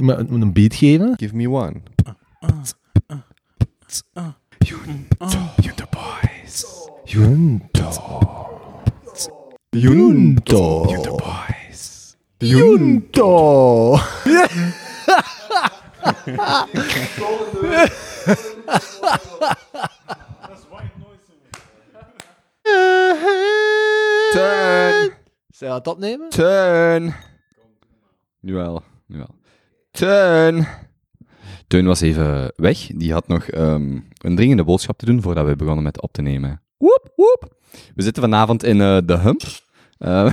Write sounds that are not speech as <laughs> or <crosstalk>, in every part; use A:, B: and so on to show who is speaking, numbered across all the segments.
A: Moet moet een beat geven.
B: Give me one.
A: Junto Boys. Junto. Junto. Junto Boys. Junto.
B: Turn.
A: Zou je het opnemen?
B: Nu wel, nu wel. Teun. Teun was even weg. Die had nog ehm, een dringende boodschap te doen voordat we begonnen met op te nemen. Woep, woep. We zitten vanavond in eh, de Hump. Eh, <laughs>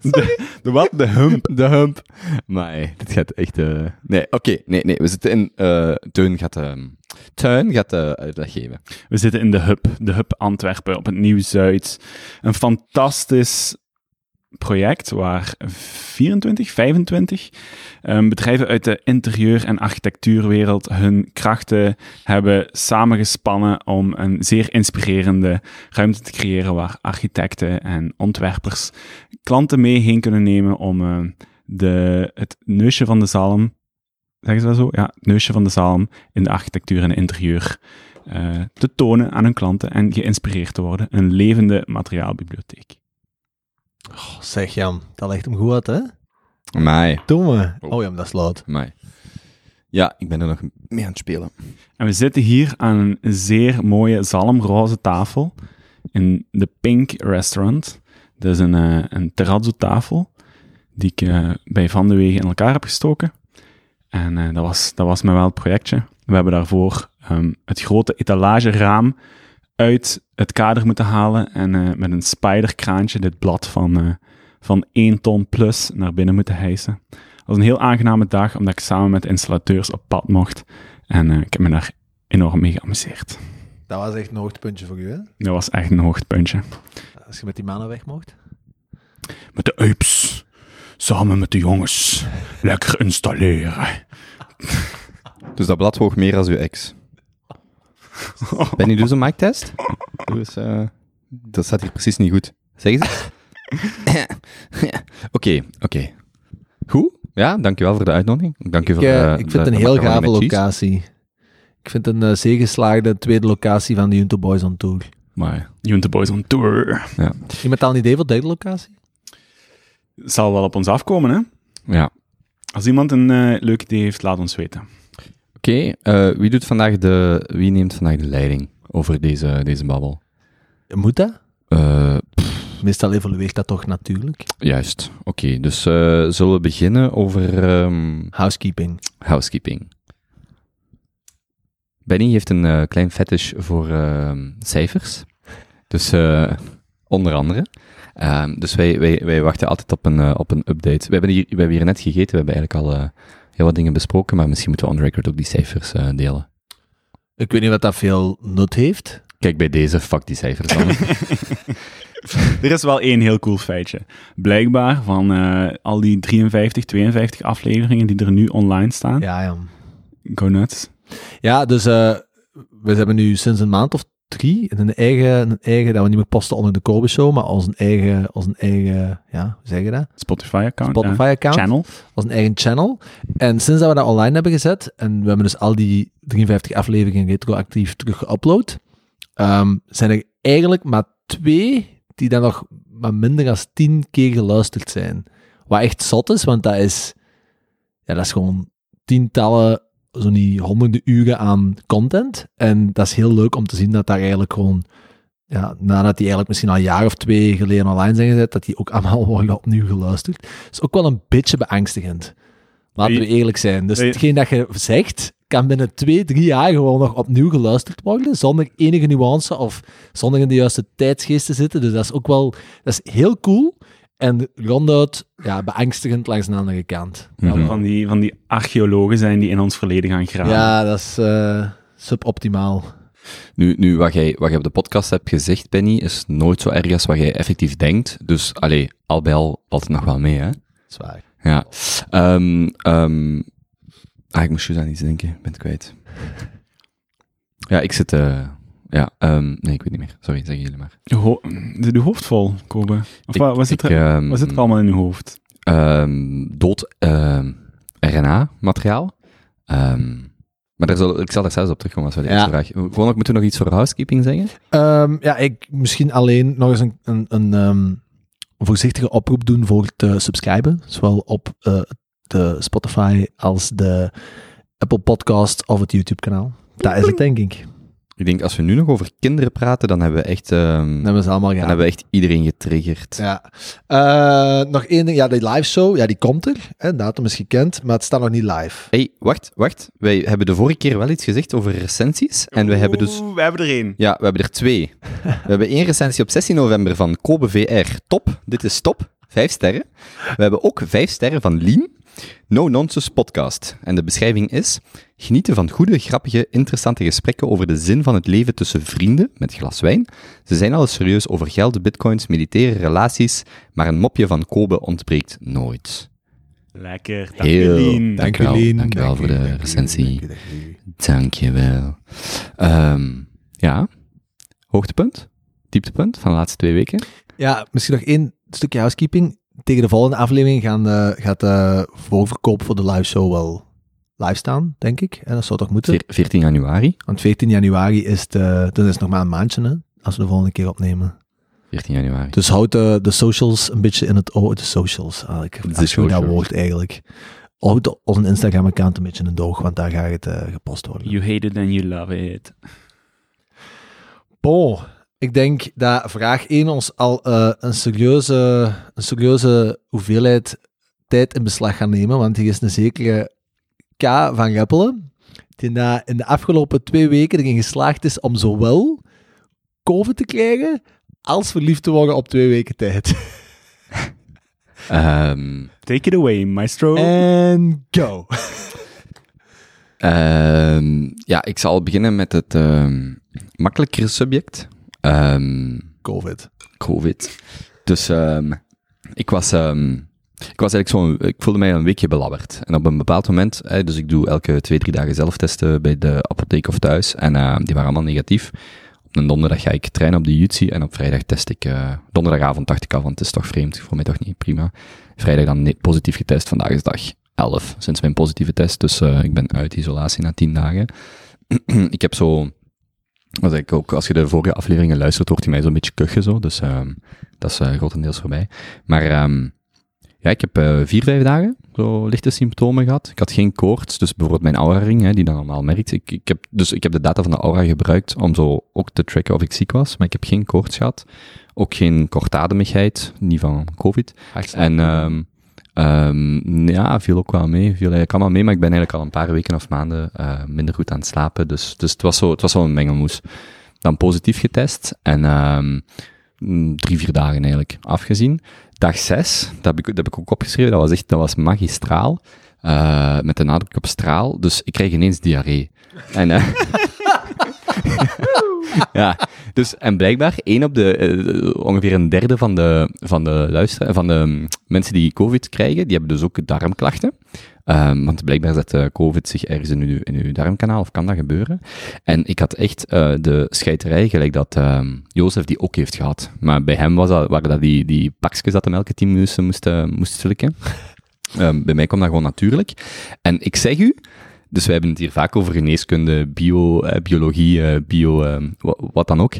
B: de, de wat? De Hump. De Hump. Maar hey, dit gaat echt... eh, Nee, oké. nee, nee. We zitten in... eh Teun gaat... ehm Teun gaat eh, uitleg geven.
C: We zitten in de Hub, de Hub Antwerpen op het Nieuw-Zuid. Een fantastisch project waar 24, 25 ehm, bedrijven uit de interieur- en architectuurwereld hun krachten hebben samengespannen om een zeer inspirerende ruimte te creëren waar architecten en ontwerpers klanten mee heen kunnen nemen om eh, de, het neusje van de zalm, zeggen ze dat zo? Ja, het neusje van de zalm in de architectuur en interieur eh, te tonen aan hun klanten en geïnspireerd te worden. Een levende materiaalbibliotheek.
A: Oh, zeg Jan, dat legt hem goed uit, hè?
B: Mij.
A: Doen we. Oh ja, maar dat is.
B: Mij. Ja, ik ben er nog mee aan het spelen.
C: En we zitten hier aan een zeer mooie zalmroze tafel in de Pink Restaurant. Dat is een, eh, een terrazzo-tafel die ik eh, bij Van de Wegen in elkaar heb gestoken. En eh, dat, was, dat was mij wel het projectje. We hebben daarvoor ehm, het grote etalageraam uit het kader moeten halen en eh, met een spiderkraantje dit blad van, eh, van 1 ton plus naar binnen moeten hijsen. Het was een heel aangename dag, omdat ik samen met installateurs op pad mocht. En eh, ik heb me daar enorm mee geamuseerd.
A: Dat was echt een hoogtepuntje voor u, hè?
C: Dat was echt een hoogtepuntje.
A: Als je met die mannen weg mocht.
C: Met de uips, samen met de jongens, lekker installeren. <laughs>
B: Dus dat blad woog meer als uw ex. <laughs> Ben je dus een mic-test? Doe eens, eh, dat staat hier precies niet goed. Zeg eens. <laughs> Oké, oké. Goed? Ja, dankjewel voor de uitnodiging. Dank voor de,
A: ik
B: de-
A: vind het een heel gave
B: met
A: locatie. Ik vind het een uh, zeegeslaagde tweede locatie van de Junto Boys on Tour.
B: Maar,
C: Junte Boys on Tour.
A: Iemand al een idee voor de derde locatie?
C: Zal wel op ons afkomen, hè?
B: ja.
C: Als iemand een eh, leuk idee heeft, laat ons weten.
B: Oké, eh, wie, doet vandaag de, wie neemt vandaag de leiding over deze, deze babbel?
A: Moet dat?
B: Eh,
A: Meestal evolueert dat toch natuurlijk.
B: juist, oké. dus eh, zullen we beginnen over ehm,
A: Housekeeping.
B: housekeeping. Benny heeft een klein fetish voor ehm, cijfers. Dus onder andere. Ehm, dus wij, wij, wij wachten altijd op een, op een update. We hebben, hier, we hebben hier net gegeten, we hebben eigenlijk al heel wat dingen besproken, maar misschien moeten we on record ook die cijfers eh, delen.
A: Ik weet niet wat dat veel nut heeft.
B: Kijk bij deze, fuck die cijfers dan. <laughs> <laughs>
C: Er is wel één heel cool feitje. Blijkbaar van eh, al die 53, 52 afleveringen die er nu online staan.
A: Ja, ja.
C: Go nuts.
A: Ja, dus eh, we hebben nu sinds een maand of drie een eigen, een eigen dat we niet meer posten onder de Kobe Show, maar als een eigen, als een eigen, ja, hoe zeg je dat?
C: Spotify-account.
A: Spotify-account.
C: Channel.
A: als een eigen channel. En sinds dat we dat online hebben gezet, en we hebben dus al die 53 afleveringen retroactief terug geüpload, ehm, zijn er eigenlijk maar twee die dan nog maar minder dan 10 keer geluisterd zijn. Wat echt zot is, want dat is, ja, dat is gewoon tientallen, zo niet honderden uren aan content. En dat is heel leuk om te zien dat daar eigenlijk gewoon, ja, nadat die eigenlijk misschien al een jaar of twee geleden online zijn gezet, dat die ook allemaal <laughs> worden opnieuw geluisterd. Dat is ook wel een beetje beangstigend. Laten we eerlijk zijn. Dus hetgeen dat je zegt, kan binnen twee, drie jaar gewoon nog opnieuw geluisterd worden, zonder enige nuance of zonder in de juiste tijdsgeest te zitten. Dus dat is ook wel, dat is heel cool. En ronduit, ja, beangstigend langs de andere kant.
B: Mhm.
C: Van die, van die archeologen zijn die in ons verleden gaan graven.
A: Ja, dat is eh, suboptimaal.
B: Nu, nu wat, jij, wat jij op de podcast hebt gezegd, Benny, is nooit zo erg als wat jij effectief denkt. Dus, allee, al bij al valt het nog wel mee, hè?
A: Zwaar.
B: Ja. Ehm ehm ah, ik moest juist aan iets denken. Ik ben het kwijt. Ja, ik zit... eh ja, ehm, nee, ik weet niet meer. Sorry, zeggen jullie maar.
C: Je ho- uw hoofd vol, Kobe? Of
B: Ik-
C: wat, wat, zit
B: ik,
C: er,
B: ehm,
C: wat zit er allemaal in uw hoofd?
B: ehm, dood... ehm, RNA-materiaal. Ehm, maar daar zal, ik zal er zelfs op terugkomen als we de
A: Ja.
B: eerste vraag... Gewoon, moeten we nog iets voor housekeeping zeggen?
A: Ehm, ja, ik misschien alleen nog eens een, een, een ehm, voorzichtige oproep doen voor te subscriben. Zowel op eh, de Spotify als de Apple Podcast of het YouTube-kanaal. Dat is het, denk ik.
B: Ik denk, als we nu nog over kinderen praten, dan hebben we echt, ehm,
A: hebben ze allemaal
B: dan hebben we echt iedereen getriggerd.
A: Ja. Eh, nog één ding. Ja, die live show, ja, die komt er. Hè, datum is gekend, maar het staat nog niet live.
B: hey, wacht, wacht. Wij hebben de vorige keer wel iets gezegd over recensies. En we hebben dus...
C: Oeh, we hebben er één.
B: Ja, we hebben er twee. We hebben één recensie op 16 november van Kobe VR. Top. Dit is top. Vijf sterren. We hebben ook vijf sterren van Lien. No Nonsense Podcast. En de beschrijving is... Genieten van goede, grappige, interessante gesprekken over de zin van het leven tussen vrienden met glas wijn. Ze zijn alles serieus over geld, bitcoins, militaire relaties, maar een mopje van Kobe ontbreekt nooit.
C: Lekker. Dank
B: Heel-
C: je, Lien.
B: dank-
A: Lien.
B: dankjewel
A: Dank
B: voor
A: u,
B: de
A: dank
B: recensie.
A: dank dank u.
B: Dankjewel. Ehm ja, hoogtepunt, dieptepunt van de laatste twee weken.
A: Ja, misschien nog één stukje housekeeping. Tegen de volgende aflevering gaan, eh, gaat de voorverkoop voor de live show wel live staan, denk ik. En dat zou toch moeten?
B: Veer- 14 januari.
A: Want 14 januari is het, eh, dat is nog maar een maandje, hè, als we de volgende keer opnemen.
B: 14 januari.
A: Dus houd de, de socials een beetje in het oog. De socials, ah, ik
B: De
A: dat
B: socials.
A: woord eigenlijk. Houd de- onze Instagram-account een beetje in het oog, want daar gaat het eh, gepost worden.
C: You hate it and you love it.
A: Bon, ik denk dat vraag 1 ons al eh, een, serieuze, een serieuze hoeveelheid tijd in beslag gaat nemen, want hier is een zekere K van Reppelen, die na, in de afgelopen twee weken erin geslaagd is om zowel COVID te krijgen als verliefd te worden op twee weken tijd. <laughs>
B: Ehm,
C: Take it away, maestro.
A: En go!
B: ehm, ja, ik zal beginnen met het ehm, makkelijkere subject. Ehm,
A: COVID.
B: COVID. Dus ehm, ik was... ehm, ik was eigenlijk zo, ik voelde mij een weekje belabberd. En op een bepaald moment, hè, dus ik doe elke twee, drie dagen zelftesten bij de apotheek of thuis. En die waren allemaal negatief. Op een donderdag ga ik trainen op de Jutsi en op vrijdag test ik, eh, donderdagavond dacht ik al, want het is toch vreemd, voor mij toch niet, prima. Vrijdag dan positief getest, vandaag is dag 11 sinds mijn positieve test, dus eh, ik ben uit isolatie na 10 dagen. <clears throat> ik heb zo, wat ik ook, als je de vorige afleveringen luistert, hoort hij mij zo'n beetje kuchen zo, dus ehm, dat is eh, grotendeels voorbij. Maar ehm, ja, ik heb eh, vier, vijf dagen zo lichte symptomen gehad. Ik had geen koorts, dus bijvoorbeeld mijn aura-ring, hè, die dan normaal merkt. Ik, ik heb, dus ik heb de data van de aura gebruikt om zo ook te tracken of ik ziek was, maar ik heb geen koorts gehad. Ook geen kortademigheid, niet van COVID. En ehm, ehm, ja, viel ook wel mee. Viel eigenlijk allemaal mee, maar ik ben eigenlijk al een paar weken of maanden eh, minder goed aan het slapen. Dus, dus het was zo, het was zo een mengelmoes. Dan positief getest en ehm, mm, drie, vier dagen eigenlijk afgezien. Dag zes, dat heb ik, dat heb ik ook opgeschreven, dat was echt, dat was magistraal. eh, met de nadruk op straal. Dus ik kreeg ineens diarree. En, eh, <laughs> <laughs> ja, dus, en blijkbaar, één op de, eh, ongeveer een derde van de, van de luisteren, van de mm, mensen die COVID krijgen, die hebben dus ook darmklachten. Ehm, want blijkbaar zet eh, COVID zich ergens in uw, in uw darmkanaal, of kan dat gebeuren? En ik had echt eh, de scheiterij, gelijk dat ehm Jozef die ook heeft gehad. Maar bij hem was dat, waren dat die, die pakjes dat hem elke tien minuten moest, moest slikken. <laughs> Ehm, bij mij kwam dat gewoon natuurlijk. En ik zeg u, dus wij hebben het hier vaak over geneeskunde, bio, eh, biologie, eh, bio, ehm, wa- wat dan ook.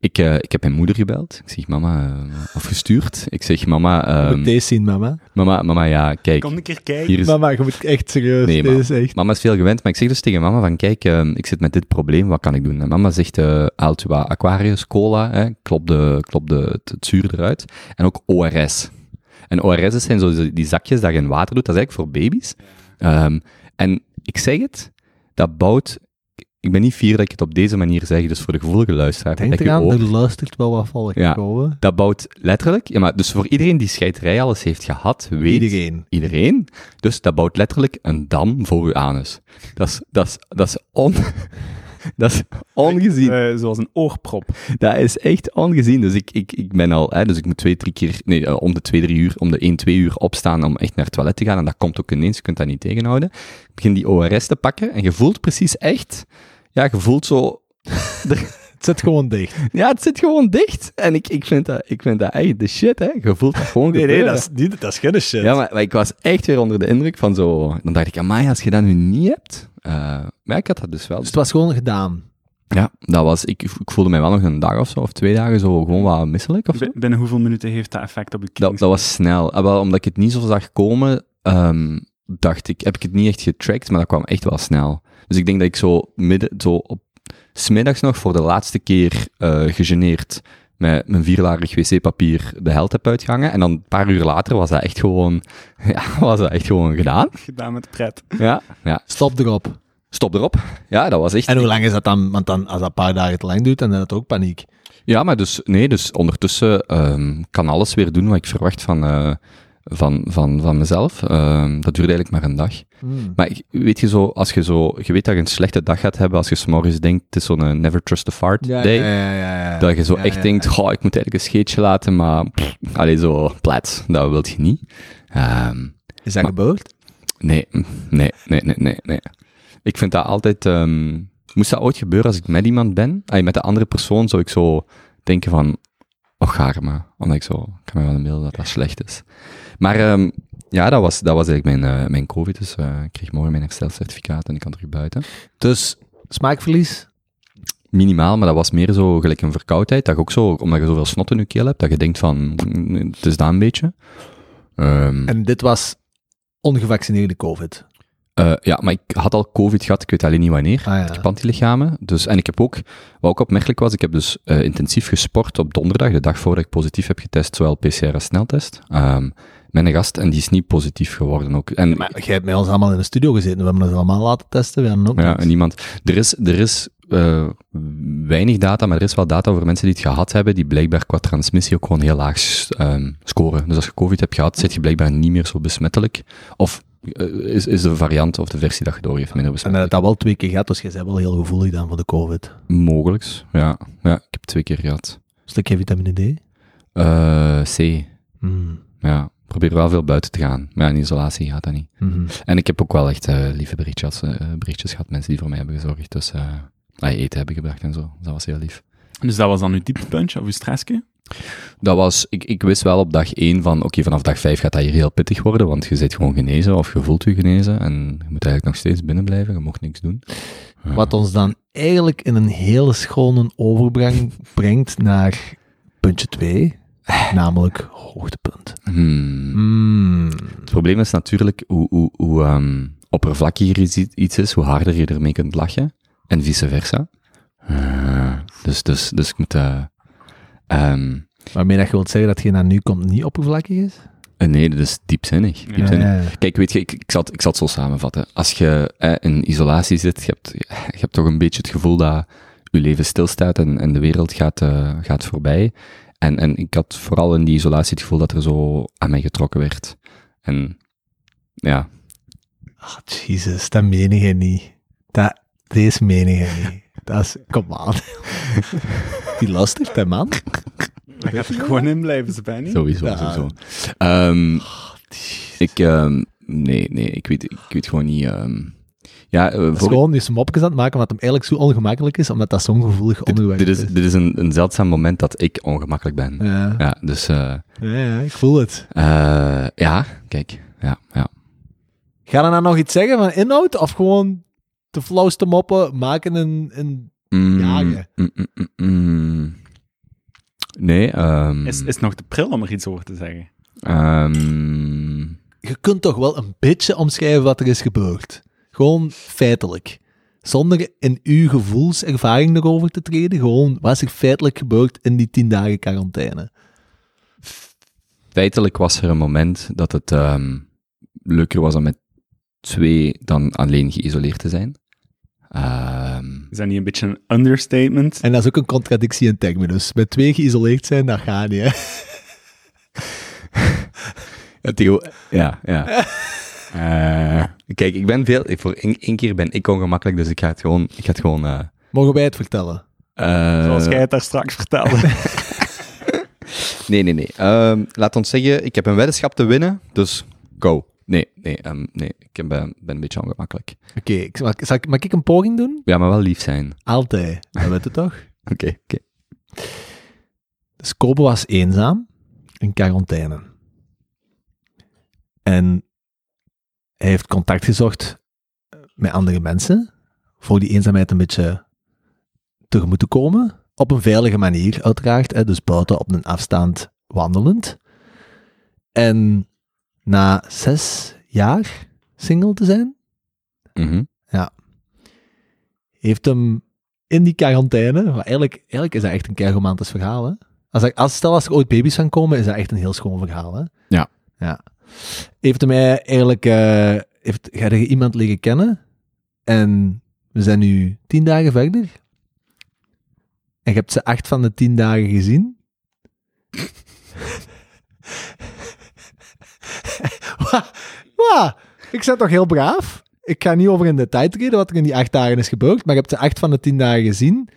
B: Ik, eh, ik heb mijn moeder gebeld. Ik zeg, mama, eh, of gestuurd. Ik zeg, mama,
A: Je
B: ehm,
A: moet deze zien, mama.
B: mama, mama, ja, kijk.
C: Kom een keer kijken.
B: Hier is,
A: Mama, je moet echt serieus.
B: Nee,
A: deze
B: maar-
A: is echt...
B: Mama is veel gewend, maar ik zeg dus tegen mama van, kijk, eh, ik zit met dit probleem, wat kan ik doen? En mama zegt, haalt u wat Aquarius, cola, hè, klop, de, klop de, het, het zuur eruit. En ook ORS. En ORS zijn zo die- zakjes dat je in water doet, dat is eigenlijk voor baby's. Ehm, en ik zeg het, dat bouwt... Ik ben niet fier dat ik het op deze manier zeg, dus voor de gevoelige luisteraar.
A: Denk eraan,
B: ook-
A: er luistert wel wat volk.
B: Ja.
A: komen.
B: dat bouwt letterlijk... Ja, maar dus voor iedereen die scheiterij alles heeft gehad, weet...
A: Iedereen.
B: Iedereen. Dus dat bouwt letterlijk een dam voor uw anus. Dat is, dat is, dat is, on, <laughs> dat is ongezien.
C: Eh, zoals een oorprop.
B: Dat is echt ongezien. Dus ik, ik, ik ben al, hè, dus ik moet twee, drie keer, nee, eh, om de twee, drie uur, om de één, twee uur opstaan om echt naar het toilet te gaan. En dat komt ook ineens, je kunt dat niet tegenhouden. Ik begin die ORS te pakken en je voelt precies echt, ja, je voelt zo, <laughs>
A: Het zit gewoon dicht.
B: Ja, het zit gewoon dicht. En ik, ik, vind, dat, ik vind dat echt de shit, hè. Je voelt dat gewoon <laughs> gebeuren.
A: niet, dat is geen shit.
B: Ja, maar, maar ik was echt weer onder de indruk van zo... Dan dacht ik, amai, als je dat nu niet hebt... eh, maar ik had dat dus wel.
A: Dus het was gewoon gedaan.
B: Ja, dat was... Ik, ik voelde mij wel nog een dag of zo, of twee dagen zo gewoon wat misselijk of zo.
C: Binnen hoeveel minuten heeft dat effect op je
B: Dat,
C: knieën?
B: dat was snel. Ah, wel, omdat ik het niet zo zag komen, ehm, dacht ik, heb ik het niet echt getrackt, maar dat kwam echt wel snel. Dus ik denk dat ik zo midden, zo op smiddags nog voor de laatste keer eh gegeneerd met mijn vierlarig wc-papier de held heb uitgehangen. En dan een paar uur later was dat echt gewoon, <laughs> ja, was dat echt gewoon gedaan.
C: Gedaan met pret.
B: Ja, ja.
A: Stop erop.
B: Stop erop. Ja, dat was echt...
A: En hoe lang is dat dan? Want dan, als dat een paar dagen te lang duurt, dan is dat ook paniek.
B: Ja, maar dus, nee, dus ondertussen ehm, kan alles weer doen wat ik verwacht van, eh, van, van, van mezelf. Ehm, dat duurde eigenlijk maar een dag. Maar ik- weet je zo, als je zo, je weet dat je een slechte dag gaat hebben als je s'morgens denkt, het is zo'n eh, never trust a fart
A: Ja,
B: day.
A: ja, ja, ja, ja.
B: Dat je zo echt denkt, goh, ik moet eigenlijk een scheetje laten, maar pff, allee, zo plat, dat wil je niet. Ehm,
A: Is dat
B: Maar-
A: gebeurd?
B: nee, nee, nee, nee, nee, nee. Ik vind dat altijd, ehm, moest dat ooit gebeuren als ik met iemand ben, allee, met de andere persoon, zou ik zo denken van, oh, gaar me. Omdat ik zo, ik kan me wel inbeelden dat dat slecht is. Maar ehm, ja, dat was, dat was eigenlijk mijn, eh, mijn COVID, dus eh, ik kreeg morgen mijn herstelcertificaat en ik kan terug buiten.
A: Dus smaakverlies?
B: Minimaal, maar dat was meer zo gelijk een verkoudheid. Dat je ook zo, omdat je zoveel snot in je keel hebt, dat je denkt van, mm, het is dat een beetje. Ehm,
A: En dit was ongevaccineerde COVID.
B: eh, ja, maar ik had al COVID gehad, ik weet alleen niet wanneer.
A: Ah, ja.
B: Ik heb antilichamen. Dus, en ik heb ook, wat ook opmerkelijk was, ik heb dus intensief gesport op donderdag, de dag voordat ik positief heb getest, zowel PCR als sneltest. Ehm een gast, en die is niet positief geworden ook. En,
A: Maar jij hebt met ons allemaal in de studio gezeten. We hebben ons allemaal laten testen. We hebben ook
B: ja, en niemand. Er is, er is eh, weinig data, maar er is wel data over mensen die het gehad hebben, die blijkbaar qua transmissie ook gewoon heel laag ehm, scoren. Dus als je COVID hebt gehad, zit je blijkbaar niet meer zo besmettelijk. Of eh, is, is de variant of de versie dat je doorgeeft minder
A: En
B: besmettelijk.
A: dat dat wel twee keer gehad, dus jij bent wel heel gevoelig dan voor de COVID.
B: Mogelijks, ja. ja. Ik heb het twee keer gehad.
A: Stukje vitamine D.
B: Eh, C.
A: Hmm.
B: Ja, probeer wel veel buiten te gaan. Maar ja, in isolatie gaat dat niet.
A: Mhm.
B: En ik heb ook wel echt eh, lieve berichtjes, eh, berichtjes gehad, mensen die voor mij hebben gezorgd. Dus eh ah, eten hebben gebracht en zo. Dat was heel lief.
C: Dus dat was dan uw dieptepuntje of uw stressje?
B: Dat was, ik, ik wist wel op dag één van, oké, vanaf dag vijf gaat dat hier heel pittig worden, want je zit gewoon genezen of je voelt je genezen en je moet eigenlijk nog steeds binnen blijven, je mocht niks doen. Ja.
A: Wat ons dan eigenlijk in een hele schone overbreng brengt naar puntje 2, namelijk hoogtepunt.
B: Hmm.
A: Mm.
B: Het probleem is natuurlijk hoe, hoe, hoe ehm, oppervlakkiger iets, is, hoe harder je ermee kunt lachen. En vice versa. Eh, dus, dus, dus ik moet... eh ehm,
A: Waarmee dat je wilt zeggen dat je naar nu komt niet oppervlakkig is?
B: eh, nee, dat is diepzinnig. Diepzinnig.
A: Ja, ja.
B: Kijk, weet je, ik, ik, zal, het- ik zal het zo samenvatten. Als je eh, in isolatie zit, je hebt, je hebt toch een beetje het gevoel dat je leven stilstaat en, en de wereld gaat, eh, gaat voorbij. En, en ik had vooral in die isolatie het gevoel dat er zo aan mij getrokken werd. En ja,
A: Ah, jezus, dat meen je niet. Dat, deze meen je niet. Dat is, kom aan. <laughs> Die luistert, hè, man.
C: Daar gaat er gewoon in blijven, niet.
B: sowieso,
A: Ja.
B: sowieso. Ehm, ik, ehm, nee, nee, ik weet, ik weet gewoon niet... ehm, ja, eh,
A: is gewoon zijn mopjes aan het maken, omdat hem eigenlijk zo ongemakkelijk is, omdat dat zo'n gevoelig onderwerp
B: dit is, dit is een, een zeldzaam moment dat ik ongemakkelijk ben.
A: Ja.
B: Ja, dus... eh,
A: Ja, ja, ik voel het.
B: Eh, ja, kijk. Ja, ja.
A: Ga je nou nog iets zeggen van inhoud, of gewoon de flauwste moppen maken een... een
B: Mm,
A: Jagen.
B: mm, mm, mm, mm. Nee, ehm
C: Is, is nog te pril om er iets over te zeggen?
B: ehm,
A: je kunt toch wel een beetje omschrijven wat er is gebeurd. Gewoon feitelijk. Zonder in uw gevoelservaring erover te treden. Gewoon, wat is er feitelijk gebeurd in die tien dagen quarantaine?
B: feitelijk was er een moment dat het ehm, leuker was om met twee dan alleen geïsoleerd te zijn. Ehm,
C: Is dat niet een beetje een understatement?
A: En dat is ook een contradictie in termen. Dus met twee geïsoleerd zijn, dat gaat niet, hè. <laughs>
B: ja, ja, <laughs> Eh, kijk, ik ben veel, voor één keer ben ik ongemakkelijk, dus ik ga het gewoon, ik ga het gewoon, eh,
A: Mogen wij het vertellen?
B: eh,
C: Zoals jij het daar straks vertelde. <laughs>
B: Nee, nee, nee. Ehm, laat ons zeggen, ik heb een weddenschap te winnen, dus go. Nee, nee, ehm, nee. Ik ben, ben een beetje ongemakkelijk.
A: Oké, ik- mag, zal ik- mag ik een poging doen?
B: Ja, maar wel lief zijn.
A: Altijd. Dat weet je toch? <laughs>
B: Oké, oké.
A: Dus Kobe was eenzaam in quarantaine. En hij heeft contact gezocht met andere mensen voor die eenzaamheid een beetje tegemoet te komen. Op een veilige manier, uiteraard. Hè, dus buiten op een afstand wandelend. En na zes jaar single te zijn,
B: Mhm.
A: heeft hem in die quarantaine, maar eigenlijk, eigenlijk is dat echt een kei romantisch verhaal, hè? Als, ik- als, stel als er ooit baby's gaan komen, is dat echt een heel schoon verhaal, hè?
B: Ja.
A: Ja. Heeft hem mij eigenlijk, eh heeft, ga je iemand leren kennen en we zijn nu tien dagen verder. En je hebt ze acht van de tien dagen gezien. <laughs> Wa- wa, ik ben toch heel braaf? Ik ga niet over in de tijd reden wat er in die acht dagen is gebeurd, maar ik heb ze acht van de tien dagen gezien.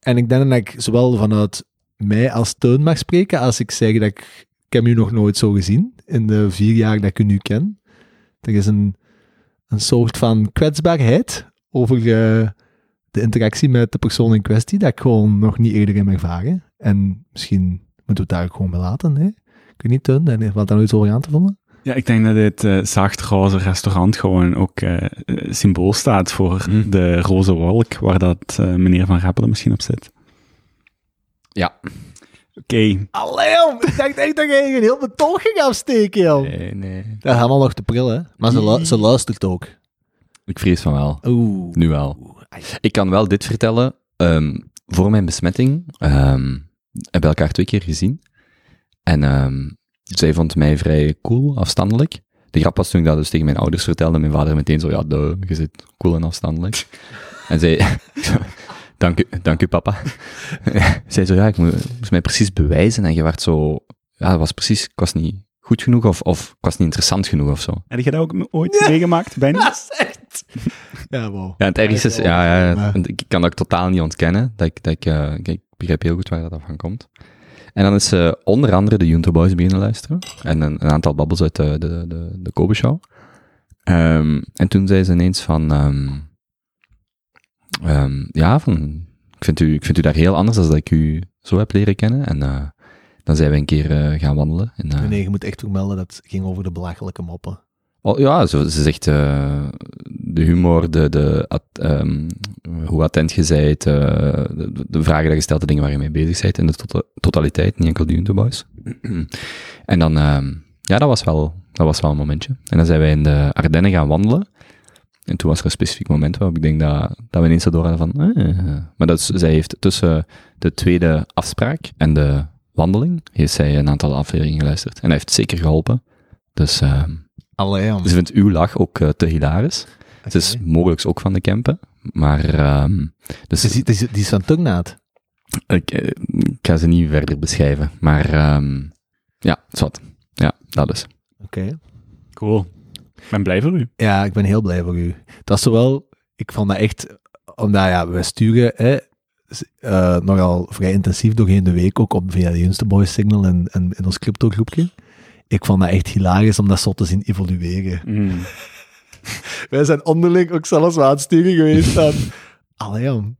A: En ik denk dat ik zowel vanuit mij als Teun mag spreken, als ik zeg dat ik, ik heb u nog nooit zo gezien, in de vier jaar dat ik u nu ken. Er is een, een soort van kwetsbaarheid over eh, de interactie met de persoon in kwestie, dat ik gewoon nog niet eerder heb ervaren. En misschien moeten we het daar ook gewoon bij laten, hè? Ik weet niet, en er valt daar nooit over aan te vullen?
C: Ja, ik denk dat dit eh zacht roze restaurant gewoon ook eh, eh, symbool staat voor
B: Hm.
C: de roze wolk waar dat meneer Van Rappelen misschien op zit.
B: Ja.
C: Oké,
A: Allee, joh, ik dacht echt dat je een heel betoog ging afsteken, joh.
B: Nee, nee.
A: Dat is helemaal nog te pril, hè? Maar ze, lu- ze luistert ook.
B: Ik vrees van wel.
A: Oeh.
B: Nu wel. Ik kan wel dit vertellen. Ehm, voor mijn besmetting ehm, hebben we elkaar twee keer gezien. En ehm, zij vond mij vrij cool, afstandelijk. De grap was toen ik dat dus tegen mijn ouders vertelde, mijn vader meteen zo, ja, duh, je zit cool en afstandelijk. en zij, <laughs> dank u, dank u papa. <laughs> zij zo, ja, ik moest, moest mij precies bewijzen en je werd zo, ja, het was precies, ik was niet goed genoeg of, of ik was niet interessant genoeg of zo.
C: heb je dat ook ooit meegemaakt, Benny?
A: Dat is echt... Ja, wow.
B: Ja, het ergste is,
A: Ja,
B: ja, ja,
A: maar-
B: ik kan dat ook totaal niet ontkennen. Dat ik, dat ik, eh, kijk, ik begrijp heel goed waar dat van komt. En dan is ze onder andere de Junto Boys beginnen luisteren. En een, een aantal babbels uit de, de, de, de Kobe Show. Ehm, en toen zei ze ineens van, ehm, ehm, ja, van, ik vind, u, ik vind u daar heel anders dan dat ik u zo heb leren kennen. En eh, dan zijn we een keer eh, gaan wandelen. En, eh,
A: Nee, nee, je moet echt vermelden dat het ging over de belachelijke moppen.
B: Oh, ja, zo, ze zegt de humor, de, de, at- ehm, hoe attent je bent, eh, de, de vragen die je stelt, de dingen waar je mee bezig bent, in de tota- totaliteit, niet enkel de Junto Boys. <clears throat> en dan, ehm, ja, dat was, wel, dat was wel een momentje. En dan zijn wij in de Ardennen gaan wandelen. En toen was er een specifiek moment waarop ik denk dat, dat we ineens zo door hadden van, eh. maar dat is, zij heeft tussen de tweede afspraak en de wandeling, heeft zij een aantal afleveringen geluisterd. En dat heeft zeker geholpen. Dus, ehm
A: Allee,
B: ze vindt uw lach ook eh, te hilarisch. Het is mogelijk ook van de Kempen, maar ehm dus
A: Die, is- die is van tongnaad.
B: ik, eh, ik ga ze niet verder beschrijven. Maar ehm ja, zwart. Ja, dat is.
A: Oké.
C: Cool. Ik ben blij voor u.
A: Ja, ik ben heel blij voor u. Dat is zowel... Ik vond dat echt... Omdat, ja, we sturen hè, eh, nogal vrij intensief doorheen de week, ook op via de Junste Boys Signal en, en in ons crypto groepje. Ik vond dat echt hilarisch om dat zo te zien evolueren.
C: Mm. <laughs>
A: Wij zijn onderling ook zelfs wel aan het sturen geweest van... <laughs> Allee.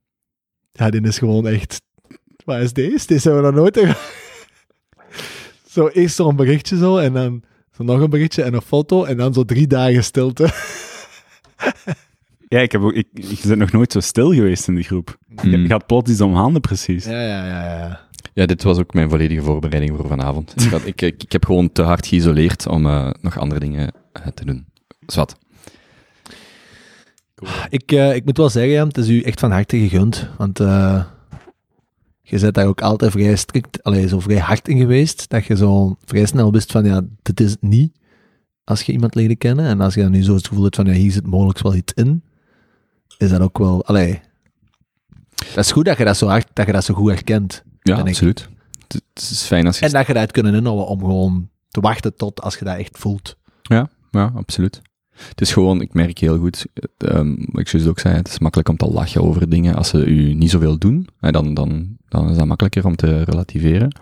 A: Ja, dit is gewoon echt... Wat is deze? Dit hebben we nog nooit... <laughs> zo eerst zo'n berichtje zo, en dan zo nog een berichtje en een foto, en dan zo drie dagen stilte. <laughs>
C: Ja, ik, heb ook, ik, ik ben nog nooit zo stil geweest in die groep. Je,
B: Hmm.
C: je gaat plots iets om handen, precies.
A: Ja, ja, ja, ja.
B: Ja, dit was ook mijn volledige voorbereiding voor vanavond. Ik, had- ik, ik, ik heb gewoon te hard geïsoleerd om eh, nog andere dingen eh, te doen. Zwat.
A: Ik, eh, ik moet wel zeggen, het is u echt van harte gegund, want eh, je bent daar ook altijd vrij strikt, allee, zo vrij hard in geweest, dat je zo vrij snel wist van, ja, dit is het niet, als je iemand leerde kennen, en als je dan nu zo het gevoel hebt van, ja, hier zit mogelijk wel iets in, is dat ook wel, allee, dat is goed dat je dat zo hard, dat je dat zo goed herkent.
B: Ja, absoluut. Het, het is fijn als je...
A: En dat je dat hebt kunnen inhouden om gewoon te wachten tot als je dat echt voelt.
B: Ja, ja, absoluut. Het is gewoon, ik merk heel goed, ehm, wat ik zoals ook zei, het is makkelijk om te lachen over dingen. Als ze u niet zoveel doen, hè, dan, dan, dan is dat makkelijker om te relativeren.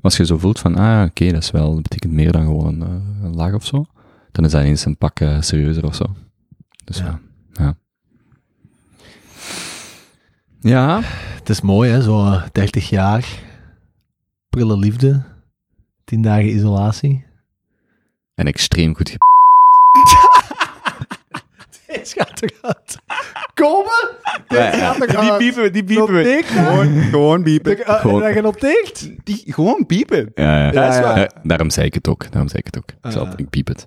B: Als je zo voelt van, ah, oké, dat is wel, dat betekent meer dan gewoon een, eh, een lach of zo, dan is dat ineens een pak eh, serieuzer of zo. Dus ja.
A: Ja.
B: ja. Ja,
A: Het is mooi, hè? Zo eh, 30 jaar. Prille liefde. 10 dagen isolatie.
B: en extreem goed ge... <laughs>
A: Deze gaat er uit. Komen?
B: Ja,
A: Deze
B: ja.
A: gaat
C: Die piepen we, die piepen we.
A: Noteert dat?
C: Gewoon, gewoon piepen.
A: Eh,
B: Gewoon-
A: Dat je noteert?
C: Die, gewoon piepen.
B: Ja, ja.
A: Ja, ja.
B: Ja, daarom zei ik het ook. Daarom zei ik het ook. Ik, zal,
A: Ah.
B: ik piep het.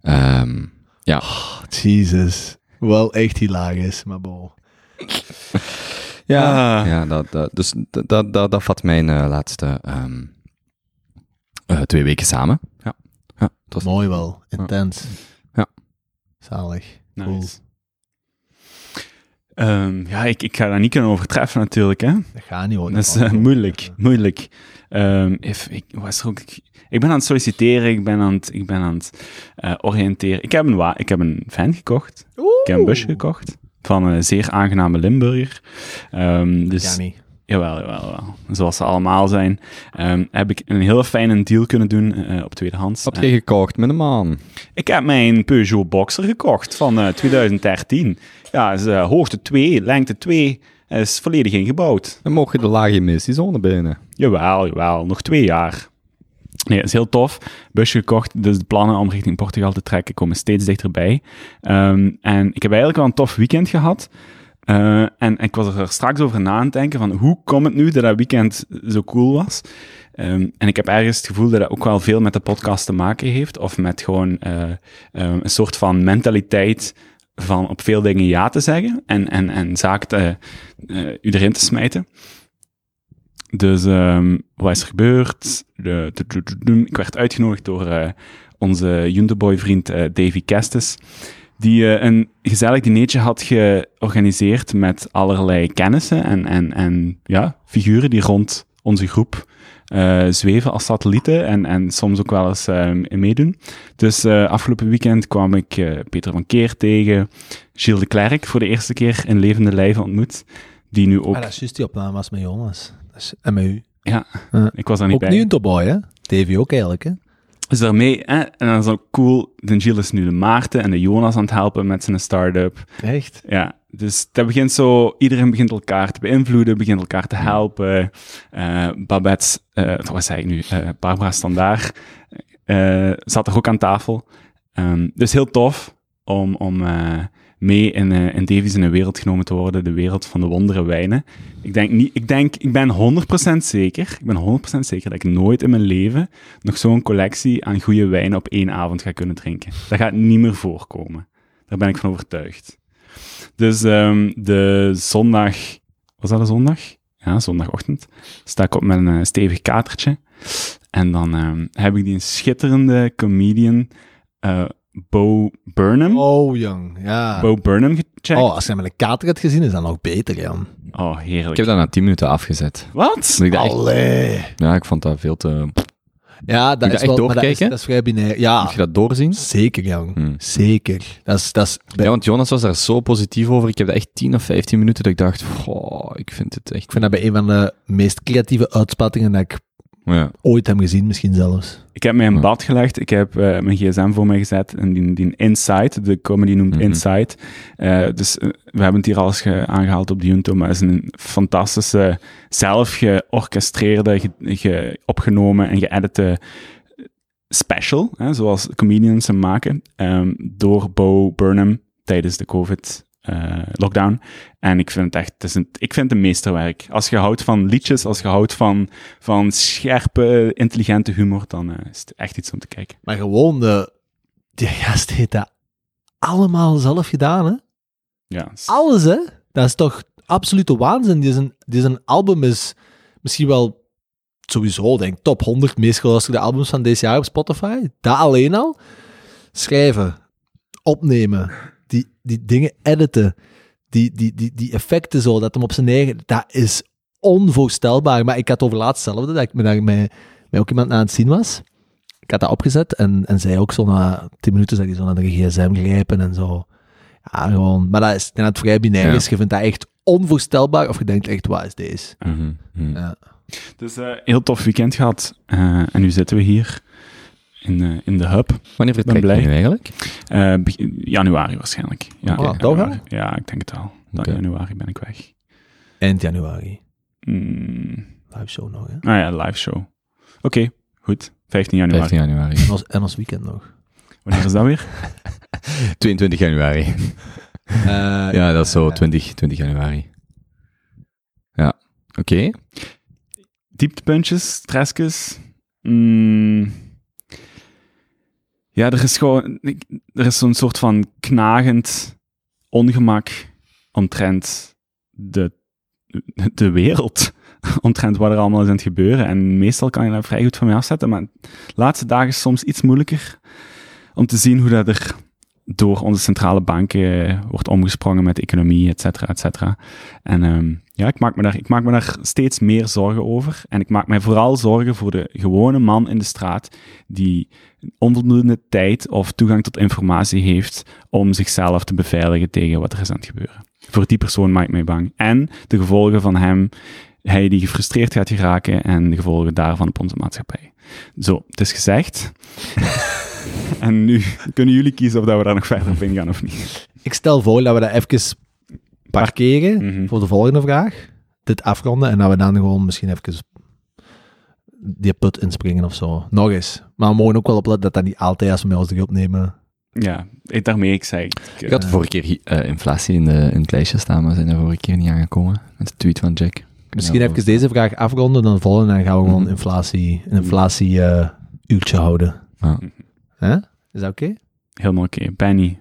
B: Ehm, ja.
A: Jesus. Wel echt hilarisch, maar bo.
B: Ja, ja dat, dat, dus dat, dat, dat, dat vat mijn eh, laatste ehm, eh, twee weken samen. Ja, ja het was
A: Mooi wel. Intens.
B: Ja.
A: Zalig. Cool.
C: Ehm, ja, ik, ik ga dat niet kunnen overtreffen natuurlijk, hè.
A: Dat gaat niet hoor.
C: Dat is eh, moeilijk, moeilijk. Even, ik, was er ook, ik, ik ben aan het solliciteren, ik ben aan het, ik ben aan het eh, oriënteren. Ik heb, een ik heb een van gekocht, ik heb een busje gekocht van een zeer aangename Limburger. Ehm, dus,
A: Ja, niet.
C: Jawel, jawel, jawel. Zoals ze allemaal zijn. Ehm, heb ik een hele fijne deal kunnen doen eh, op tweedehands.
B: Wat
C: Eh,
B: je gekocht met een man?
C: ik heb mijn Peugeot Boxer gekocht van eh, 2013. Ja, is eh, hoogte 2, lengte 2, is volledig ingebouwd.
B: Dan mogen de lage emissiezone binnen.
C: Jawel, jawel, nog twee jaar. Nee, is heel tof. Busje gekocht, dus de plannen om richting Portugal te trekken komen steeds dichterbij. Ehm, en ik heb eigenlijk wel een tof weekend gehad. Eh, en ik was er straks over na aan het denken van hoe komt het nu dat dat weekend zo cool was? Ehm, en ik heb ergens het gevoel dat dat ook wel veel met de podcast te maken heeft. Of met gewoon eh, eh, een soort van mentaliteit van op veel dingen ja te zeggen. En, en, en zaken te, eh, u erin te smijten. Dus ehm, wat is er gebeurd? De, ik werd uitgenodigd door onze Junderboy-vriend Davy Kestes, die eh, een gezellig dinertje had georganiseerd met allerlei kennissen en, en, en ja, figuren die rond onze groep eh, zweven als satellieten en, en soms ook wel eens eh, meedoen. Dus afgelopen weekend kwam ik Peter van Keer tegen, Gilles de Klerk voor de eerste keer in levende lijven ontmoet, die nu ook...
A: Ah, dat is juist die opname was met Jonas. Is, en met u.
C: Ja, ik was daar niet
A: Ook
C: bij.
A: nu een topboy, hè? TV ook eigenlijk, hè?
C: Dus daarmee, hè, en dan is ook cool, de Gilles is nu de Maarten en de Jonas aan het helpen met zijn start-up.
A: Echt?
C: Ja, dus dat begint zo, iedereen begint elkaar te beïnvloeden, begint elkaar te helpen. Eh Babette, eh wat zei ik nu, Eh, Barbara Standaard eh, zat er ook aan tafel. Ehm, dus heel tof om, om eh, mee in, eh in Davies in een wereld genomen te worden, de wereld van de wondere wijnen. Ik denk, niet, ik denk, ik ben 100% zeker, ik ben 100% zeker dat ik nooit in mijn leven nog zo'n collectie aan goede wijnen op één avond ga kunnen drinken. Dat gaat niet meer voorkomen. Daar ben ik van overtuigd. Dus ehm, de zondag, was dat een zondag? Ja, zondagochtend. Sta ik op met een eh, stevig katertje. En dan ehm, heb ik die schitterende comedian, eh, Bo Burnham.
A: Oh, jong. Ja.
C: Bo Burnham gecheckt.
A: Oh, als je met een kater had gezien, is dat nog beter, Jan.
C: Oh, heerlijk.
B: Ik heb dat na 10 minuten afgezet.
C: Wat?
B: Dus echt-
A: Allee.
B: ja, ik vond dat veel te...
A: Ja, dat
B: je
A: is
B: dat echt
A: wel... maar dat is,
B: doorkijken?
A: dat is vrij binair. Ja,
B: Moet je dat doorzien?
A: zeker, Jan.
B: Hmm.
A: Zeker. Dat is... Dat is bij-
B: Ja, want Jonas was daar zo positief over. Ik heb dat echt 10 of 15 minuten dat ik dacht, goh, ik vind het echt...
A: Ik vind dat bij een van de meest creatieve uitspattingen dat ik
B: Ja.
A: ooit heb gezien, misschien zelfs.
C: Ik heb mij in bad gelegd. Ik heb eh, mijn gsm voor mij gezet. En die, die Inside, de comedy noemt
B: Mhm.
C: Inside. Eh, dus eh, we hebben het hier al eens ge- aangehaald op de Junto. Maar het is een fantastische, zelf georchestreerde, ge, ge- opgenomen en geëdite special. Hè, zoals comedians hem maken. ehm, door Bo Burnham tijdens de COVID. Eh, lockdown. En ik vind het echt, het is een, ik vind het een meesterwerk. Als je houdt van liedjes, als je houdt van, van scherpe, intelligente humor, dan eh, is het echt iets om te kijken.
A: Maar gewoon, de, die <laughs> gast heeft dat allemaal zelf gedaan, hè?
C: Ja,
A: Alles, hè? Dat is toch absolute waanzin. Die zijn, die zijn album is misschien wel sowieso, denk ik, top 100 meest geluisterde albums van deze jaar op Spotify. Dat alleen al. Schrijven, opnemen, die, die dingen editen, die, die, die, die effecten zo, dat hem op zijn eigen... Dat is onvoorstelbaar. Maar ik had over laatst hetzelfde, dat ik me daar met, met ook iemand aan het zien was. Ik had dat opgezet en, en zij ook zo na 10 minuten zag hij zo naar de gsm grijpen en zo. Ja, gewoon. Maar dat is net vrij binair
B: Ja.
A: is. Je vindt dat echt onvoorstelbaar of je denkt echt, wat is deze?
B: Mhm, mhm.
A: Ja.
C: Dus eh heel tof weekend gehad. Eh, en nu zitten we hier in, eh, in de hub.
B: Wanneer vertrek je
C: blij.
B: nu eigenlijk?
C: Eh, begin- januari waarschijnlijk. Ja,
A: Oh,
C: januari.
A: toch al?
C: Ja, ik denk het wel. Dan
B: Oké.
C: januari ben ik weg.
A: Eind januari.
C: Mm,
A: Live show nog, hè?
C: ah ja, live show. Oké, goed. 15 januari.
B: 15 januari.
A: En ons, en ons weekend nog.
C: Wanneer is dat weer? <laughs>
B: 22 januari.
A: Eh, <laughs>
B: Ja, dat is zo
A: ja.
B: 20, 20 januari. Ja, oké.
C: Dieptepuntjes, stressjes. Mm, ja, er is gewoon... Er is zo'n soort van knagend ongemak omtrent de, de wereld. <laughs> Omtrent wat er allemaal is aan het gebeuren. En meestal kan je daar vrij goed van mee afzetten. Maar de laatste dagen is soms iets moeilijker om te zien hoe dat er door onze centrale banken wordt omgesprongen met economie, et cetera, et cetera. En ehm, ja, ik maak, me daar, ik maak me daar steeds meer zorgen over. En ik maak mij vooral zorgen voor de gewone man in de straat die onvoldoende tijd of toegang tot informatie heeft om zichzelf te beveiligen tegen wat er is aan het gebeuren. Voor die persoon maak ik mij bang. En de gevolgen van hem, hij die gefrustreerd gaat geraken en de gevolgen daarvan op onze maatschappij. Zo, het is gezegd. <laughs> en nu kunnen jullie kiezen of dat we daar nog verder op ingaan of niet.
A: Ik stel voor dat we dat even parkeren
C: Mhm.
A: voor de volgende vraag. Dit afronden en dat we dan gewoon misschien even die put inspringen of zo. Nog eens. Maar we mogen ook wel opletten dat dat niet altijd als we met ons terug opnemen.
C: Ja, ik, daarmee ik zei... Ik,
B: Ik had de vorige keer eh, inflatie in, de, in het lijstje staan, maar zijn er vorige keer niet aangekomen. Met de tweet van Jack.
A: Misschien even deze vraag afronden, dan de volgende, en dan gaan we gewoon
B: Mhm.
A: inflatie, een inflatie eh, uurtje houden.
B: Ja.
A: Hè? Is dat oké?
C: Helemaal oké. Benny.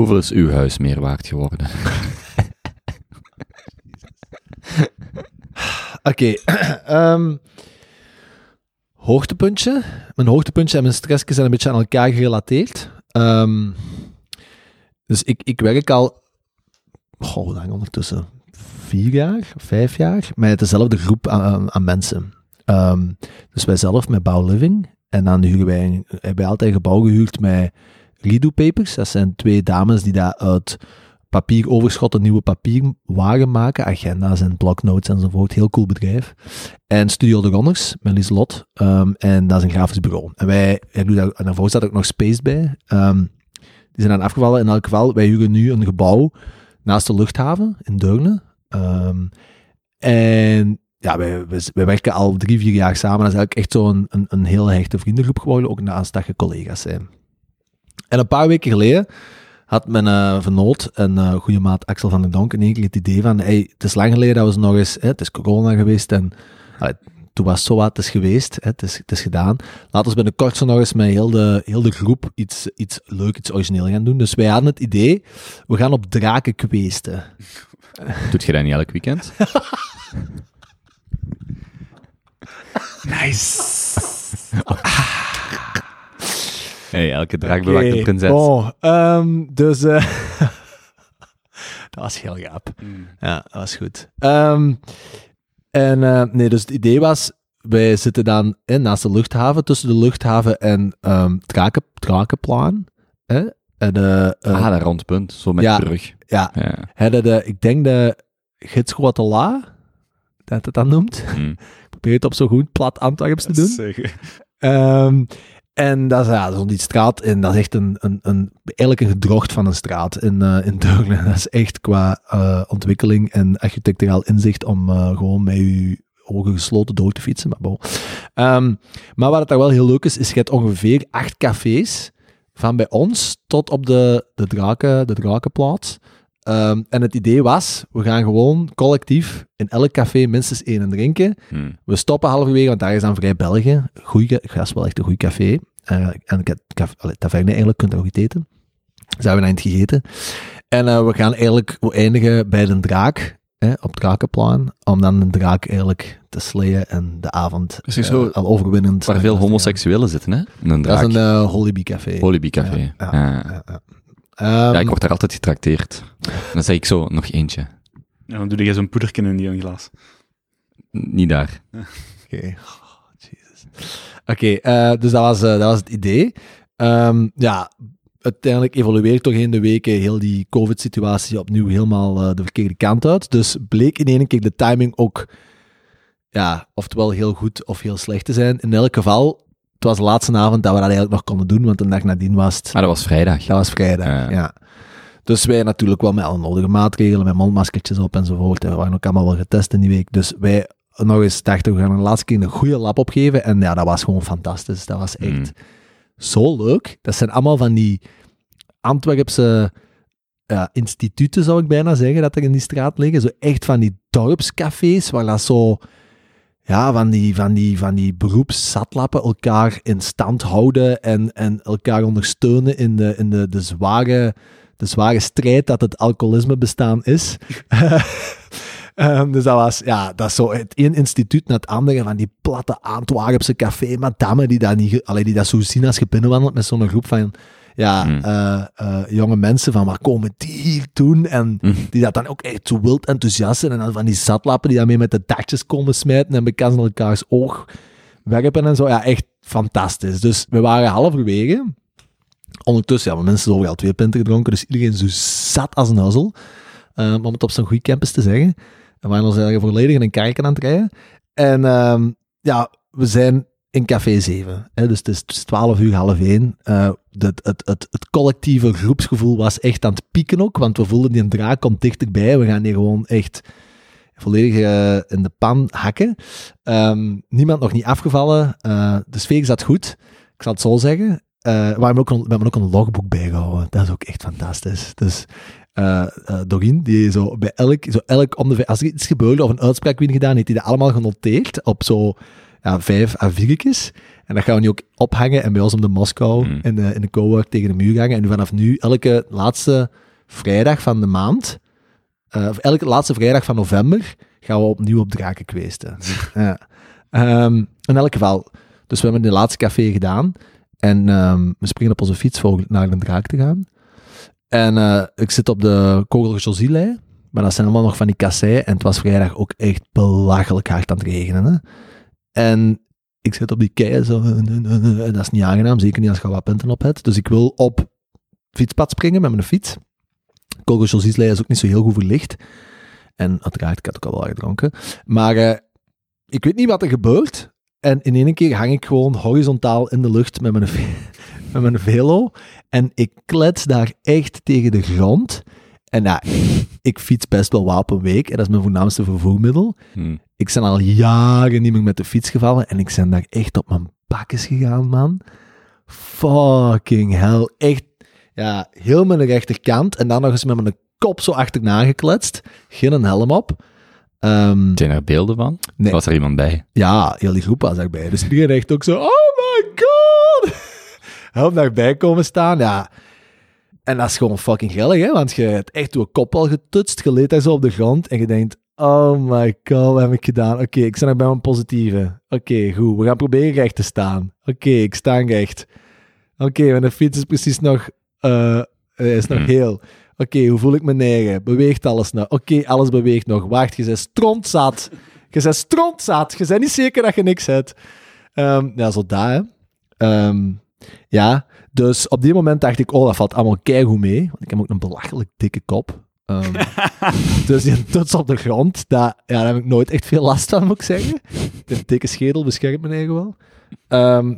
B: Hoeveel is uw huis meer waard geworden? <laughs>
A: Oké. <clears throat> ehm, hoogtepuntje. Mijn hoogtepuntje en mijn stressje zijn een beetje aan elkaar gerelateerd. Ehm, dus ik, ik werk al, goh, hoe ondertussen? Vier jaar, vijf jaar, met dezelfde groep aan mensen. Ehm, dus wij zelf met Bouw Living. En dan huren wij, hebben wij altijd een gebouw gehuurd met Redo Papers. Dat zijn twee dames die daar uit papieroverschot een nieuwe papierwagen maken, agenda's en bloknotes enzovoort. Heel cool bedrijf. En Studio de Ronners, met Lieslot. Ehm, en dat is een grafisch bureau. En wij, en daarvoor staat ook nog Space bij. Ehm, die zijn dan afgevallen. In elk geval, wij huren nu een gebouw naast de luchthaven in Deurne. Ehm, en ja, wij werken al drie, vier jaar samen. Dat is eigenlijk echt zo'n een, een heel hechte vriendengroep geworden, ook naast dat je collega's zijn. En een paar weken geleden had mijn eh vernoot en eh goede maat Axel van der Donk in één keer het idee van, hey, het is lang geleden dat we ze nog eens, hè, het is corona geweest en allee, toen was het zo wat, het is geweest, hè, het, is, het is gedaan. Laten we binnenkort zo nog eens met heel de, heel de groep iets, iets leuk, iets origineel gaan doen. Dus wij hadden het idee, we gaan op draken kweesten. <laughs>
B: Doet je dat niet elk weekend? <laughs>
C: Nice. <laughs>
B: hey, elke draak bewaakt een prinses.
A: Oh, ehm, dus eh, <laughs> dat was heel gaaf.
C: Mm.
A: Ja, dat was goed. Ehm, en eh, nee, dus het idee was, wij zitten dan eh, naast de luchthaven, tussen de luchthaven en ehm draken, Drakenplaan. Hè? En, eh, eh,
B: ah, dat rondpunt, zo met
A: ja.
B: de brug.
A: ja,
B: Ja.
A: hadden de, ik denk de Gidsguatela, dat het dat noemt. <laughs> Ik probeer het op zo goed plat Antwerps te doen.
C: Zeg.
A: Ehm, en dat is, ja, die straat, en dat is echt een, een, een, eigenlijk een gedrocht van een straat in, eh in. <laughs> Dat is echt qua eh, ontwikkeling en architecturaal inzicht om eh, gewoon met je ogen gesloten door te fietsen. Maar, bon. Ehm, maar wat het daar wel heel leuk is, is je hebt ongeveer acht cafés van bij ons tot op de, de, draken, de drakenplaats. Ehm, en het idee was, we gaan gewoon collectief in elk café minstens één drinken.
B: Hm.
A: We stoppen halverwege, want daar is dan Vrij België. Goeie, dat is wel echt een goed café. Eh, en taverne eigenlijk, kunt je nog iets eten. Dus hebben we eind gegeten. En eh, we gaan eigenlijk we eindigen bij de draak, hè, op Drakenplan, om dan de draak eigenlijk te slayen en de avond
B: Is er
A: eh,
B: zo-
A: al overwinnend.
B: Waar veel homoseksuelen zitten, hè? Een
A: Dat
B: draak.
A: is een eh Holy Bee café.
B: Holy Bee Café.
A: Ja,
B: Ja,
A: ja. Ja. Ehm,
B: Ja, ik word daar altijd getrakteerd. Dan zeg ik zo, nog eentje.
C: Ja, dan doe je zo'n poederken in die glas.
B: Niet daar.
A: Oké. Oh, Jesus. Oké, eh, dus dat was, eh, dat was het idee. Ehm, ja, uiteindelijk evolueert toch in de weken heel die COVID-situatie opnieuw helemaal eh, de verkeerde kant uit. Dus bleek in één keer de timing ook, ja, oftewel heel goed of heel slecht te zijn. In elk geval, het was de laatste avond dat we dat eigenlijk nog konden doen, want de dag nadien was het
B: Ah, dat was vrijdag.
A: dat was vrijdag,
B: Ja.
A: ja. Dus wij natuurlijk wel met alle nodige maatregelen, met mondmaskertjes op enzovoort. En we waren ook allemaal wel getest in die week. Dus wij nog eens dachten, we gaan een laatste keer een goede lab opgeven. En ja, dat was gewoon fantastisch. Dat was echt
B: Mm.
A: zo leuk. Dat zijn allemaal van die Antwerpse ja, instituten, zou ik bijna zeggen, dat er in die straat liggen. Zo echt van die dorpscafés, waar dat zo... Ja, van die, van die, van die beroepszatlappen elkaar in stand houden en, en elkaar ondersteunen in, de, in de, de, zware, de zware strijd dat het alcoholisme bestaan is. <laughs> Ehm, dus dat was, ja, dat is zo het een instituut naar het andere van die platte Antwerpse café, madame die dat, niet, ge- allee, die dat zo zien als je binnenwandelt met zo'n groep van ja,
B: Hmm.
A: eh, eh, jonge mensen van, wat komen die hier doen? En
B: Hmm.
A: die dat dan ook echt zo wild enthousiast zijn. En dan van die zatlappen die daarmee met de dakjes komen smijten en bekend in elkaars oog werpen en zo. Ja, echt fantastisch. Dus we waren halverwege. Ondertussen, ja, we mensen hebben al twee pinten gedronken, dus iedereen zo zat als een huzzel. Um, om het op zo'n goede campus te zeggen. We waren ons eigenlijk volledig in een kerken aan het rijden. En ehm, ja, we zijn in café 7. Hè, dus het is, het is 12 uur, half 1. het, het, het, het collectieve groepsgevoel was echt aan het pieken ook, want we voelden die draak komt dichterbij. We gaan hier gewoon echt volledig eh, in de pan hakken. Ehm, niemand nog niet afgevallen. Eh, de sfeer zat goed. Ik zal het zo zeggen. Eh, we, hebben ook een, ook een logboek bijgehouden. Dat is ook echt fantastisch. Dus eh eh, Doreen, die zo bij elk, zo elk om de, als er iets gebeurde of een uitspraak weer gedaan, heeft hij dat allemaal genoteerd op zo ja, vijf A4'tjes. En dat gaan we nu ook ophangen en bij ons om de Moskou
B: Mm.
A: in de, in de cowork tegen de muur hangen. En vanaf nu, elke laatste vrijdag van de maand, eh, of elke laatste vrijdag van november, gaan we opnieuw op draken kweesten. <laughs> ja. Ehm, in elk geval, dus we hebben de laatste café gedaan. En ehm, we springen op onze fiets voor naar de draak te gaan. En eh, ik zit op de Kogel Josylei, maar dat zijn allemaal nog van die kassei. En het was vrijdag ook echt belachelijk hard aan het regenen. Hè? En ik zit op die kei zo, en <laughs> dat is niet aangenaam, zeker niet als je wat punten op hebt. Dus ik wil op fietspad springen met mijn fiets. Kogel is ook niet zo heel goed verlicht. En uiteraard, ik had ook al wel gedronken. Maar eh, ik weet niet wat er gebeurt. En in één keer hang ik gewoon horizontaal in de lucht met mijn, <laughs> met mijn velo. En ik klets daar echt tegen de grond. En ja, ik fiets best wel een week. En dat is mijn voornaamste vervoermiddel.
B: Hm.
A: Ik ben al jaren niet meer met de fiets gevallen. En ik ben daar echt op mijn bakjes gegaan, man. Fucking hell. Echt, ja, heel mijn rechterkant. En dan nog eens met mijn kop zo achterna gekletst. Geen een helm op. Ehm,
B: Zijn er beelden van?
A: Nee.
B: Was er iemand bij?
A: ja, heel die groep was daarbij. Dus iedereen echt ook zo, oh my god! <laughs> Help daarbij komen staan, ja. En dat is gewoon fucking grillig, hè. Want je hebt echt door kop al getutst, je leed daar zo op de grond en je denkt, oh my god, wat heb ik gedaan? Oké, ik sta nog bij mijn positieve. Oké, goed, we gaan proberen recht te staan. Oké, ik sta recht. Oké, mijn fiets is precies nog, hij is nog
B: Hmm.
A: heel. Oké, hoe voel ik me negen? Beweegt alles nog? Oké, alles beweegt nog. Wacht, je bent strontzat. Je bent strontzat. Je bent niet zeker dat je niks hebt. Ehm, ja, zo daar, hè. Ehm, ja, dus op die moment dacht ik, oh, dat valt allemaal keigoed mee. Want ik heb ook een belachelijk dikke kop. Ehm, <laughs> dus die tuts op de grond, dat, ja, daar heb ik nooit echt veel last van, moet ik zeggen. De dikke schedel beschermt me eigen wel. Ehm,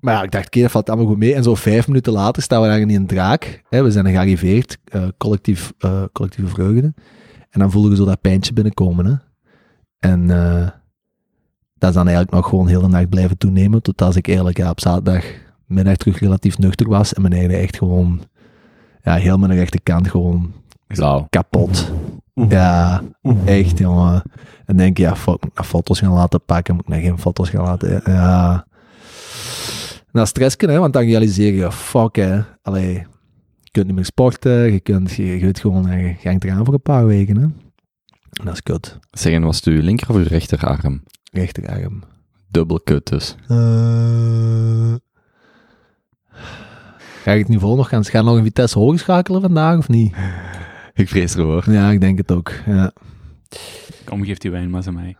A: maar ja, ik dacht, oké, dat valt allemaal goed mee. En zo vijf minuten later staan we daar in een draak. Hè, we zijn er gearriveerd, eh, collectief, eh, collectieve vreugde. En dan voelde je zo dat pijntje binnenkomen. Hè. En eh, dat is dan eigenlijk nog gewoon heel de nacht blijven toenemen. Tot als ik eigenlijk ja, op zaterdagmiddag terug relatief nuchter was. En mijn eigen echt gewoon, ja, heel mijn rechterkant gewoon
B: Blauw.
A: kapot. Ja, echt, jongen. En denk je, ja, fuck, moet ik nog foto's gaan laten pakken? Moet ik nog geen foto's gaan laten? Ja. Nou, stressken, hè, want dan realiseer je, fuck, hè. Allee, je kunt niet meer sporten, je, kunt, je, je weet gewoon, hè, je hangt eraan voor een paar weken, hè. En dat is kut.
B: Zeggen, was het uw linker of uw rechterarm?
A: Rechterarm.
B: Dubbel kut dus.
A: Eh Ga ik het niveau nog gaan, ga ik nog een Vitesse hoger schakelen vandaag, of niet? <laughs>
B: Ik vrees ervoor.
A: Ja, ik denk het ook, ja.
C: Kom, geef die wijn maar aan mij.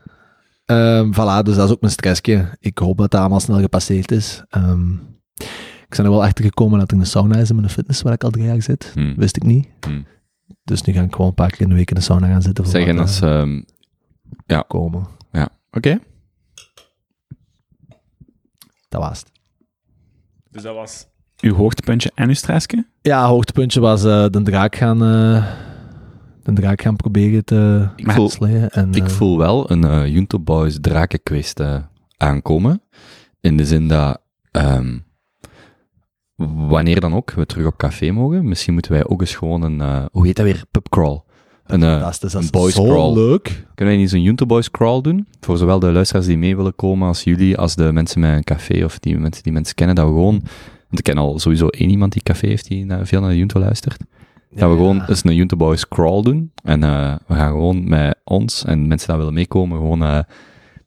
A: Ehm voilà, dus dat is ook mijn stressje. Ik hoop dat dat allemaal snel gepasseerd is. Ehm, ik ben er wel achter gekomen dat er een sauna is in mijn fitness waar ik al drie jaar zit.
B: Hm.
A: Wist ik niet.
B: Hm.
A: Dus nu ga ik gewoon een paar keer in de week in de sauna gaan zitten. voor
B: Zeggen als...
A: eh,
B: ehm,
A: komen.
B: ja, oké.
A: Dat was het.
C: Dus dat was uw hoogtepuntje en uw stressje?
A: Ja, hoogtepuntje was eh, de draak gaan... eh, de draak gaan proberen te
B: Ik voel,
A: slayen. En,
B: ik
A: eh,
B: voel wel een eh Junto Boys drakenquest aankomen. In de zin dat, ehm, wanneer dan ook we terug op café mogen, misschien moeten wij ook eens gewoon een, eh, hoe heet dat weer, pubcrawl. Een, eh,
A: fantastisch. Dat
B: een
A: is
B: boys
A: zo
B: crawl.
A: leuk.
B: Kunnen wij niet zo'n Junto Boys crawl doen? Voor zowel de luisteraars die mee willen komen als jullie, als de mensen met een café of die mensen die mensen kennen, dat we gewoon, want ik ken al sowieso één iemand die café heeft die naar, veel naar de Junto luistert. Dat we gewoon eens een Junto Boys crawl doen. En eh, we gaan gewoon met ons en mensen die willen meekomen, gewoon eh,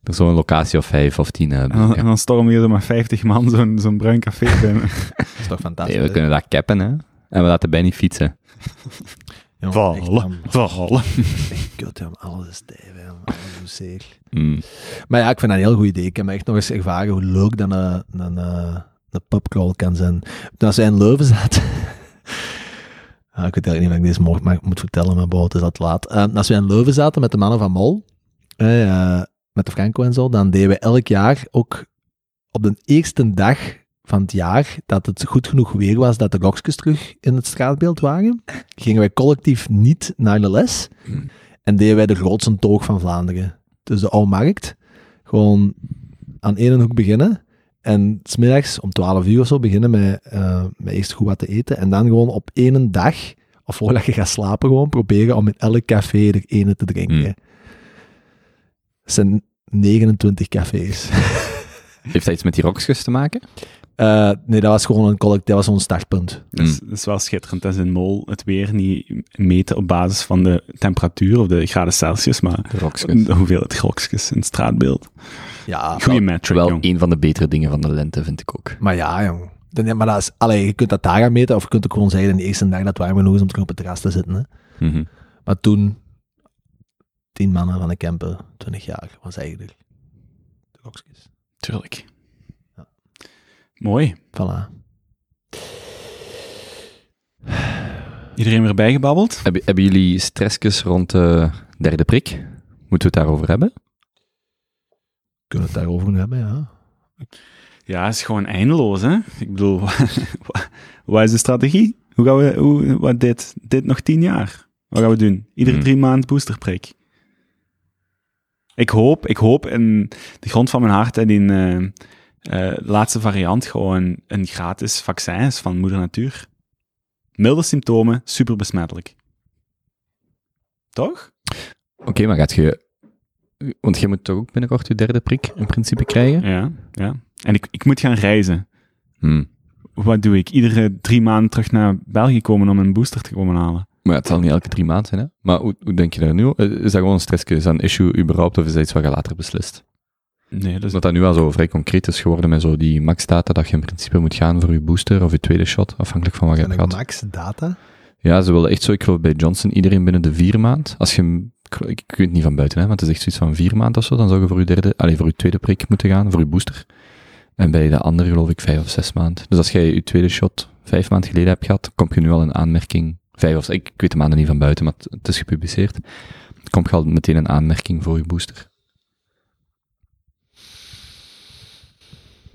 B: er zo'n locatie of vijf of tien eh,
C: En dan, en dan stormen hier maar 50 man zo'n zo'n bruin café <laughs> binnen.
A: Dat is toch fantastisch.
B: Nee, we kunnen dat cappen, hè. En we laten bij niet fietsen. <laughs>
C: Vallen. Vallen.
A: Echt kut, ja, alles is stijf, ja, alles is zeer.
B: Mm.
A: Maar ja, ik vind dat een heel goed idee. Ik heb me echt nog eens ervaren hoe leuk dat een, een, eh, een pubcrawl kan zijn. Toen wij in Leuven zaten... <laughs> Ah, ik weet eigenlijk niet of ik deze morgen moet vertellen, maar boven is al te laat. Eh, als we in Leuven zaten met de mannen van Mol, eh, met de Franco en zo, dan deden we elk jaar ook op de eerste dag van het jaar dat het goed genoeg weer was dat de rokjes terug in het straatbeeld waren, gingen wij collectief niet naar de les en deden wij de grootste toog van Vlaanderen. Dus de Oude Markt, gewoon aan één hoek beginnen en smiddags om 12 uur of zo beginnen met, eh, met eerst goed wat te eten en dan gewoon op één dag, of voordat je gaat slapen, gewoon proberen om in elk café er ene te drinken.
B: Hmm.
A: Het zijn 29 cafés. <laughs>
B: Heeft dat iets met die rokjes te maken?
A: Eh, nee, dat was gewoon een collect, dat was zo'n startpunt.
C: Dat is, dat is wel schitterend. Dat is in Mol het weer niet meten op basis van de temperatuur of de graden Celsius, maar
B: De
C: de hoeveelheid in het straatbeeld.
A: Ja,
C: Goeie metric,
B: Wel
C: jong.
B: een van de betere dingen van de lente, vind ik ook.
A: maar ja, jong. Dan- Maar dat is, allee, je kunt dat daar gaan meten, of je kunt ook gewoon zeggen, de eerste dag dat het warm genoeg is om terug op het terras te zitten. Hè.
B: Mhm.
A: Maar toen, tien mannen van de camper, 20 jaar, was eigenlijk de rokjes.
C: Tuurlijk.
A: Ja.
C: Mooi.
A: Voilà.
C: Iedereen weer bijgebabbeld?
B: Hebben, hebben jullie stressjes rond de derde prik? Moeten we het daarover hebben?
A: Kunnen we het daarover hebben, ja.
C: Ja, het is gewoon eindeloos, hè? Ik bedoel, <laughs> wat, is de strategie? Hoe gaan we, hoe, wat dit? Dit nog tien jaar? Wat gaan we doen? Iedere
B: Hmm.
C: drie maanden boosterprik. Ik hoop, ik hoop in de grond van mijn hart en in eh, eh, laatste variant gewoon een gratis vaccin is van moeder natuur. Milde symptomen, super besmettelijk. Toch?
B: Oké, maar gaat je... Want je moet toch ook binnenkort je derde prik in principe krijgen?
C: Ja, ja. En ik, ik moet gaan reizen.
B: Hmm.
C: Wat doe ik? Iedere drie maanden terug naar België komen om een booster te komen halen.
B: Maar ja, het zal niet elke drie maanden zijn, hè? Maar hoe, hoe denk je daar nu? o- Is dat gewoon een stressje? Is dat een issue überhaupt, of is dat iets wat je later beslist?
C: Nee, dat is
B: Omdat dat nu al zo vrij concreet is geworden met zo die max-data, dat je in principe moet gaan voor je booster of je tweede shot, afhankelijk van wat je hebt gehad.
A: max data?
B: Ja, ze willen echt zo, ik geloof bij Johnson, iedereen binnen de vier maand. Als je, ik, weet het niet van buiten, hè, maar het is echt zoiets van vier maand of zo, dan zou je voor je derde, allez, voor je tweede prik moeten gaan, voor je booster. En bij de andere geloof ik vijf of zes maand. Dus als jij je tweede shot vijf maanden geleden hebt gehad, kom je nu al in aanmerking, vijf of ik, ik weet de maanden niet van buiten, maar het, is gepubliceerd. Kom je al meteen in aanmerking voor je booster.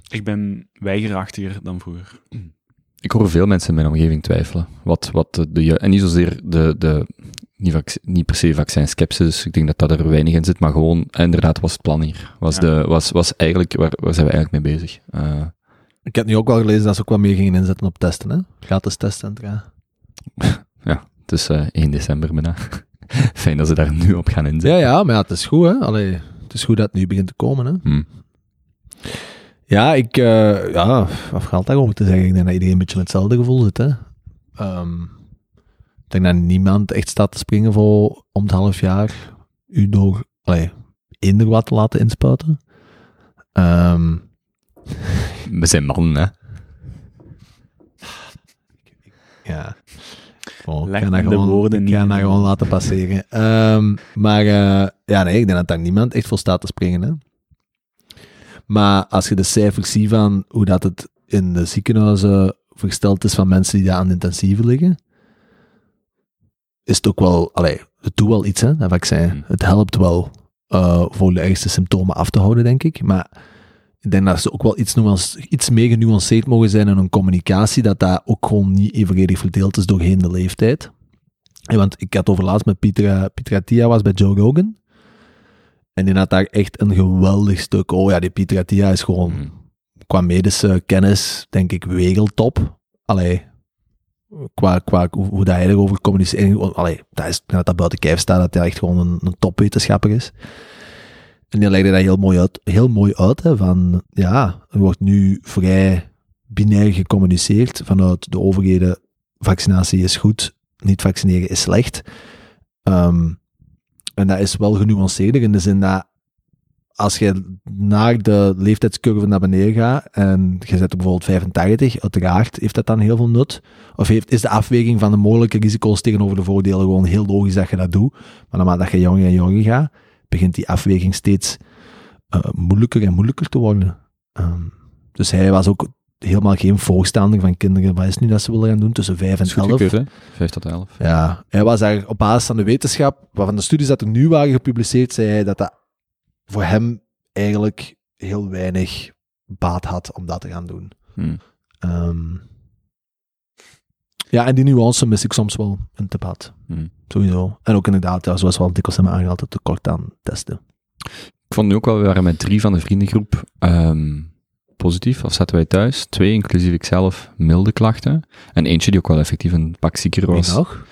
C: Ik ben weigerachtiger dan vroeger.
B: Ik hoor veel mensen in mijn omgeving twijfelen. Wat, wat de, de, en niet zozeer de, de niet, vac- niet per se vaccinskepsis, ik denk dat dat er weinig in zit, maar gewoon, inderdaad, was het plan hier. Was,
C: Ja.
B: de, was, was eigenlijk, waar, waar zijn we eigenlijk mee bezig? Eh,
A: Ik heb nu ook wel gelezen dat ze ook wat meer gingen inzetten op testen, hè? Gratis testcentra. <laughs>
B: het is eh 1 december bijna. <laughs> Fijn dat ze daar nu op gaan inzetten.
A: Ja, ja, maar ja, het is goed, hè? Allee, het is goed dat het nu begint te komen, hè?
B: Hm.
A: Ja, ik, eh, ja, wat valt daarover te zeggen? Ik denk dat iedereen een beetje met hetzelfde gevoel zit, hè? Ehm, denk dat niemand echt staat te springen voor om het half jaar u door, allee, eender wat te laten inspuiten. Ehm, <laughs>
B: We zijn mannen, hè.
A: ja. Oh, ik ga dat
C: de
A: gewoon,
C: woorden
A: ik ga
C: niet
A: dat gewoon laten passeren. Ehm, maar eh, ja, nee, ik denk dat daar niemand echt voor staat te springen. Hè. Maar als je de cijfers ziet van hoe dat het in de ziekenhuizen versteld is van mensen die daar aan de intensieve liggen, is het ook wel, allee, het doet wel iets, hè, dat vaccin.
B: Hmm.
A: Het helpt wel eh, voor de ergste symptomen af te houden, denk ik. Maar ik denk dat ze ook wel iets, nuance, iets meer genuanceerd mogen zijn in hun communicatie, dat dat ook gewoon niet evenredig verdeeld is doorheen de leeftijd. En want ik had over laatst met Pieter, Pieter Attia was bij Joe Rogan. En die had daar echt een geweldig stuk. Oh ja, die Pieter Attia is gewoon
B: Mm.
A: qua medische kennis, denk ik, wereldtop. Allee, qua, qua hoe, dat hij erover communiceert. Allee, dat is dat dat buiten kijf staat, dat hij echt gewoon een, een topwetenschapper is. En die legde dat heel mooi uit, heel mooi uit hè, van, ja, er wordt nu vrij binair gecommuniceerd vanuit de overheden, vaccinatie is goed, niet vaccineren is slecht. Ehm, en dat is wel genuanceerder in de zin dat als je naar de leeftijdscurve naar beneden gaat en je zet bijvoorbeeld 85, uiteraard heeft dat dan heel veel nut. Of heeft, is de afweging van de mogelijke risico's tegenover de voordelen gewoon heel logisch dat je dat doet. Maar naarmate dat je jonger en jonger gaat, begint die afweging steeds eh, moeilijker en moeilijker te worden. Ehm, dus hij was ook helemaal geen voorstander van kinderen. Wat is nu dat ze willen gaan doen tussen 5 en
B: Dat is goed
A: 11?
B: gekeurd, hè? 5 tot 11.
A: Ja, hij was daar op basis van de wetenschap, waarvan de studies dat er nu waren gepubliceerd, zei hij dat dat voor hem eigenlijk heel weinig baat had om dat te gaan doen.
B: Hm.
A: Ehm, ja, en die nuance mis ik soms wel in het debat.
B: Hm.
A: Sowieso. En ook inderdaad, ja, zoals we al dikwijls hebben aangehaald, het tekort aan testen.
B: Ik vond nu ook wel, we waren met drie van de vriendengroep ehm, positief, of zaten wij thuis. Twee, inclusief ikzelf, milde klachten. En eentje die ook wel effectief een pak zieker
A: Wie
B: was.
A: nog?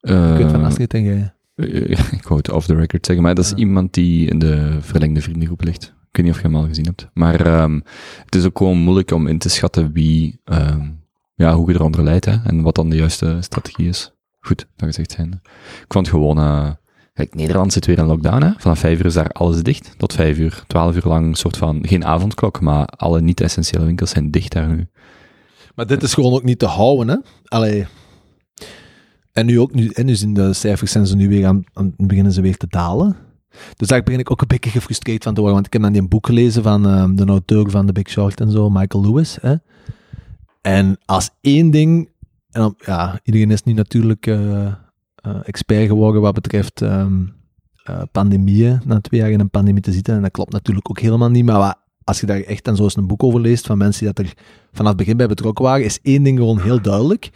B: Eh,
A: Ik weet van Astrid en jij.
B: Eh, <laughs> ik wou het off the record zeggen, maar dat is
A: Ja.
B: iemand die in de verlengde vriendengroep ligt. Ik weet niet of je hem al gezien hebt. Maar ehm, het is ook gewoon moeilijk om in te schatten wie, ehm, ja, hoe je eronder leidt hè, en wat dan de juiste strategie is. Goed, dat gezegd zijn. Ik vond gewoon, eh, kijk, Nederland zit weer in lockdown. Hè. Vanaf vijf uur is daar alles dicht. Tot vijf uur, twaalf uur lang, een soort van, geen avondklok, maar alle niet-essentiële winkels zijn dicht daar nu.
A: Maar dit is gewoon ook niet te houden, hè? Allee. En nu ook, nu, en nu zijn de cijfers zijn ze nu weer aan, beginnen ze weer te dalen. Dus daar begin ik ook een beetje gefrustreerd van te worden, want ik heb dan die boek gelezen van ehm, de auteur van The Big Short en zo, Michael Lewis. Hè? En als één ding, en ja, iedereen is nu natuurlijk eh, eh, expert geworden wat betreft ehm, eh, pandemieën, na twee jaar in een pandemie te zitten, en dat klopt natuurlijk ook helemaal niet, maar wat, als je daar echt dan zo eens een boek over leest van mensen die dat er vanaf het begin bij betrokken waren, is één ding gewoon heel duidelijk.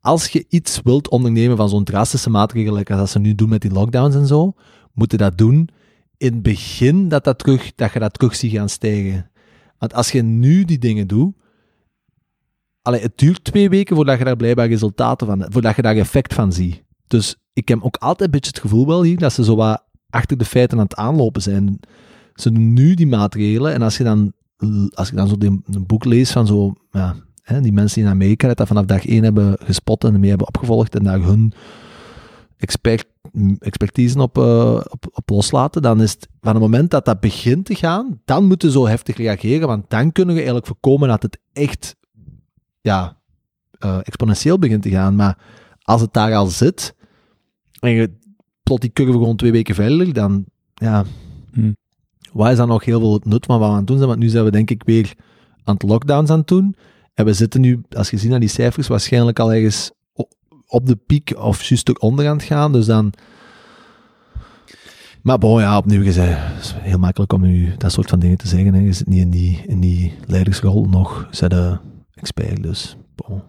A: Als je iets wilt ondernemen van zo'n drastische maatregelen, like als ze nu doen met die lockdowns en zo, moet je dat doen in het begin dat, dat, terug, dat je dat terug ziet gaan stijgen. Want als je nu die dingen doet, allee, het duurt twee weken voordat je daar blijkbaar resultaten van voordat je daar effect van ziet. Dus ik heb ook altijd een beetje het gevoel wel hier dat ze zo wat achter de feiten aan het aanlopen zijn. Ze doen nu die maatregelen en als je dan, als je dan zo een boek leest van zo, ja, hè, die mensen in Amerika dat, vanaf dag één hebben gespot en ermee hebben opgevolgd en daar hun expert, expertise op, eh, op, op loslaten, dan is het van het moment dat dat begint te gaan, dan moeten ze zo heftig reageren, want dan kunnen we eigenlijk voorkomen dat het echt ja, eh, exponentieel begint te gaan. Maar als het daar al zit en je plot die curve gewoon twee weken verder, dan ja,
B: Hmm.
A: wat is dan nog heel veel nut van wat we aan het doen zijn? Want nu zijn we denk ik weer aan het lockdowns aan het doen. En we zitten nu, als je ziet naar die cijfers, waarschijnlijk al ergens op de piek of juist eronder aan het gaan. Dus dan... Maar bon, ja, opnieuw gezegd, het is heel makkelijk om nu dat soort van dingen te zeggen. Hè. Je zit niet in die, in die leidersrol nog, zij de expert, dus bon.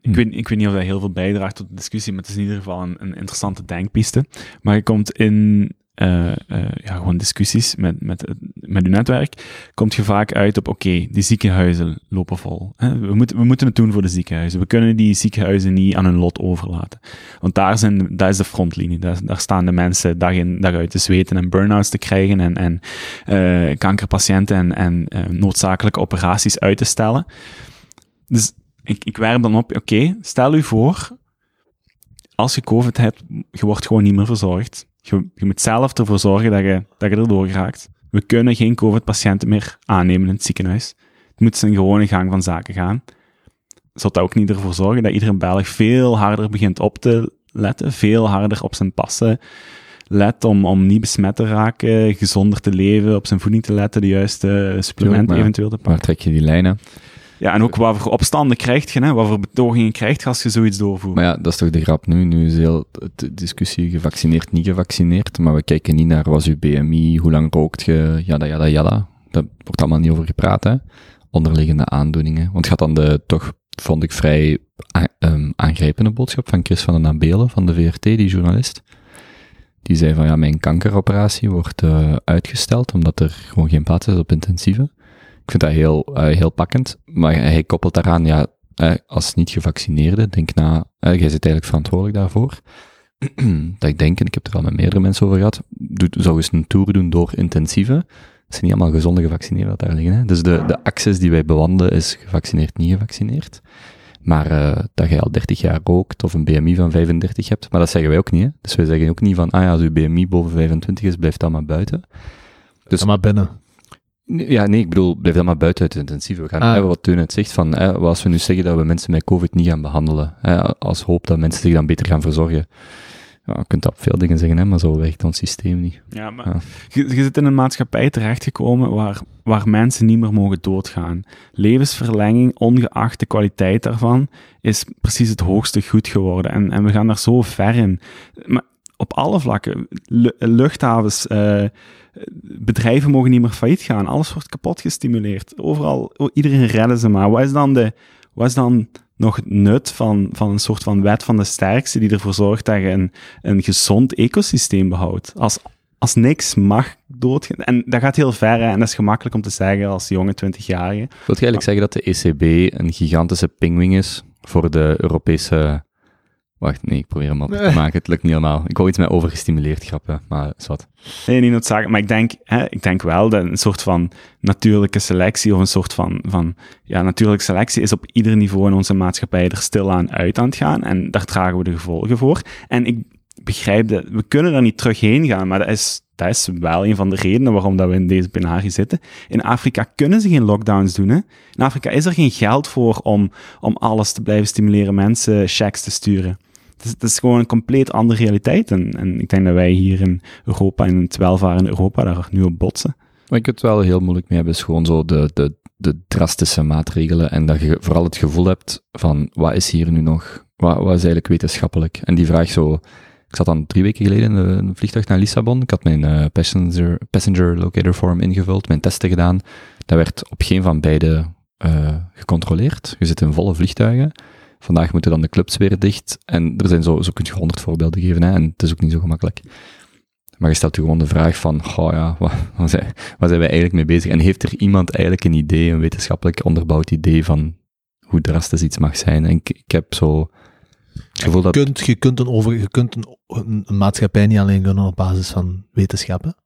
C: Ik weet, ik weet niet of dat heel veel bijdraagt tot de discussie, maar het is in ieder geval een, een interessante denkpiste. Maar je komt in eh, eh, ja, gewoon discussies met, met, met uw netwerk, komt je vaak uit op, oké, die ziekenhuizen lopen vol. Hè? We, moeten, we moeten het doen voor de ziekenhuizen. We kunnen die ziekenhuizen niet aan hun lot overlaten. Want daar, zijn, daar is de frontlinie. Daar, staan de mensen dag in, dag uit te zweten en burn-outs te krijgen en, en eh, kankerpatiënten en, en noodzakelijke operaties uit te stellen. Dus ik, ik werp dan op, oké, stel u voor, als je COVID hebt, je wordt gewoon niet meer verzorgd. Je, je moet zelf ervoor zorgen dat je, dat je erdoor geraakt. We kunnen geen COVID-patiënten meer aannemen in het ziekenhuis. Het moet zijn gewone gang van zaken gaan. Zou dat ook niet ervoor zorgen dat iedere Belg veel harder begint op te letten, veel harder op zijn passen let om, om niet besmet te raken, gezonder te leven, op zijn voeding te letten, de juiste supplementen eventueel te pakken.
B: Waar trek je die lijnen?
C: Ja, en ook wat voor opstanden krijg je, hè? wat voor betogingen krijg je als je zoiets doorvoert.
B: Maar ja, dat is toch de grap nu. Nu is heel de discussie gevaccineerd, niet gevaccineerd. Maar we kijken niet naar was uw BMI, hoe lang rookt je, jada, jada, jada. daar wordt allemaal niet over gepraat, hè. Onderliggende aandoeningen. Want gaat dan de, toch, vond ik vrij ehm, aangrijpende boodschap van Chris van den Nabelen van de VRT, die journalist. Die zei van, ja, mijn kankeroperatie wordt eh, uitgesteld, omdat er gewoon geen plaats is op intensieve. Ik vind dat heel, eh, heel pakkend, maar hij koppelt daaraan, ja, eh, als niet-gevaccineerde, denk na, eh, jij zit eigenlijk verantwoordelijk daarvoor. <clears throat> dat ik denk, en ik heb er al met meerdere mensen over gehad, doe, zou eens een tour doen door intensieve. Het zijn niet allemaal gezonde gevaccineerden dat daar liggen. Hè? Dus de, de access die wij bewandelen is gevaccineerd, niet gevaccineerd. Maar dat je al 30 jaar rookt of een BMI van 35 hebt, maar dat zeggen wij ook niet. Hè? Dus wij zeggen ook niet van, ah ja, als uw BMI boven 25 is, blijft dat maar buiten. Dus-
A: Dus maar binnen.
B: Ja, nee, ik bedoel, blijf dan maar buiten uit de intensieve. We gaan
A: Ah.
B: even wat Teun het zegt van, hè, als we nu zeggen dat we mensen met COVID niet gaan behandelen, hè, als hoop dat mensen zich dan beter gaan verzorgen. Ja, je kunt dat op veel dingen zeggen, hè, maar zo werkt ons systeem niet.
C: Ja, maar
B: Ja.
C: Je, je zit in een maatschappij terechtgekomen waar, waar mensen niet meer mogen doodgaan. Levensverlenging, ongeacht de kwaliteit daarvan, is precies het hoogste goed geworden. En, en we gaan daar zo ver in. Maar op alle vlakken, lu- luchthavens, eh, bedrijven mogen niet meer failliet gaan. Alles wordt kapot gestimuleerd. Overal, iedereen redden ze maar. Wat is dan, de, wat is dan nog het nut van, van een soort van wet van de sterkste die ervoor zorgt dat je een, een gezond ecosysteem behoudt? Als, als niks mag doodgaan. En dat gaat heel ver, en dat is gemakkelijk om te zeggen als jonge 20-jarige.
B: Wil je eigenlijk zeggen dat de ECB een gigantische pingwing is voor de Europese... Wacht, nee, ik probeer hem op te maken. Het lukt niet helemaal. Ik wou iets met overgestimuleerd grappen, maar wat.
C: Nee, niet noodzakelijk, maar ik denk, hè, ik denk wel dat een soort van natuurlijke selectie of een soort van, van ja, natuurlijke selectie is op ieder niveau in onze maatschappij er stilaan uit aan het gaan en daar dragen we de gevolgen voor. En ik begrijp dat, we kunnen daar niet terug heen gaan, maar dat is, dat is wel een van de redenen waarom dat we in deze penarie zitten. In Afrika kunnen ze geen lockdowns doen. Hè? In Afrika is er geen geld voor om, om alles te blijven stimuleren, mensen checks te sturen. Het is, gewoon een compleet andere realiteit. En, en ik denk dat wij hier in Europa, in het welvarende Europa, daar nu op botsen.
B: Wat ik het wel heel moeilijk mee heb, is gewoon zo de, de, de drastische maatregelen en dat je vooral het gevoel hebt van, wat is hier nu nog? Wat, wat is eigenlijk wetenschappelijk? En die vraag zo, ik zat dan drie weken geleden in een vliegtuig naar Lissabon, ik had mijn eh, passenger, passenger locator form ingevuld, mijn testen gedaan, dat werd op geen van beide eh, gecontroleerd. Je zit in volle vliegtuigen. Vandaag moeten dan de clubs weer dicht. En er zijn zo, zo kun je honderd voorbeelden geven, hè, en het is ook niet zo gemakkelijk. Maar je stelt je gewoon de vraag van, goh ja, wat, wat, zijn, waar zijn wij eigenlijk mee bezig? En heeft er iemand eigenlijk een idee, een wetenschappelijk onderbouwd idee van hoe drastisch iets mag zijn? En ik, ik heb zo gevoel dat...
A: Je kunt, je kunt, een, over, je kunt een, een, een maatschappij niet alleen gunnen op basis van wetenschappen.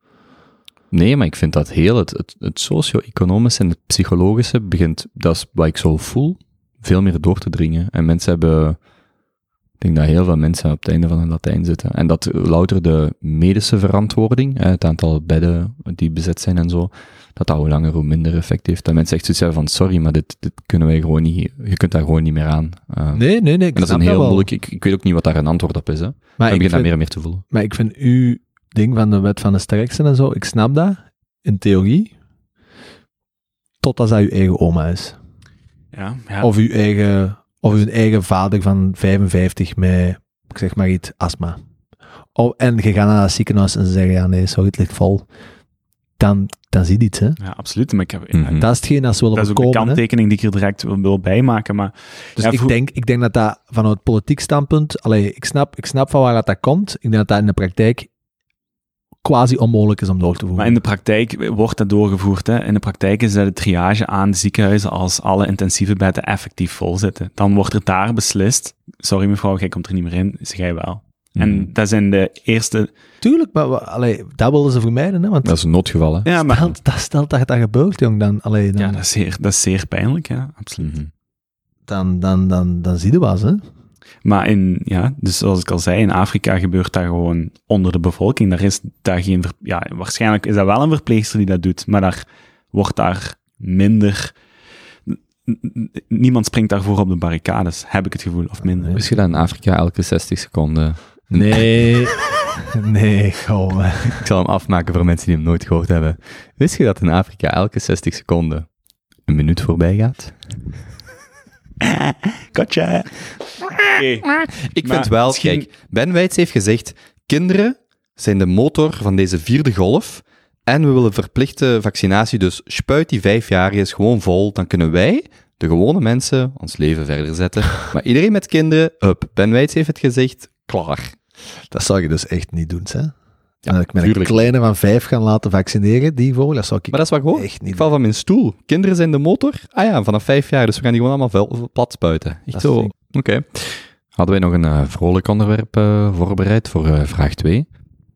B: Nee, maar ik vind dat heel, het, het, het socio-economische en het psychologische begint, dat is wat ik zo voel, veel meer door te dringen. En mensen hebben, ik denk dat heel veel mensen op het einde van hun Latijn zitten. En dat louter de medische verantwoording, het aantal bedden die bezet zijn en zo, dat dat hoe langer hoe minder effect heeft. Dat mensen echt zoiets hebben van, sorry, maar dit, dit kunnen wij gewoon niet, je kunt daar gewoon niet meer aan. Uh,
A: Nee, nee, nee. Ik
B: en dat is een heel moeilijk, ik, ik weet ook niet wat daar een antwoord op is. Hè.
A: Maar
B: ik begin dat
A: vind,
B: meer en meer te voelen.
A: maar ik vind uw ding van de wet van de sterkste en zo, ik snap dat, in theorie, totdat dat uw eigen oma is.
C: Ja, ja.
A: Of uw eigen, of uw eigen vader van 55 met, ik zeg maar iets, astma. Oh, en je gaat naar het ziekenhuis en ze zeggen, ja nee, sorry, het ligt vol. Dan, dan zie je iets, hè.
C: ja, absoluut. Maar ik heb,
B: Mhm.
A: Dat is hetgeen dat ze willen
C: dat is ook de
A: voorkomen, hè.
C: kanttekening die ik er direct wil, wil bijmaken. Maar
A: Dus
C: Ja,
A: ik, denk, ik denk dat dat vanuit politiek standpunt, allee, ik snap, ik snap van waar dat, dat komt. Ik denk dat dat in de praktijk quasi onmogelijk is om door te voeren.
C: Maar in de praktijk wordt dat doorgevoerd. Hè. In de praktijk is dat de triage aan de ziekenhuizen als alle intensieve bedden effectief vol zitten. Dan wordt er daar beslist, sorry mevrouw, jij komt er niet meer in, zeg jij wel. En dat zijn de eerste...
A: Tuurlijk, maar allee, dat willen ze vermijden, hè, want
B: Dat is een noodgeval, hè.
C: Ja, maar,
A: stelt, dat, stelt dat dat gebeurt, jong, dan, allee, dan,
C: ja dat, is zeer, dat is zeer pijnlijk, ja, absoluut.
B: Mhm.
A: dan, dan, dan, dan zie je wat, hè.
C: Maar in, ja, dus zoals ik al zei, in Afrika gebeurt dat gewoon onder de bevolking. Daar is daar geen, ja, waarschijnlijk is dat wel een verpleegster die dat doet, maar daar wordt daar minder, niemand springt daarvoor op de barricades, heb ik het gevoel, of minder.
B: Je dat in Afrika elke 60 seconden...
A: Nee, <laughs> nee, goh.
B: Ik zal hem afmaken voor mensen die hem nooit gehoord hebben. Wist je dat in Afrika elke 60 seconden een minuut voorbij gaat? <laughs>
C: Gotcha!
B: Ik
C: Maar
B: vind wel,
C: misschien-
B: kijk, Ben Weitz heeft gezegd, kinderen zijn de motor van deze vierde golf En we willen verplichte vaccinatie, dus spuit die vijfjarigen gewoon vol. Dan kunnen wij, de gewone mensen, ons leven verder zetten. <laughs> maar iedereen met kinderen, up, Ben Wijts heeft het gezegd, klaar.
A: Dat zou je dus echt niet doen, hè?
B: Ja,
A: dat ik met een
B: tuurlijk.
A: kleine van vijf gaan laten vaccineren, die vogel, dat zou ik
B: Maar dat is wat hoor.
A: echt niet
B: Ik val van mijn stoel. Kinderen zijn de motor. Ah ja, vanaf vijf jaar, dus we gaan die gewoon allemaal vel, plat spuiten. Echt zo. Oké. Hadden wij nog een eh, vrolijk onderwerp eh, voorbereid voor eh, vraag 2?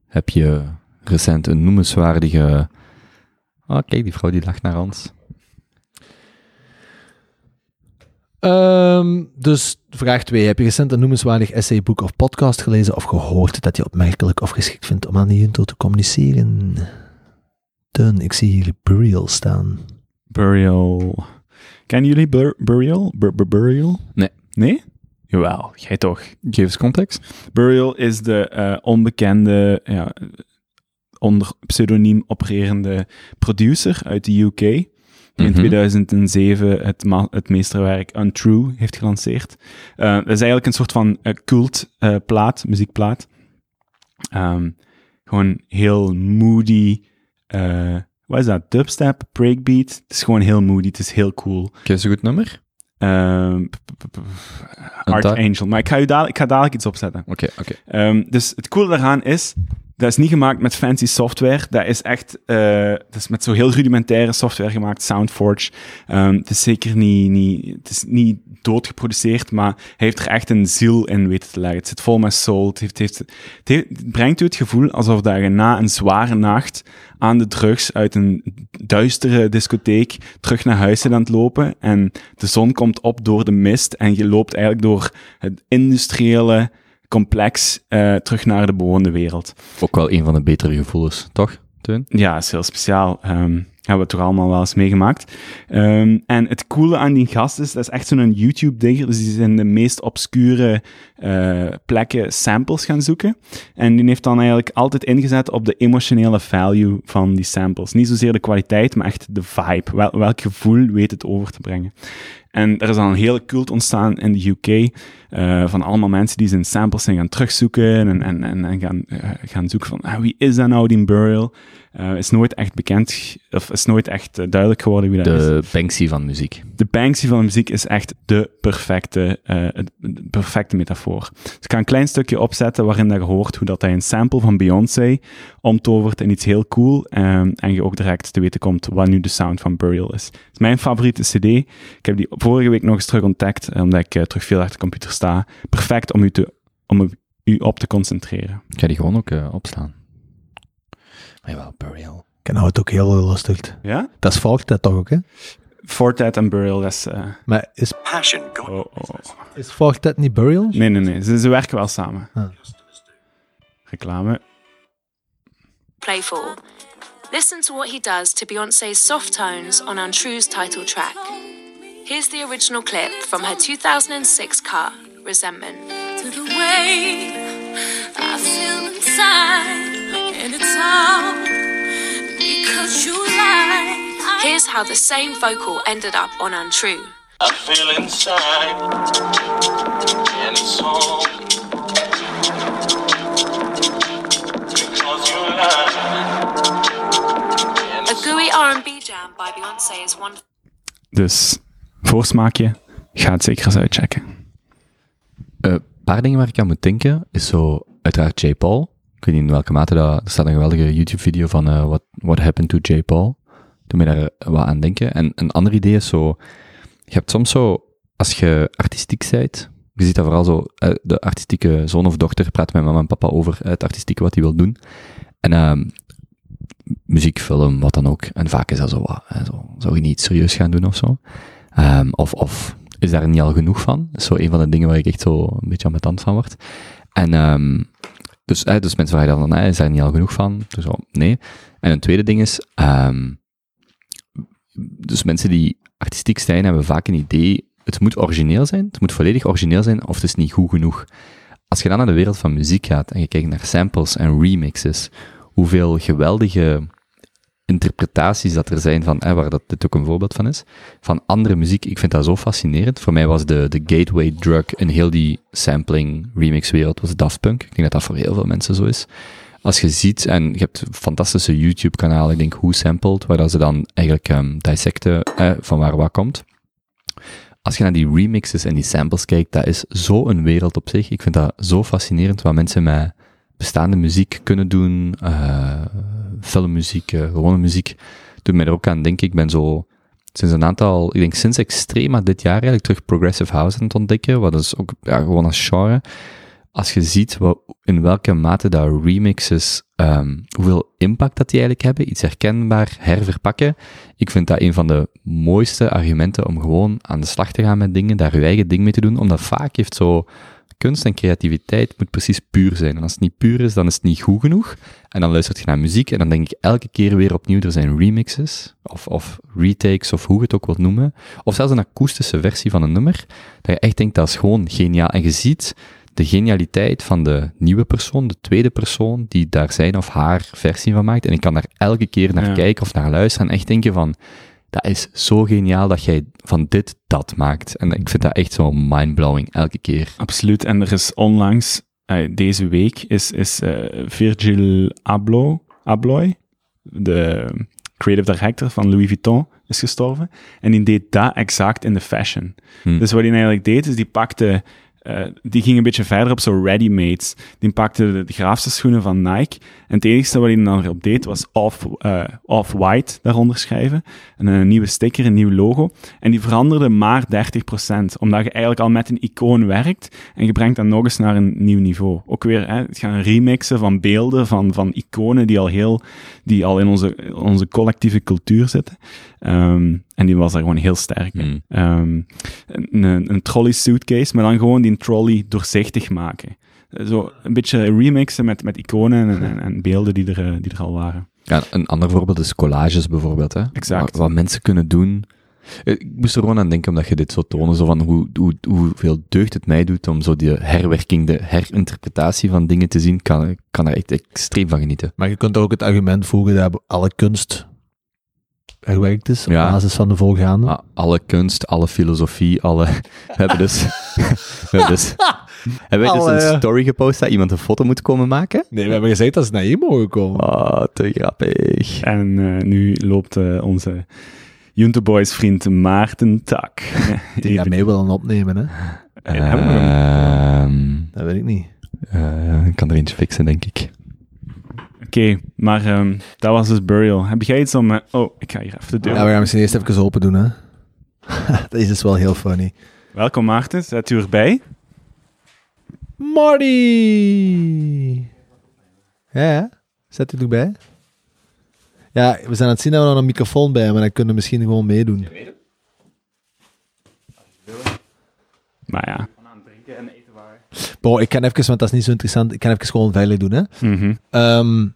B: Heb je recent een noemenswaardige... Oh, kijk, die vrouw die lacht naar ons.
A: Ehm, dus vraag 2. Heb je recent een noemenswaardig essay, boek of podcast gelezen of gehoord dat je opmerkelijk of geschikt vindt om aan de junto te communiceren? Teun, ik zie hier Burial staan.
C: Burial. Kennen jullie Bur- Burial? Bur- Bur- Burial?
B: Nee.
C: Nee? Jawel, jij toch.
B: Geef eens context.
C: Burial is de eh, onbekende, ja, onder pseudoniem opererende producer uit de UK. In
B: Mhm.
C: 2007 het, ma- het meesterwerk Untrue heeft gelanceerd. Eh, dat is eigenlijk een soort van eh, cult eh, plaat, muziekplaat. Ehm, gewoon heel moody. wat is dat? Dubstep, breakbeat. Het is gewoon heel moody, het is heel cool.
B: Eens een goed nummer.
C: Ehm,
B: Een
C: Archangel. Maar ik ga, u dadelijk, ik ga dadelijk iets opzetten.
B: Oké, oké.
C: Ehm, dus het coole daaraan is, dat is niet gemaakt met fancy software. Dat is echt, eh, dat is met zo heel rudimentaire software gemaakt, Soundforge. Ehm, het is zeker niet, niet, het is niet doodgeproduceerd, maar hij heeft er echt een ziel in weten te leggen. Het zit vol met soul. Het, heeft, heeft, het, heeft- brengt u het gevoel alsof dat je na een zware nacht aan de drugs uit een duistere discotheek terug naar huis zit aan het lopen en de zon komt op door de mist en je loopt eigenlijk door het industriële complex eh, terug naar de bewoonde wereld.
B: Ook wel een van de betere gevoelens, toch, Teun?
C: Ja, is heel speciaal. Ehm hebben we toch allemaal wel eens meegemaakt. Ehm, en het coole aan die gast is, dat is echt zo'n YouTube-digger. Dus die is in de meest obscure eh, plekken samples gaan zoeken. En die heeft dan eigenlijk altijd ingezet op de emotionele value van die samples. Niet zozeer de kwaliteit, maar echt de vibe. Wel, welk gevoel weet het over te brengen. En er is dan een hele cult ontstaan in de UK eh, van allemaal mensen die zijn samples zijn gaan terugzoeken en, en, en, en gaan, eh, gaan zoeken van ah, wie is dat nou, die Burial? Eh, is nooit echt bekend, of is nooit echt eh, duidelijk geworden wie dat is.
B: De Banksy van muziek.
C: De Banksy van muziek is echt de perfecte, de perfecte metafoor. Dus ik ga een klein stukje opzetten waarin dat je hoort hoe dat hij een sample van Beyoncé omtovert in iets heel cool ehm, en je ook direct te weten komt wat nu de sound van Burial is. Het is mijn favoriete cd. Ik heb die vorige week nog eens terug ontdekt, omdat ik terug veel achter de computer sta. Perfect om u, te, om u- op te concentreren.
B: Ik ga die gewoon ook opslaan. Maar jawel, Burial.
A: Ik nou het ook heel lustig.
C: Ja?
A: Dat is Fortet toch ook, hè?
C: Fortet en Burial, dat is... eh,
A: Maar is,
D: Passion God.
C: oh, oh.
A: is Fortet niet Burial?
C: Nee, nee, nee. Ze, ze werken wel samen.
A: Ah.
C: Reclame.
E: Playful. Listen to what he does to Beyonce's soft tones on Untrue's title track. Here's the original clip from her 2006 cut, Resentment.
F: to the way I feel inside, and it's all because you lied.
E: Here's how the same vocal ended up on Untrue.
D: I feel inside, and it's all because you lied.
E: A gooey R&B jam by Beyonce is one
C: Dus, voorsmaakje. Ga het zeker eens uitchecken.
B: Een paar dingen waar ik aan moet denken, is zo uiteraard J. Paul. Ik weet niet in welke mate dat... Er staat een geweldige YouTube-video van eh, what, what Happened to J. Paul. Doe mij daar eh, wat aan denken. En een ander idee is zo... Je hebt soms zo, als je artistiek bent, je ziet dat vooral zo, eh, de artistieke zoon of dochter praat met mama en papa over het artistieke wat hij wil doen. En ehm muziek, film, wat dan ook. En vaak is dat zo wat, zo, zou je niet serieus gaan doen of zo? Ehm, of, of is daar niet al genoeg van? Is zo een van de dingen waar ik echt zo een beetje tand van word. En ehm, dus, dus mensen vragen dan is daar niet al genoeg van? Dus nee. En een tweede ding is, ehm, dus mensen die artistiek zijn, hebben vaak een idee, het moet origineel zijn, het moet volledig origineel zijn, of het is niet goed genoeg. Als je dan naar de wereld van muziek gaat en je kijkt naar samples en remixes, hoeveel geweldige interpretaties dat er zijn van, eh, waar dat dit ook een voorbeeld van is, van andere muziek. Ik vind dat zo fascinerend. Voor mij was de, de gateway drug in heel die sampling remix wereld was Daft Punk. Ik denk dat dat voor heel veel mensen zo is. als je ziet, en je hebt fantastische YouTube-kanalen, ik denk Who Sampled, waar ze dan eigenlijk ehm dissecten eh, van waar wat komt. Als je naar die remixes en die samples kijkt, dat is zo een wereld op zich. Ik vind dat zo fascinerend wat mensen met bestaande muziek kunnen doen, eh filmmuziek, eh, gewone muziek. Doet mij er ook aan denken, ik ben zo sinds een aantal, ik denk sinds Extrema dit jaar eigenlijk terug Progressive House aan het ontdekken, wat is ook ja, gewoon als genre. Als je ziet in welke mate dat remixes, ehm, hoeveel impact dat die eigenlijk hebben, iets herkenbaar herverpakken, ik vind dat een van de mooiste argumenten om gewoon aan de slag te gaan met dingen, daar je eigen ding mee te doen, omdat vaak heeft zo kunst en creativiteit moet precies puur zijn. En als het niet puur is, dan is het niet goed genoeg. En dan luistert je naar muziek en dan denk ik elke keer weer opnieuw, er zijn remixes, of, of retakes, of hoe je het ook wilt noemen. Of zelfs een akoestische versie van een nummer, dat je echt denkt, dat is gewoon geniaal. En je ziet de genialiteit van de nieuwe persoon, de tweede persoon, die daar zijn of haar versie van maakt. En ik kan daar elke keer naar
C: Ja.
B: kijken of naar luisteren en echt denken van, dat is zo geniaal dat jij van dit dat maakt. En ik vind dat echt zo mindblowing elke keer.
C: Absoluut. En er is onlangs, eh, deze week, is, is eh, Virgil Abloh, Abloy, de creative director van Louis Vuitton, is gestorven. En die deed dat exact in de fashion.
B: Hm.
C: Dus wat hij eigenlijk deed, is die pakte... eh, die ging een beetje verder op zo ready-mades. Die pakte de, graafste schoenen van Nike. En het enige wat hij dan erop deed, was off, eh, off-white daaronder schrijven. En een nieuwe sticker, een nieuw logo. En die veranderde maar 30%. Omdat je eigenlijk al met een icoon werkt. En je brengt dat nog eens naar een nieuw niveau. Ook weer, hè, het gaan remixen van beelden, van, van iconen die al heel, die al in onze, onze collectieve cultuur zitten. Ehm, en die was daar gewoon heel sterk in.
B: Mm.
C: Ehm, een, een, trolley suitcase, maar dan gewoon die trolley doorzichtig maken. Eh, Zo een beetje remixen met, met iconen en, en, en beelden die er, eh, die er al waren.
B: Ja, een ander voorbeeld is collages bijvoorbeeld. Hè?
C: Exact.
B: Wat, wat mensen kunnen doen. Eh, Ik moest er gewoon aan denken, omdat je dit zo tonen, zo van hoe, hoe, hoeveel deugd het mij doet om zo die herwerking, de herinterpretatie van dingen te zien, kan, ik kan er echt extreem van genieten.
A: Maar je kunt ook het argument voegen dat alle kunst herwerkt is op
B: Ja.
A: basis van de voorgaande.
B: Maar alle kunst, alle filosofie, alle... <laughs> We hebben dus... we hebben dus, hebben wij dus een story gepost dat iemand een foto moet komen maken?
A: Nee, we hebben gezegd dat ze naar hier mogen komen.
B: Oh, te grappig.
C: En eh, nu loopt eh, onze Junte Boys vriend Maarten Tak. <laughs>
A: Die gaan mee willen opnemen, hè?
C: Eh, hem?
B: Ehm,
A: Dat weet ik niet.
B: eh, ik kan er eentje fixen, denk ik.
C: Oké, maar ehm, dat was dus Burial. Heb jij iets om... eh, oh, ik ga hier even de deur...
A: Ja, we gaan misschien eerst even open doen, hè? <laughs> dat is dus wel heel funny.
C: Welkom Maarten, zet u erbij.
A: Marty! Ja, ja. Zet u erbij. Ja, we zijn aan het zien dat we nog een microfoon bij hebben, maar dan kunnen we misschien gewoon meedoen.
C: Maar ja.
A: Bro, ik kan even, want dat is niet zo interessant, ik kan even gewoon veilig doen, hè?
C: Mhm.
A: Ehm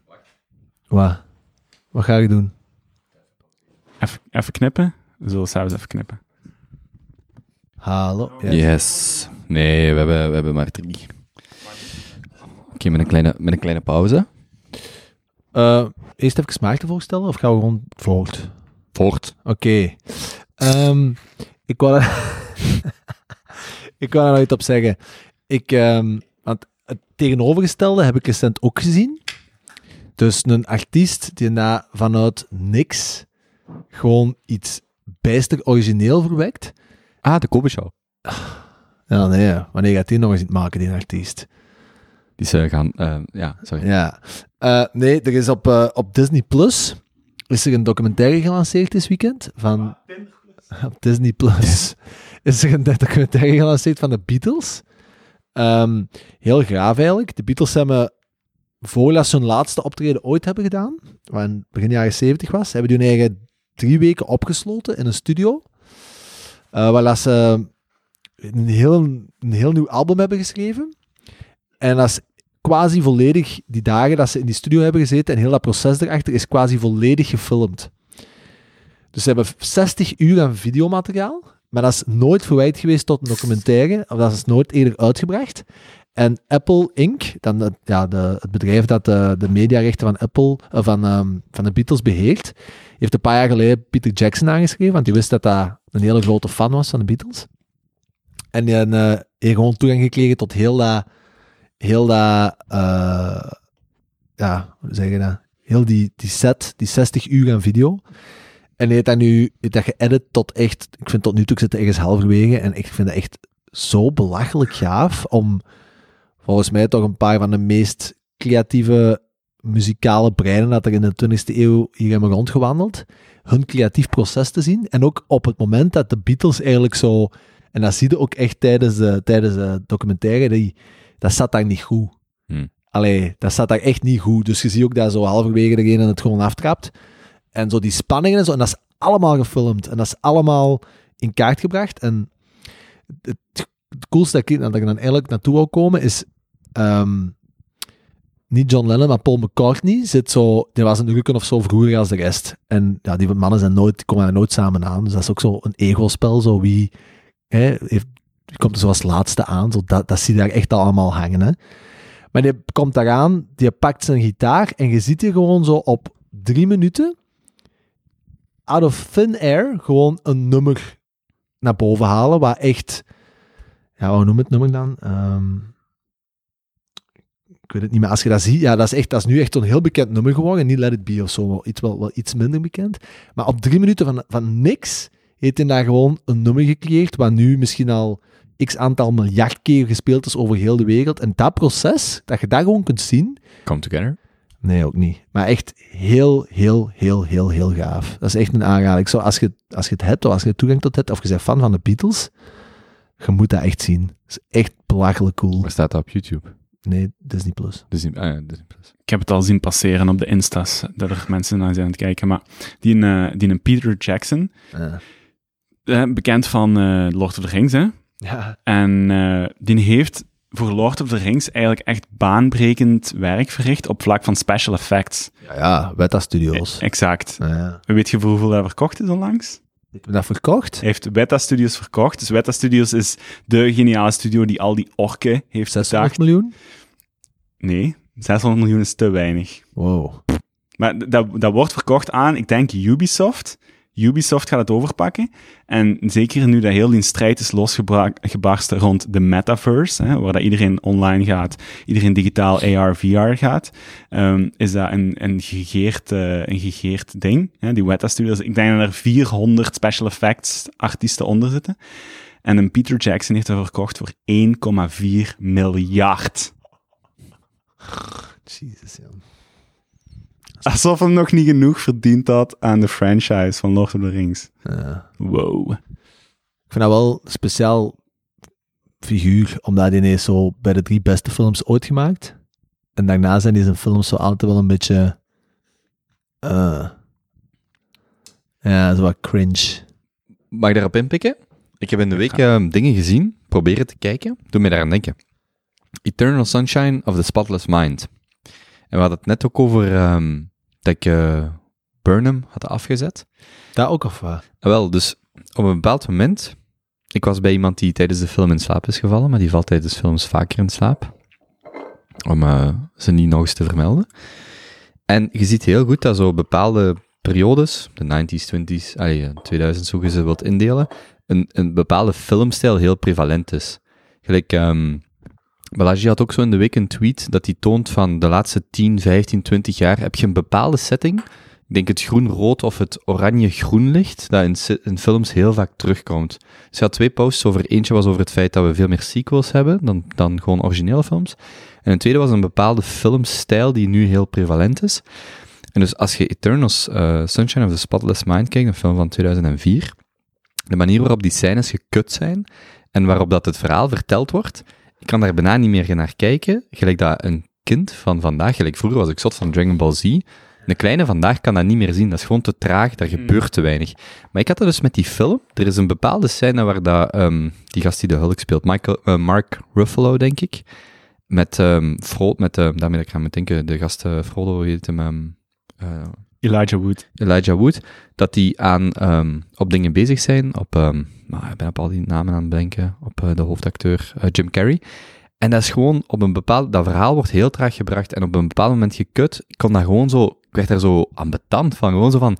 A: wat? Wat ga ik doen?
C: Even, even knippen. We zullen zelfs even knippen.
A: Hallo?
B: Yes. Nee, we hebben, we hebben maar drie. Oké, met, een kleine, met een kleine pauze.
A: Eh, eerst even Maarten voorstellen, of gaan we gewoon voort?
B: Voort.
A: Oké. Ehm, ik wou er... <laughs> ik wou er nog iets op zeggen. Ik, ehm, want het tegenovergestelde heb ik recent ook gezien. Dus een artiest die na, vanuit niks gewoon iets bijster origineel verwekt.
B: Ah, de Kobe Show.
A: Ja, nee, wanneer gaat die nog eens iets maken, die artiest?
B: Die ze gaan... eh, ja, sorry.
A: Ja. Eh, nee, er is op, eh, op Disney Plus is er een documentaire gelanceerd dit weekend van op Disney Plus is er een documentaire gelanceerd van de Beatles. Ehm, heel graaf eigenlijk. De Beatles hebben voordat hun laatste optreden ooit hebben gedaan, in begin jaren 70 was, hebben die hun eigen drie weken opgesloten in een studio, eh waar ze een heel, een heel nieuw album hebben geschreven. En dat is quasi volledig, die dagen dat ze in die studio hebben gezeten en heel dat proces erachter is quasi volledig gefilmd. Dus ze hebben 60 uur aan videomateriaal, maar dat is nooit verwijt geweest tot een documentaire, of dat is nooit eerder uitgebracht. En Apple Inc., dan ja, de, het bedrijf dat de, de mediarechten van Apple, eh, van, ehm, van de Beatles beheert, heeft een paar jaar geleden Peter Jackson aangeschreven, want die wist dat dat een hele grote fan was van de Beatles. En die had, eh, heeft gewoon toegang gekregen tot heel dat, heel dat, eh, ja, hoe zeg je dat? Heel die, die set, die 60 uur aan video. En hij heeft dat nu heeft dat geëdit tot echt, ik vind tot nu toe, ik zit ergens halverwege en ik vind dat echt zo belachelijk gaaf om volgens mij toch een paar van de meest creatieve muzikale breinen dat er in de 20e eeuw hier hebben rondgewandeld, hun creatief proces te zien. En ook op het moment dat de Beatles eigenlijk zo, en dat zie je ook echt tijdens de, tijdens de documentaire, die, dat zat daar niet goed.
B: Hmm.
A: Allee, dat zat daar echt niet goed. Dus je ziet ook dat zo halverwege degene het gewoon aftrapt. En zo die spanningen en zo. En dat is allemaal gefilmd. En dat is allemaal in kaart gebracht. En het, coolste dat ik, dat ik dan eigenlijk naartoe wil komen is... ehm, niet John Lennon, maar Paul McCartney zit zo... Die was een reuken of zo vroeger als de rest. En ja, die mannen zijn nooit, die komen daar nooit samen aan. Dus dat is ook zo een ego-spel. Zo wie... Hè, heeft, die komt er zo als laatste aan. Zo dat, dat zie je daar echt allemaal hangen. Hè. Maar die komt daaraan, die pakt zijn gitaar en je ziet hier gewoon zo op drie minuten out of thin air gewoon een nummer naar boven halen, waar echt, ja, hoe noem het nummer dan? Ehm, ik weet het niet meer. Als je dat ziet, ja, dat is, echt, dat is nu echt een heel bekend nummer geworden. Niet Let It Be of zo, wel iets, wel, iets minder bekend. Maar op drie minuten van, van niks heeft hij daar gewoon een nummer gecreëerd, waar nu misschien al x aantal miljard keer gespeeld is over heel de wereld. En dat proces, dat je dat gewoon kunt zien,
B: Come Together.
A: Nee, ook niet. Maar echt heel, heel, heel, heel, heel gaaf. Dat is echt een aanrader. Ik zou, als, je, als je het hebt, of als je toegang tot hebt, of je bent fan van de Beatles, je moet dat echt zien. Dat is echt belachelijk cool.
B: Waar staat dat op YouTube?
A: Nee, Disney+. Plus.
B: Disney, ah ja, Disney Plus.
C: Ik heb het al zien passeren op de Insta's, dat er mensen naar zijn aan het kijken. Maar die, een, die een Peter Jackson,
A: Ja.
C: eh, bekend van eh, Lord of the Rings, hè?
A: ja.
C: En eh, die heeft voor Lord of the Rings eigenlijk echt baanbrekend werk verricht op vlak van special effects.
A: Ja, ja, Weta Studios.
C: Exact.
A: Ja, ja.
C: Weet je voor hoeveel hij verkocht is onlangs?
A: Je dat verkocht?
C: Hij heeft Weta Studios verkocht. Dus Weta Studios is de geniale studio die al die orken heeft
A: 600
C: bedacht.
A: miljoen?
C: Nee, 600 miljoen is te weinig.
A: Wow.
C: Maar dat, dat wordt verkocht aan, ik denk, Ubisoft. Ubisoft gaat het overpakken. En zeker nu dat heel die strijd is losgebarsten rond de metaverse, hè, waar dat iedereen online gaat, iedereen digitaal AR, VR gaat, ehm, is dat een, een, gegeerd, eh, een gegeerd ding. Hè, die Weta Studios, ik denk dat er 400 special effects artiesten onder zitten. En een Peter Jackson heeft er verkocht voor 1,4 miljard.
A: Jezus, ja.
C: Alsof hij nog niet genoeg verdiend had aan de franchise van Lord of the Rings.
A: Ja.
C: Wow.
A: Ik vind dat wel een speciaal figuur, omdat hij ineens zo bij de drie beste films ooit gemaakt. En daarna zijn die zijn films zo altijd wel een beetje... eh, ja, zo wat cringe.
B: Mag ik daarop inpikken? Ik heb in de week ehm, dingen gezien, proberen te kijken. Doe mij daar aan denken. Eternal Sunshine of the Spotless Mind. En we hadden het net ook over ehm, dat ik eh, Burnham had afgezet.
A: Dat ook of wat?
B: Ah, Wel, dus op een bepaald moment... Ik was bij iemand die tijdens de film in slaap is gevallen, maar die valt tijdens films vaker in slaap. Om eh, ze niet nog eens te vermelden. En je ziet heel goed dat zo bepaalde periodes, de 90s, 20s, allee, eh, 2000 hoe je ze wilt indelen, een, een bepaalde filmstijl heel prevalent is. Gelijk, ehm Balaji had ook zo in de week een tweet dat hij toont van de laatste 10, 15, 20 jaar heb je een bepaalde setting. Ik denk het groen-rood of het oranje-groen licht, dat in, films heel vaak terugkomt. Je had twee posts over. Eentje was over het feit dat we veel meer sequels hebben dan, dan gewoon originele films. En een tweede was een bepaalde filmstijl die nu heel prevalent is. En dus als je Eternals eh, Sunshine of the Spotless Mind kijkt, een film van 2004, de manier waarop die scènes gekut zijn en waarop dat het verhaal verteld wordt, ik kan daar bijna niet meer naar kijken. Gelijk dat een kind van vandaag, gelijk vroeger was ik zot van Dragon Ball Z, een kleine vandaag kan dat niet meer zien. Dat is gewoon te traag, daar gebeurt te weinig. Maar ik had dat dus met die film. Er is een bepaalde scène waar dat, ehm, die gast die de Hulk speelt, Michael, eh, Mark Ruffalo, denk ik, met, ehm Fro met eh, daarmee dat ik ga me denken, de gast eh, Frodo, heet hem, ehm, eh,
C: Elijah Wood.
B: Elijah Wood, dat die aan, ehm, op dingen bezig zijn, op, ehm, nou, ik ben op al die namen aan het denken, op eh, de hoofdacteur eh, Jim Carrey. En dat is gewoon op een bepaald, dat verhaal wordt heel traag gebracht en op een bepaald moment gekut. Ik kon daar gewoon zo, ik werd daar zo ambetant van, gewoon zo van,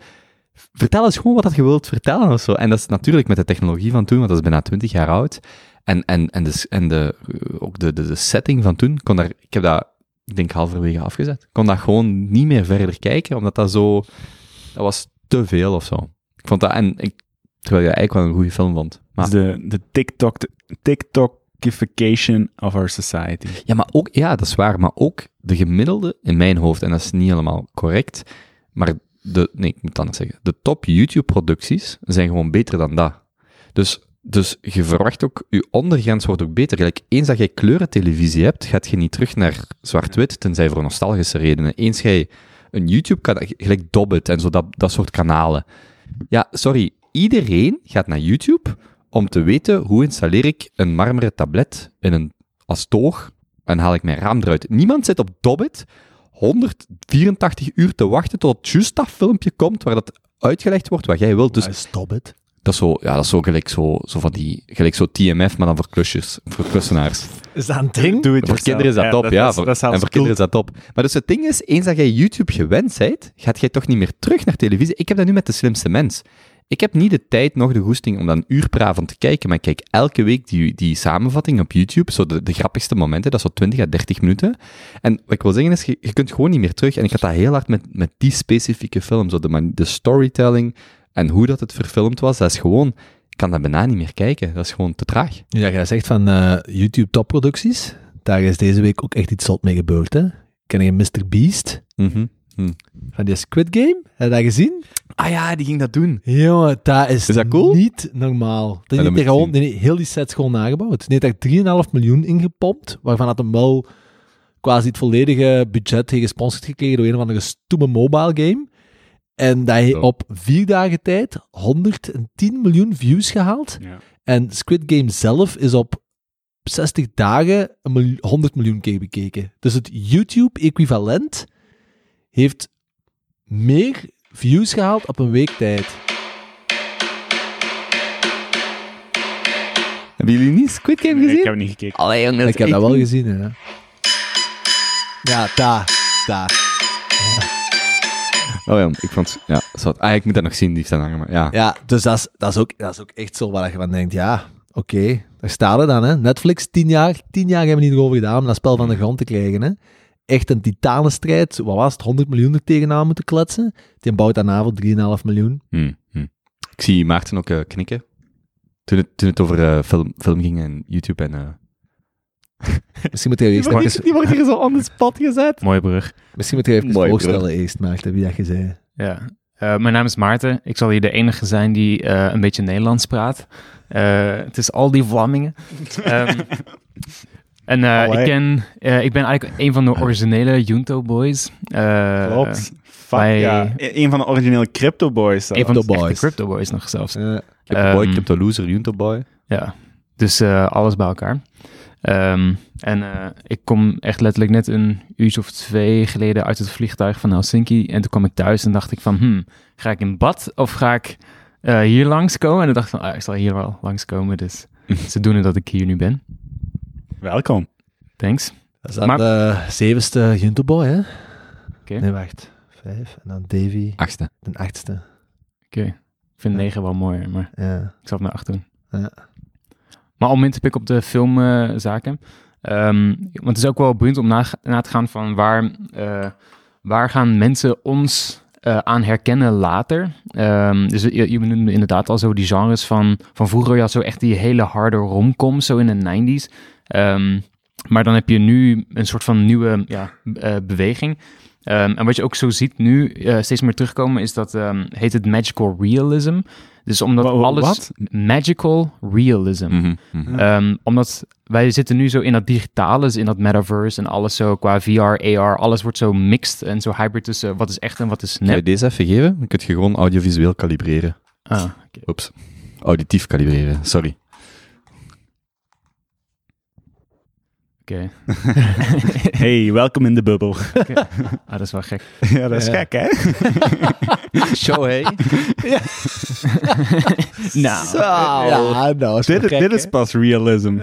B: vertel eens gewoon wat dat je wilt vertellen of zo. En dat is natuurlijk met de technologie van toen, want dat is bijna 20 jaar oud. En, en, en, de, en de, ook de, de, de setting van toen, kon daar, ik heb dat ik denk halverwege afgezet. Ik kon dat gewoon niet meer verder kijken, omdat dat zo, dat was te veel of zo. Ik vond dat, en ik, terwijl je eigenlijk wel een goede film vond. Maar,
C: Dus de, de TikTok, de TikTokification of our society.
B: ja, maar ook, ja, dat is waar, maar ook de gemiddelde in mijn hoofd, en dat is niet helemaal correct, maar de, nee, ik moet het anders zeggen, de top YouTube-producties zijn gewoon beter dan dat. Dus, dus je verwacht ook, je ondergrens wordt ook beter. Eens dat jij kleurentelevisie hebt, gaat je niet terug naar zwart-wit, tenzij voor nostalgische redenen. Eens jij een YouTube-kanaal, gelijk Dobbit en zo, dat, dat soort kanalen. Ja, sorry, iedereen gaat naar YouTube om te weten hoe installeer ik een marmeren tablet in een als toog en haal ik mijn raam eruit. Niemand zit op Dobbit 184 uur te wachten tot juist dat filmpje komt waar dat uitgelegd wordt wat jij wilt. Dus
A: Ah, het.
B: Dat is zo, ja, dat is zo gelijk zo, zo van die, gelijk zo TMF, maar dan voor klusjes, voor klussenaars.
A: Is dat een ding?
C: Doe het
B: Voor kinderen is dat top, ja.
C: Dat,
B: voor-
C: dat is
B: en voor
C: cool.
B: kinderen is dat top. Maar dus het ding is, eens dat jij YouTube gewend bent, gaat jij toch niet meer terug naar televisie. Ik heb dat nu met de slimste mens. Ik heb niet de tijd, nog de goesting om dan een uur per avond te kijken, maar ik kijk elke week die, die samenvatting op YouTube, zo de, de grappigste momenten, dat is zo 20 à 30 minuten. En wat ik wil zeggen is, je, je kunt gewoon niet meer terug. En ik had dat heel hard met, met die specifieke film, zo de, de storytelling en hoe dat het verfilmd was, dat is gewoon, ik kan dat bijna niet meer kijken. Dat is gewoon te traag.
A: Ja, je zegt van eh, YouTube topproducties. Daar is deze week ook echt iets zot mee gebeurd, hè? Ken je Mr. Beast?
B: Mhm.
A: Van die Squid Game? Heb je dat gezien?
B: Ah ja, die ging dat doen.
A: Jongen, dat is,
B: Is dat cool?
A: niet normaal. Dat
B: dat
A: hij
B: ik
A: gewoon, nee, heel die set is gewoon nagebouwd. Nee, heeft daar 3,5 miljoen ingepompt, waarvan had hem wel quasi het volledige budget gesponsord gekregen door een of andere stoeme mobile game. En dat heeft op vier dagen tijd 110 miljoen views gehaald.
C: Ja.
A: En Squid Game zelf is op 60 dagen een miljoen- 100 miljoen keer bekeken. Dus het YouTube-equivalent heeft meer views gehaald op een week tijd.
B: Hebben jullie niet Squid Game
C: Nee,
B: gezien?
C: ik heb het niet gekeken.
B: Allee, jongen,
A: Ik heb dat wel gezien, hè. Ja, daar, daar.
B: Oh ja, ik vond... Ja, zat. Ah, ik moet dat nog zien, die staan hangen, maar ja.
A: Ja, dus dat is, dat is, ook, dat is ook echt zo waar je van denkt, ja, oké, daar staat het dan, hè. Netflix, tien jaar, tien jaar hebben we niet erover gedaan om dat spel van de grond te krijgen, hè. Echt een titanenstrijd, wat was het, 100 miljoen er tegenaan moeten kletsen. Die bouwt daarna voor 3,5 miljoen.
B: Hm, hm. Ik zie Maarten ook eh, knikken. Toen het, toen het over eh, film, film ging en YouTube en... eh, <laughs>
A: Misschien moet je eerst even,
B: die wordt hier zo on the spot gezet.
G: Mooie brug.
A: misschien moet je even
B: Mooi,
A: voorstellen eerst, Maarten, wie dat je zei.
G: Ja. Eh, mijn naam is Maarten. Ik zal hier de enige zijn die eh, een beetje Nederlands praat. Eh, het is al die Vlamingen. <laughs> Ehm, en eh, ik, ken, eh, ik ben eigenlijk een van de originele Junto Boys. Eh,
C: Klopt. Fuck, ja. E- Een van de originele Crypto Boys.
G: Een van de
A: Crypto
G: echte
A: Boys.
G: Crypto Boys nog zelfs.
B: Crypto Boy,
G: Ehm,
B: Crypto Loser, Junto Boy.
G: Ja, dus eh, alles bij elkaar. Ehm, en eh, ik kom echt letterlijk net een uurtje of twee geleden uit het vliegtuig van Helsinki. En toen kwam ik thuis en dacht ik van, hmm, ga ik in bad of ga ik eh, hier langskomen? En toen dacht ik van, ah, ik zal hier wel langskomen. Dus <laughs> ze doen het dat ik hier nu ben.
C: Welkom.
G: Thanks.
A: dat is dan
G: Maar-
A: de zevende Junto Boy, hè?
G: Oké.
A: Nee, wacht. Vijf, en dan Davy,
B: Achtste.
A: de achtste.
G: Oké. Ik vind negen wel mooi, maar
A: Ja.
G: ik zal het maar acht doen.
A: Ja.
G: Maar om in te pikken op de filmzaken. Ehm, want het is ook wel boeiend om na, na te gaan van waar, eh, waar gaan mensen ons eh, aan herkennen later. Ehm, dus je, benoemde inderdaad al zo die genres van, van vroeger. Je had zo echt die hele harde romcoms zo in de 90s. Ehm, maar dan heb je nu een soort van nieuwe ja, eh, beweging. En wat je ook zo ziet nu steeds meer terugkomen is dat heet het magical realism. Dus omdat
C: Wa- wa-
G: alles
C: wat?
G: magical realism.
B: Mhm, mhm.
G: Ehm, omdat wij zitten nu zo in dat digitale, dus in dat metaverse en alles zo qua VR, AR, alles wordt zo mixed en zo hybrid tussen wat is echt en wat is
B: Zou je
G: nep.
B: deze even geven? Dan kun je gewoon audiovisueel kalibreren.
G: Ah, oké.
B: Oeps. Auditief kalibreren, sorry.
G: Oké. <laughs>
C: Hey, welkom in de bubbel. <laughs>
G: Ah, dat is wel gek. <laughs>
C: ja, dat is gek, hè?
B: Show, hey.
G: nou,
A: Ja, nou, is
C: dit,
A: wel gek,
C: dit is pas realism.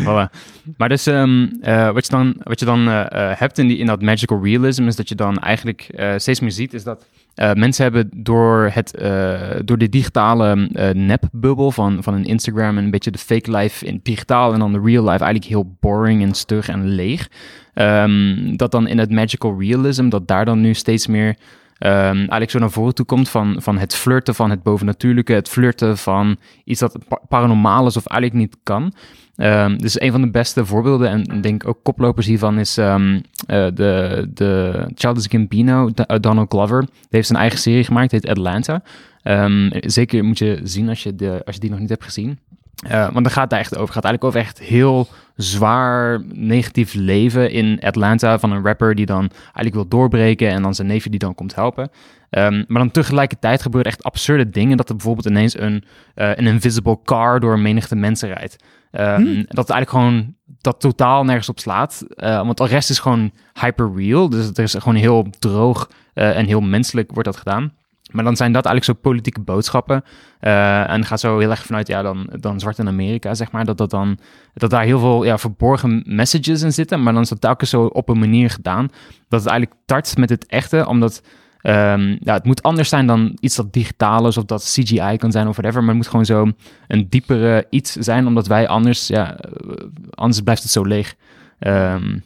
G: Voilà. Maar dus ehm, eh, wat je dan, wat je dan eh, eh, hebt in, die, in dat magical realism is dat je dan eigenlijk eh, steeds meer ziet is dat eh, mensen hebben door, het, eh, door de digitale eh, nepbubbel van, van een Instagram en een beetje de fake life in digitaal en dan de real life eigenlijk heel boring en stug en leeg. Ehm, dat dan in het magical realism, dat daar dan nu steeds meer ehm, eigenlijk zo naar voren toe komt van, van het flirten van het bovennatuurlijke, het flirten van iets dat pa- paranormaal is of eigenlijk niet kan. Ehm, dus een van de beste voorbeelden, en denk ook koplopers hiervan, is ehm, eh, de, de Childish Gambino, eh, Donald Glover. Die heeft zijn eigen serie gemaakt, heet Atlanta. Ehm, zeker moet je zien als je, de, als je die nog niet hebt gezien. Eh, want daar gaat het echt over. Gaat eigenlijk over echt heel zwaar negatief leven in Atlanta van een rapper die dan eigenlijk wil doorbreken en dan zijn neefje die dan komt helpen. Ehm, maar dan tegelijkertijd gebeuren echt absurde dingen. Dat er bijvoorbeeld ineens een, eh, een invisible car door een menigte mensen rijdt. Ehm, Dat eigenlijk gewoon dat totaal nergens op slaat. Eh, want de rest is gewoon hyper real. Dus het is gewoon heel droog eh, en heel menselijk wordt dat gedaan. Maar dan zijn dat eigenlijk zo politieke boodschappen. Eh, en gaat zo heel erg vanuit, ja, dan, dan zwart in Amerika, zeg maar. Dat, dat, dan, dat daar heel veel ja, verborgen messages in zitten. Maar dan is dat telkens zo op een manier gedaan. Dat het eigenlijk tart met het echte. Omdat ehm, ja, het moet anders zijn dan iets dat digitaal is. Of dat CGI kan zijn of whatever. Maar het moet gewoon zo een diepere iets zijn. Omdat wij anders, ja, eh, anders blijft het zo leeg. Ehm,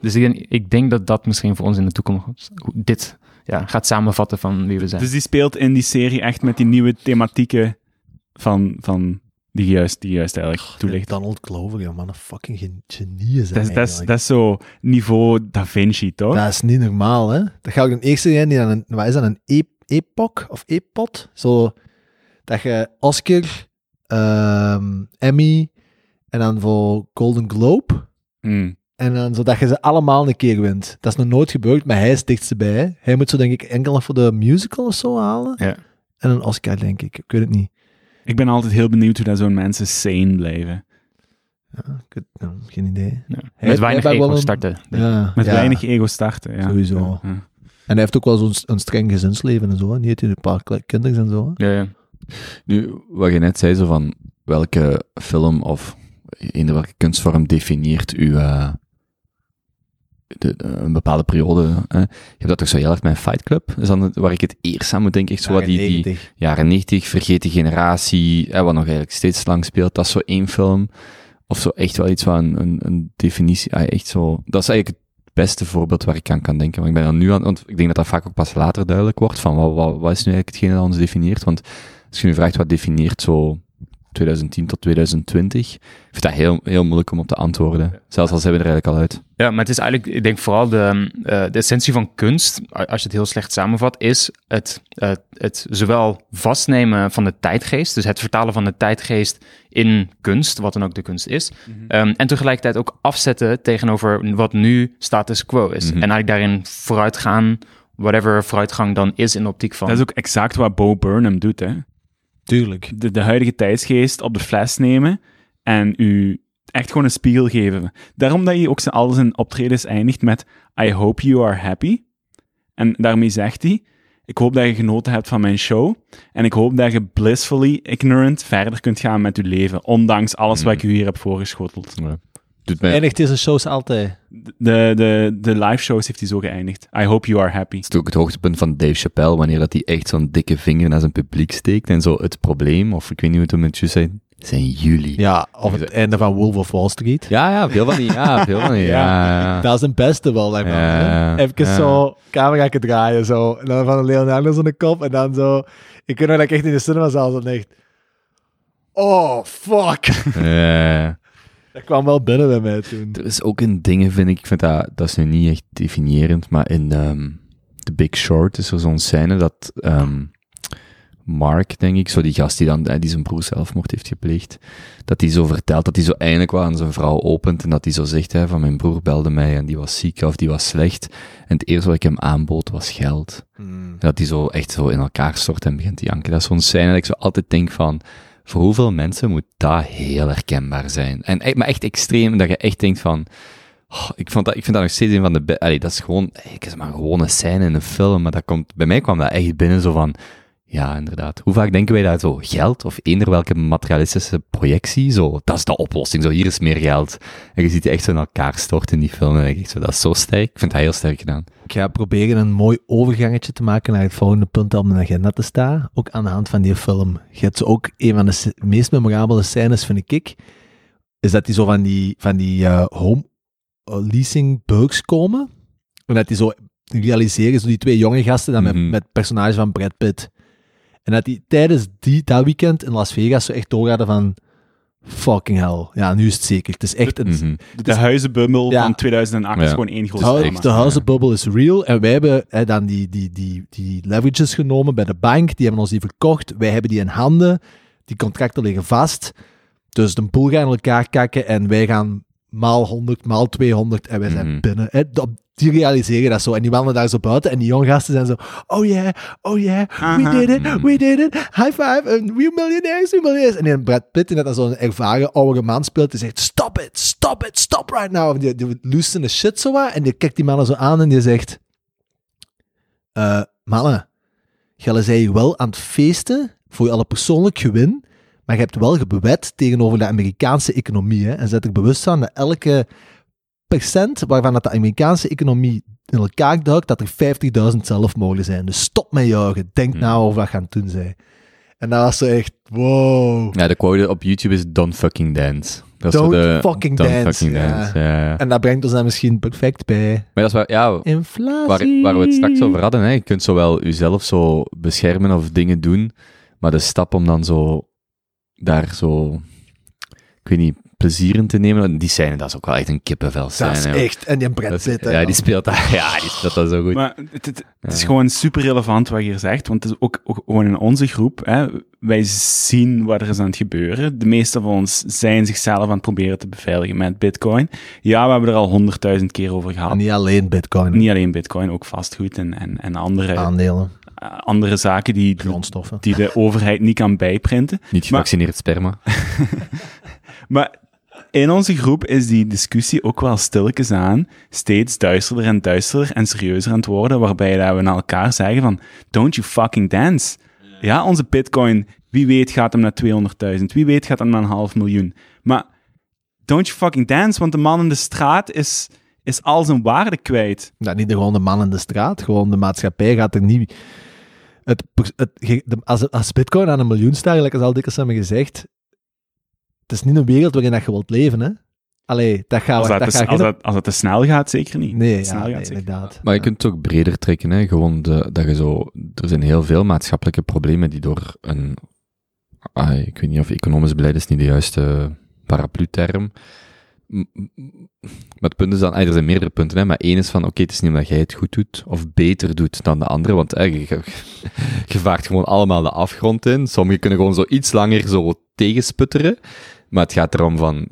G: dus ik, ik denk dat dat misschien voor ons in de toekomst dit ja, gaat samenvatten van wie we zijn.
C: Dus die speelt in die serie echt met die nieuwe thematieken van, van die juist, die juist eigenlijk toelicht.
A: Donald Glover, ja man, een fucking gen- genie is
C: Dat is, dat, is,
A: eigenlijk.
C: dat is zo niveau Da Vinci, toch?
A: Dat is niet normaal, hè? Dat ga ik de eerste zijn die aan een, wat is dat, een e epoch of epot? Zo, dat je Oscar, ehm, Emmy en dan voor Golden Globe.
C: Hmm.
A: En dan zodat je ze allemaal een keer wint. Dat is nog nooit gebeurd, maar hij is dichtst bij. Hij moet zo denk ik enkel nog voor de musical of zo halen.
G: Ja.
A: En een Oscar, denk ik. Ik weet het niet.
C: Ik ben altijd heel benieuwd hoe dat zo'n mensen sane blijven.
A: Ja, ik nou, geen idee.
G: Ja.
A: Hij-
G: Met weinig ego
A: een-
G: starten.
A: Ja,
C: Met
A: ja.
C: weinig ego starten, ja.
A: Sowieso. En hij heeft ook wel zo'n een streng gezinsleven en zo. hè. Die heeft hij een paar kinderen en zo. hè.
G: Ja, ja.
B: Nu, wat je net zei, zo van welke film of in welke kunstvorm definieert u eh, de, een bepaalde periode? Hè? Je hebt dat toch zo heel erg met Fight Club? Is dan waar ik het eerst aan moet denken, echt zo wat die, die
A: 90.
B: jaren 90, vergeten generatie, hè, wat nog eigenlijk steeds lang speelt, dat is zo één film. Of zo echt wel iets wat een, een, definitie, ah, echt zo, dat is eigenlijk het beste voorbeeld waar ik aan kan denken. Want ik ben er nu aan, want ik denk dat dat vaak ook pas later duidelijk wordt, van wat, wat, wat is nu eigenlijk hetgene dat ons definieert? Want als je nu vraagt wat definieert zo 2010 tot 2020, ik vind dat heel, heel moeilijk om op te antwoorden. Zelfs al zijn we er eigenlijk al uit.
G: Ja, maar het is eigenlijk, ik denk vooral de, eh, de essentie van kunst, als je het heel slecht samenvat, is het, eh, het zowel vastnemen van de tijdgeest, dus het vertalen van de tijdgeest in kunst, wat dan ook de kunst is, ehm, en tegelijkertijd ook afzetten tegenover wat nu status quo is.
B: Mhm.
G: En eigenlijk daarin vooruitgaan, whatever vooruitgang dan is in de optiek van...
C: Dat is ook exact wat Bo Burnham doet, hè.
A: Tuurlijk.
C: De, de huidige tijdsgeest op de fles nemen en u echt gewoon een spiegel geven. Daarom dat je ook zijn, al zijn optredens eindigt met I hope you are happy. En daarmee zegt hij, ik hoop dat je genoten hebt van mijn show en ik hoop dat je blissfully ignorant verder kunt gaan met je leven, ondanks alles wat ik u hier heb voorgeschoteld.
B: Doet mij,
A: Eindigt deze shows altijd.
C: De, de, de live shows heeft hij zo geëindigd. I hope you are happy.
B: Het is ook het hoogtepunt van Dave Chappelle, wanneer dat hij echt zo'n dikke vinger naar zijn publiek steekt en zo het probleem, of ik weet niet hoe het met je zei, zijn jullie.
A: Ja, of het einde van Wolf of Wall Street.
B: Ja, ja, veel van die, ja, <laughs> veel van die, ja. ja.
A: Dat is het beste wel, Even
B: ja.
A: zo, camera draaien, zo. En dan van Leonardo zo'n kop, en dan zo... Ik weet nog dat ik echt in de cinemazaal zat en echt... Oh, fuck.
B: Ja.
A: Dat kwam wel binnen bij mij toen.
B: Er is ook een ding, vind ik, ik vind dat, dat is nu niet echt definiërend, maar in ehm The Big Short is er zo'n scène dat ehm, Mark, denk ik, zo die gast die dan, eh, die zijn broer zelfmoord heeft gepleegd, dat hij zo vertelt dat hij zo eindelijk wel aan zijn vrouw opent en dat hij zo zegt, hè, van mijn broer belde mij en die was ziek of die was slecht en het eerste wat ik hem aanbood was geld. En dat hij zo echt zo in elkaar stort en begint te janken. Dat is zo'n scène dat ik zo altijd denk van, voor hoeveel mensen moet dat heel herkenbaar zijn? En, e- maar echt extreem, dat je echt denkt van, oh, ik, vond dat, ik vind dat nog steeds een van de, dat is gewoon, ik is maar een scène in een film, maar dat komt, bij mij kwam dat echt binnen zo van, Ja, inderdaad. Hoe vaak denken wij dat zo geld of eender welke materialistische projectie, zo, dat is de oplossing, zo hier is meer geld. En je ziet die echt zo in elkaar storten in die film. En ik zo, dat is zo sterk. Ik vind dat heel sterk gedaan.
A: Ik ga proberen een mooi overgangetje te maken naar het volgende punt dat op mijn agenda te staan. Ook aan de hand van die film. Je hebt zo ook een van de meest memorabele scènes, vind ik, is dat die zo van die, van die eh, home leasing bugs komen. En dat die zo realiseren, zo die twee jonge gasten, dan
B: Mhm.
A: met, met het personage van Brad Pitt. En dat die tijdens die, dat weekend in Las Vegas zo echt doorgaden van fucking hell. Ja, nu is het zeker. Het is echt een,
B: Mhm.
C: De huizenbummel
A: Ja.
C: van 2008 is gewoon één grote
A: hu-
C: drama.
A: de huizenbubbel is real. En wij hebben hè, dan die, die, die, die leverages genomen bij de bank. Die hebben ons die verkocht. Wij hebben die in handen. Die contracten liggen vast. Dus de pool gaan in elkaar kakken. En wij gaan maal 100, maal 200. En wij zijn
B: Mhm.
A: binnen. Hè. Die realiseren dat zo. En die wandelen daar zo buiten. En die jonge gasten zijn zo... Oh yeah, oh yeah, we did it, we did it. High five. We're millionaires, we're millionaires. En die Brad Pitt, die net als zo'n ervaren oude man speelt, die zegt... Stop it, stop it, stop right now. En die, die de shit zo wat. En die kijkt die mannen zo aan en die zegt... eh mannen, jullie zijn wel aan het feesten voor alle persoonlijk gewin, maar je hebt wel gebewet tegenover de Amerikaanse economie. Hè, en zet er bewust aan dat elke waarvan dat de Amerikaanse economie in elkaar duikt, dat er 50.000 zelfmoorden zijn. Dus stop met juichen. Denk
B: Hmm.
A: na over wat je aan het doen zijn. En dat was zo echt, wow.
B: Ja, de quote op YouTube is Don't fucking dance. Dat
A: Don't
B: de,
A: fucking
B: Don't
A: dance,
B: fucking
A: ja.
B: dance, ja. ja.
A: En dat brengt ons dan misschien perfect bij
B: Maar dat is waar, ja,
A: inflatie.
B: waar, waar we het straks over hadden. Hè. Je kunt zowel jezelf zo beschermen of dingen doen, maar de stap om dan zo daar zo, ik weet niet, plezier in te nemen, die scène, dat is ook wel echt een kippenvel
A: Dat
B: scène.
A: is
B: joh.
A: echt. En die Brad
B: Dat is-
A: Pitt,
B: ja, die speelt dat, <laughs> ja, die speelt dat zo goed.
C: Maar het, het, het is
B: Ja.
C: gewoon super relevant wat je hier zegt, want het is ook, ook gewoon in onze groep. Hè, wij zien wat er is aan het gebeuren. De meeste van ons zijn zichzelf aan het proberen te beveiligen met Bitcoin. Ja, we hebben er al honderdduizend keer over gehad.
A: En niet alleen Bitcoin,
C: Niet alleen Bitcoin, ook vastgoed en, en, en andere,
A: aandelen,
C: eh, andere zaken die,
A: grondstoffen.
C: die de overheid niet kan bijprinten.
B: Niet gevaccineerd sperma. <laughs> <laughs>
C: Maar in onze groep is die discussie ook wel stilletjes aan steeds duisterder en duisterder en serieuzer aan het worden, waarbij dat we naar elkaar zeggen van, don't you fucking dance. Ja, onze bitcoin, wie weet gaat hem naar 200.000, wie weet gaat hem naar een half miljoen. Maar don't you fucking dance, want de man in de straat is, is al zijn waarde kwijt.
A: Niet de gewoon de man in de straat, gewoon de maatschappij gaat er niet... Het, het, de- als, als bitcoin aan een miljoen staat, gelijk als al dikwijls hebben gezegd, het is niet een wereld waarin dat je wilt leven, hè. Allee, dat gaat...
C: Als dat,
A: dat
C: te,
A: gaat
C: als, dat, als dat te snel gaat, zeker niet.
A: Nee,
C: Te
A: ja,
C: snel
A: nee,
C: gaat, zeker.
A: inderdaad.
B: Maar je kunt het ook breder trekken, hè? gewoon de, dat je zo, er zijn heel veel maatschappelijke problemen die door een, ah, ik weet niet of economisch beleid is niet de juiste paraplu-term, M- m- maar het punt is dan, ah, er zijn meerdere punten, hè, maar één is van, oké, het is niet omdat jij het goed doet, of beter doet dan de andere, want je, je vaart gewoon allemaal de afgrond in, sommigen kunnen gewoon zo iets langer zo tegensputteren, maar het gaat erom van,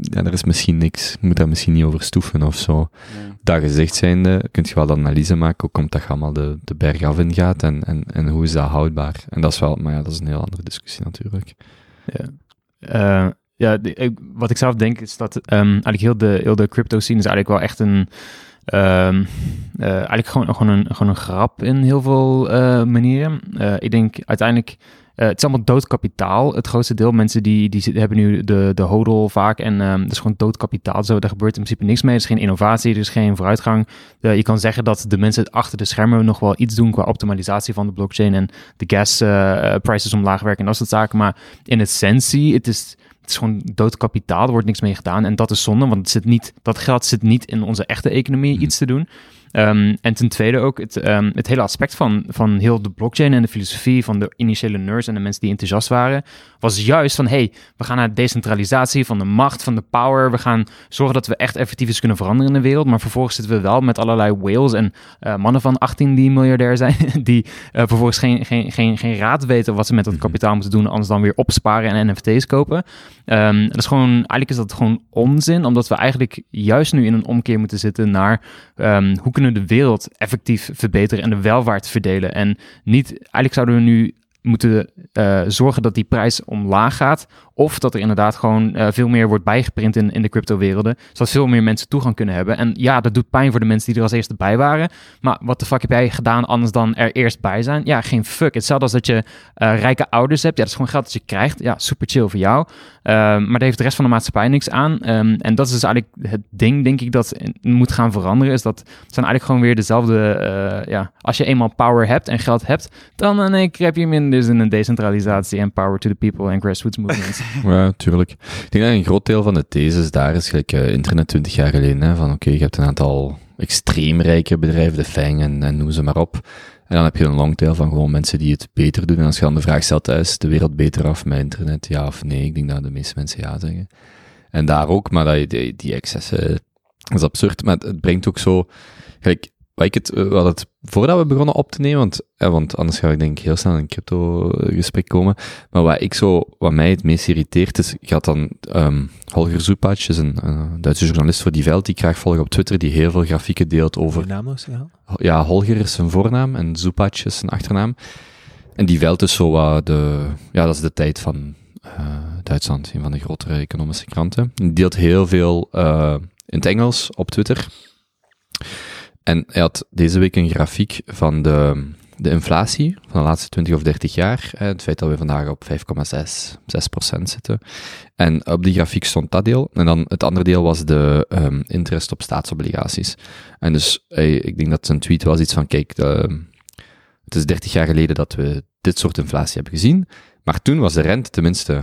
B: ja, er is misschien niks, je moet daar misschien niet over stoeven of zo.
C: Ja.
B: Dat gezegd zijnde, kun je wel de analyse maken, hoe komt dat je allemaal de, de berg af in gaat en, en, en hoe is dat houdbaar? En dat is wel, maar ja, dat is een heel andere discussie natuurlijk.
G: Eh, ja, de- ik- wat ik zelf denk is dat ehm, eigenlijk heel de, heel de crypto scene is eigenlijk wel echt een... ehm, eh, eigenlijk gewoon, gewoon, een, gewoon een grap in heel veel eh, manieren. Ik denk uiteindelijk... eh, het is allemaal doodkapitaal, het grootste deel. Mensen die, die hebben nu de, de hodl vaak en ehm dat is gewoon doodkapitaal. Zo, daar gebeurt in principe niks mee. Er is geen innovatie, er is geen vooruitgang. Eh, je kan zeggen dat de mensen achter de schermen nog wel iets doen qua optimalisatie van de blockchain en de gas eh, prices omlaag werken en dat soort zaken. Maar in essentie, het is, het is gewoon dood kapitaal, er wordt niks mee gedaan. En dat is zonde, want het zit niet, dat geld zit niet in onze echte economie
B: Mhm.
G: iets te doen. Ehm, en ten tweede ook het, ehm, het hele aspect van, van heel de blockchain en de filosofie van de initiële nerds en de mensen die enthousiast waren, was juist van hey, we gaan naar decentralisatie van de macht, van de power. We gaan zorgen dat we echt effectief iets kunnen veranderen in de wereld. Maar vervolgens zitten we wel met allerlei whales en eh, mannen van 18 die miljardair zijn, <laughs> die eh, vervolgens geen, geen, geen, geen raad weten wat ze met dat
B: Mhm.
G: kapitaal moeten doen, anders dan weer opsparen en NFT's kopen. Ehm, dat is gewoon, eigenlijk is dat gewoon onzin, omdat we eigenlijk juist nu in een omkeer moeten zitten naar hoe kunnen de wereld effectief verbeteren en de welvaart verdelen. En niet, eigenlijk zouden we nu moeten eh, zorgen dat die prijs omlaag gaat Of dat er inderdaad gewoon eh, veel meer wordt bijgeprint in, in de crypto-werelden. Zodat veel meer mensen toegang kunnen hebben. En ja, dat doet pijn voor de mensen die er als eerste bij waren. Maar wat de fuck heb jij gedaan anders dan er eerst bij zijn? Ja, geen fuck. Hetzelfde als dat je eh, rijke ouders hebt. Ja, dat is gewoon geld dat je krijgt. Ja, super chill voor jou. Ehm, maar daar heeft de rest van de maatschappij niks aan. Ehm, en dat is dus eigenlijk het ding, denk ik, dat moet gaan veranderen. Is dat het zijn eigenlijk gewoon weer dezelfde. eh, ja, als je eenmaal power hebt en geld hebt, dan keer heb je minder dus in een decentralisatie en power to the people en grassroots movements. <laughs> <laughs>
B: Ja, tuurlijk. Ik denk dat een groot deel van de thesis daar is gelijk eh, internet 20 jaar geleden. Hè, van oké, je hebt een aantal extreem rijke bedrijven, de FANG en, noem ze maar op. En dan heb je een long tail van gewoon mensen die het beter doen. En als je dan de vraag stelt, is de wereld beter af met internet? Ja of nee? Ik denk dat de meeste mensen ja zeggen. En daar ook, maar dat die, die excessen, dat is absurd. Maar het brengt ook zo, gelijk, wat ik het, hadden het voordat we begonnen op te nemen, want, eh, want anders ga ik denk ik heel snel in een crypto eh, gesprek komen. Maar wat ik zo, wat mij het meest irriteert is, je had dan ehm Holger Zupac, is een, een Duitse journalist voor die veld, die ik graag volg op Twitter, die heel veel grafieken deelt over
A: naam nog
B: ja, Holger is zijn voornaam en Zupac is zijn achternaam. En die veld is zo wat de, ja, dat is de tijd van eh, Duitsland, een van de grotere economische kranten. Die deelt heel veel eh, in het Engels op Twitter. En hij had deze week een grafiek van de, de inflatie van de laatste 20 of 30 jaar. Het feit dat we vandaag op 5,6 6% zitten. En op die grafiek stond dat deel. En dan het andere deel was de ehm, interest op staatsobligaties. En dus ik denk dat zijn tweet was iets van, kijk, het is 30 jaar geleden dat we dit soort inflatie hebben gezien. Maar toen was de rente tenminste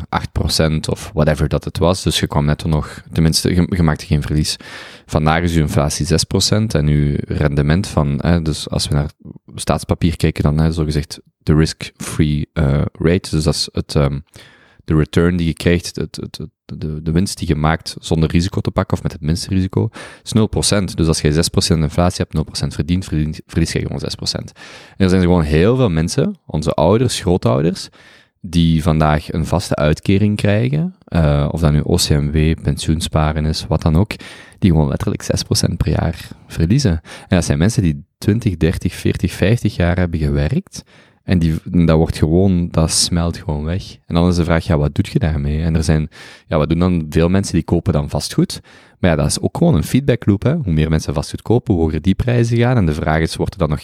B: 8% of whatever dat het was. Dus je kwam net er nog, tenminste, je, maakte geen verlies. Vandaag is uw inflatie 6% en uw rendement van, hè, dus als we naar staatspapier kijken, dan hè, zogezegd de risk-free eh, rate. Dus dat is het, ehm, de return die je krijgt, de winst die je maakt zonder risico te pakken of met het minste risico, is 0%. Dus als je 6% inflatie hebt, 0% verdient, verdient, verlies je gewoon 6%. En er zijn gewoon heel veel mensen, onze ouders, grootouders, die vandaag een vaste uitkering krijgen, eh, of dat nu OCMW, pensioensparen is, wat dan ook, die gewoon letterlijk 6% per jaar verliezen. En dat zijn mensen die 20, 30, 40, 50 jaar hebben gewerkt, en die, dat wordt gewoon, dat smelt gewoon weg. En dan is de vraag, ja, wat doe je daarmee? En er zijn, ja, wat doen dan veel mensen die kopen dan vastgoed? Maar ja, dat is ook gewoon een feedback loop, hè. Hoe meer mensen vastgoed kopen, hoe hoger die prijzen gaan. En de vraag is, wordt er dan nog,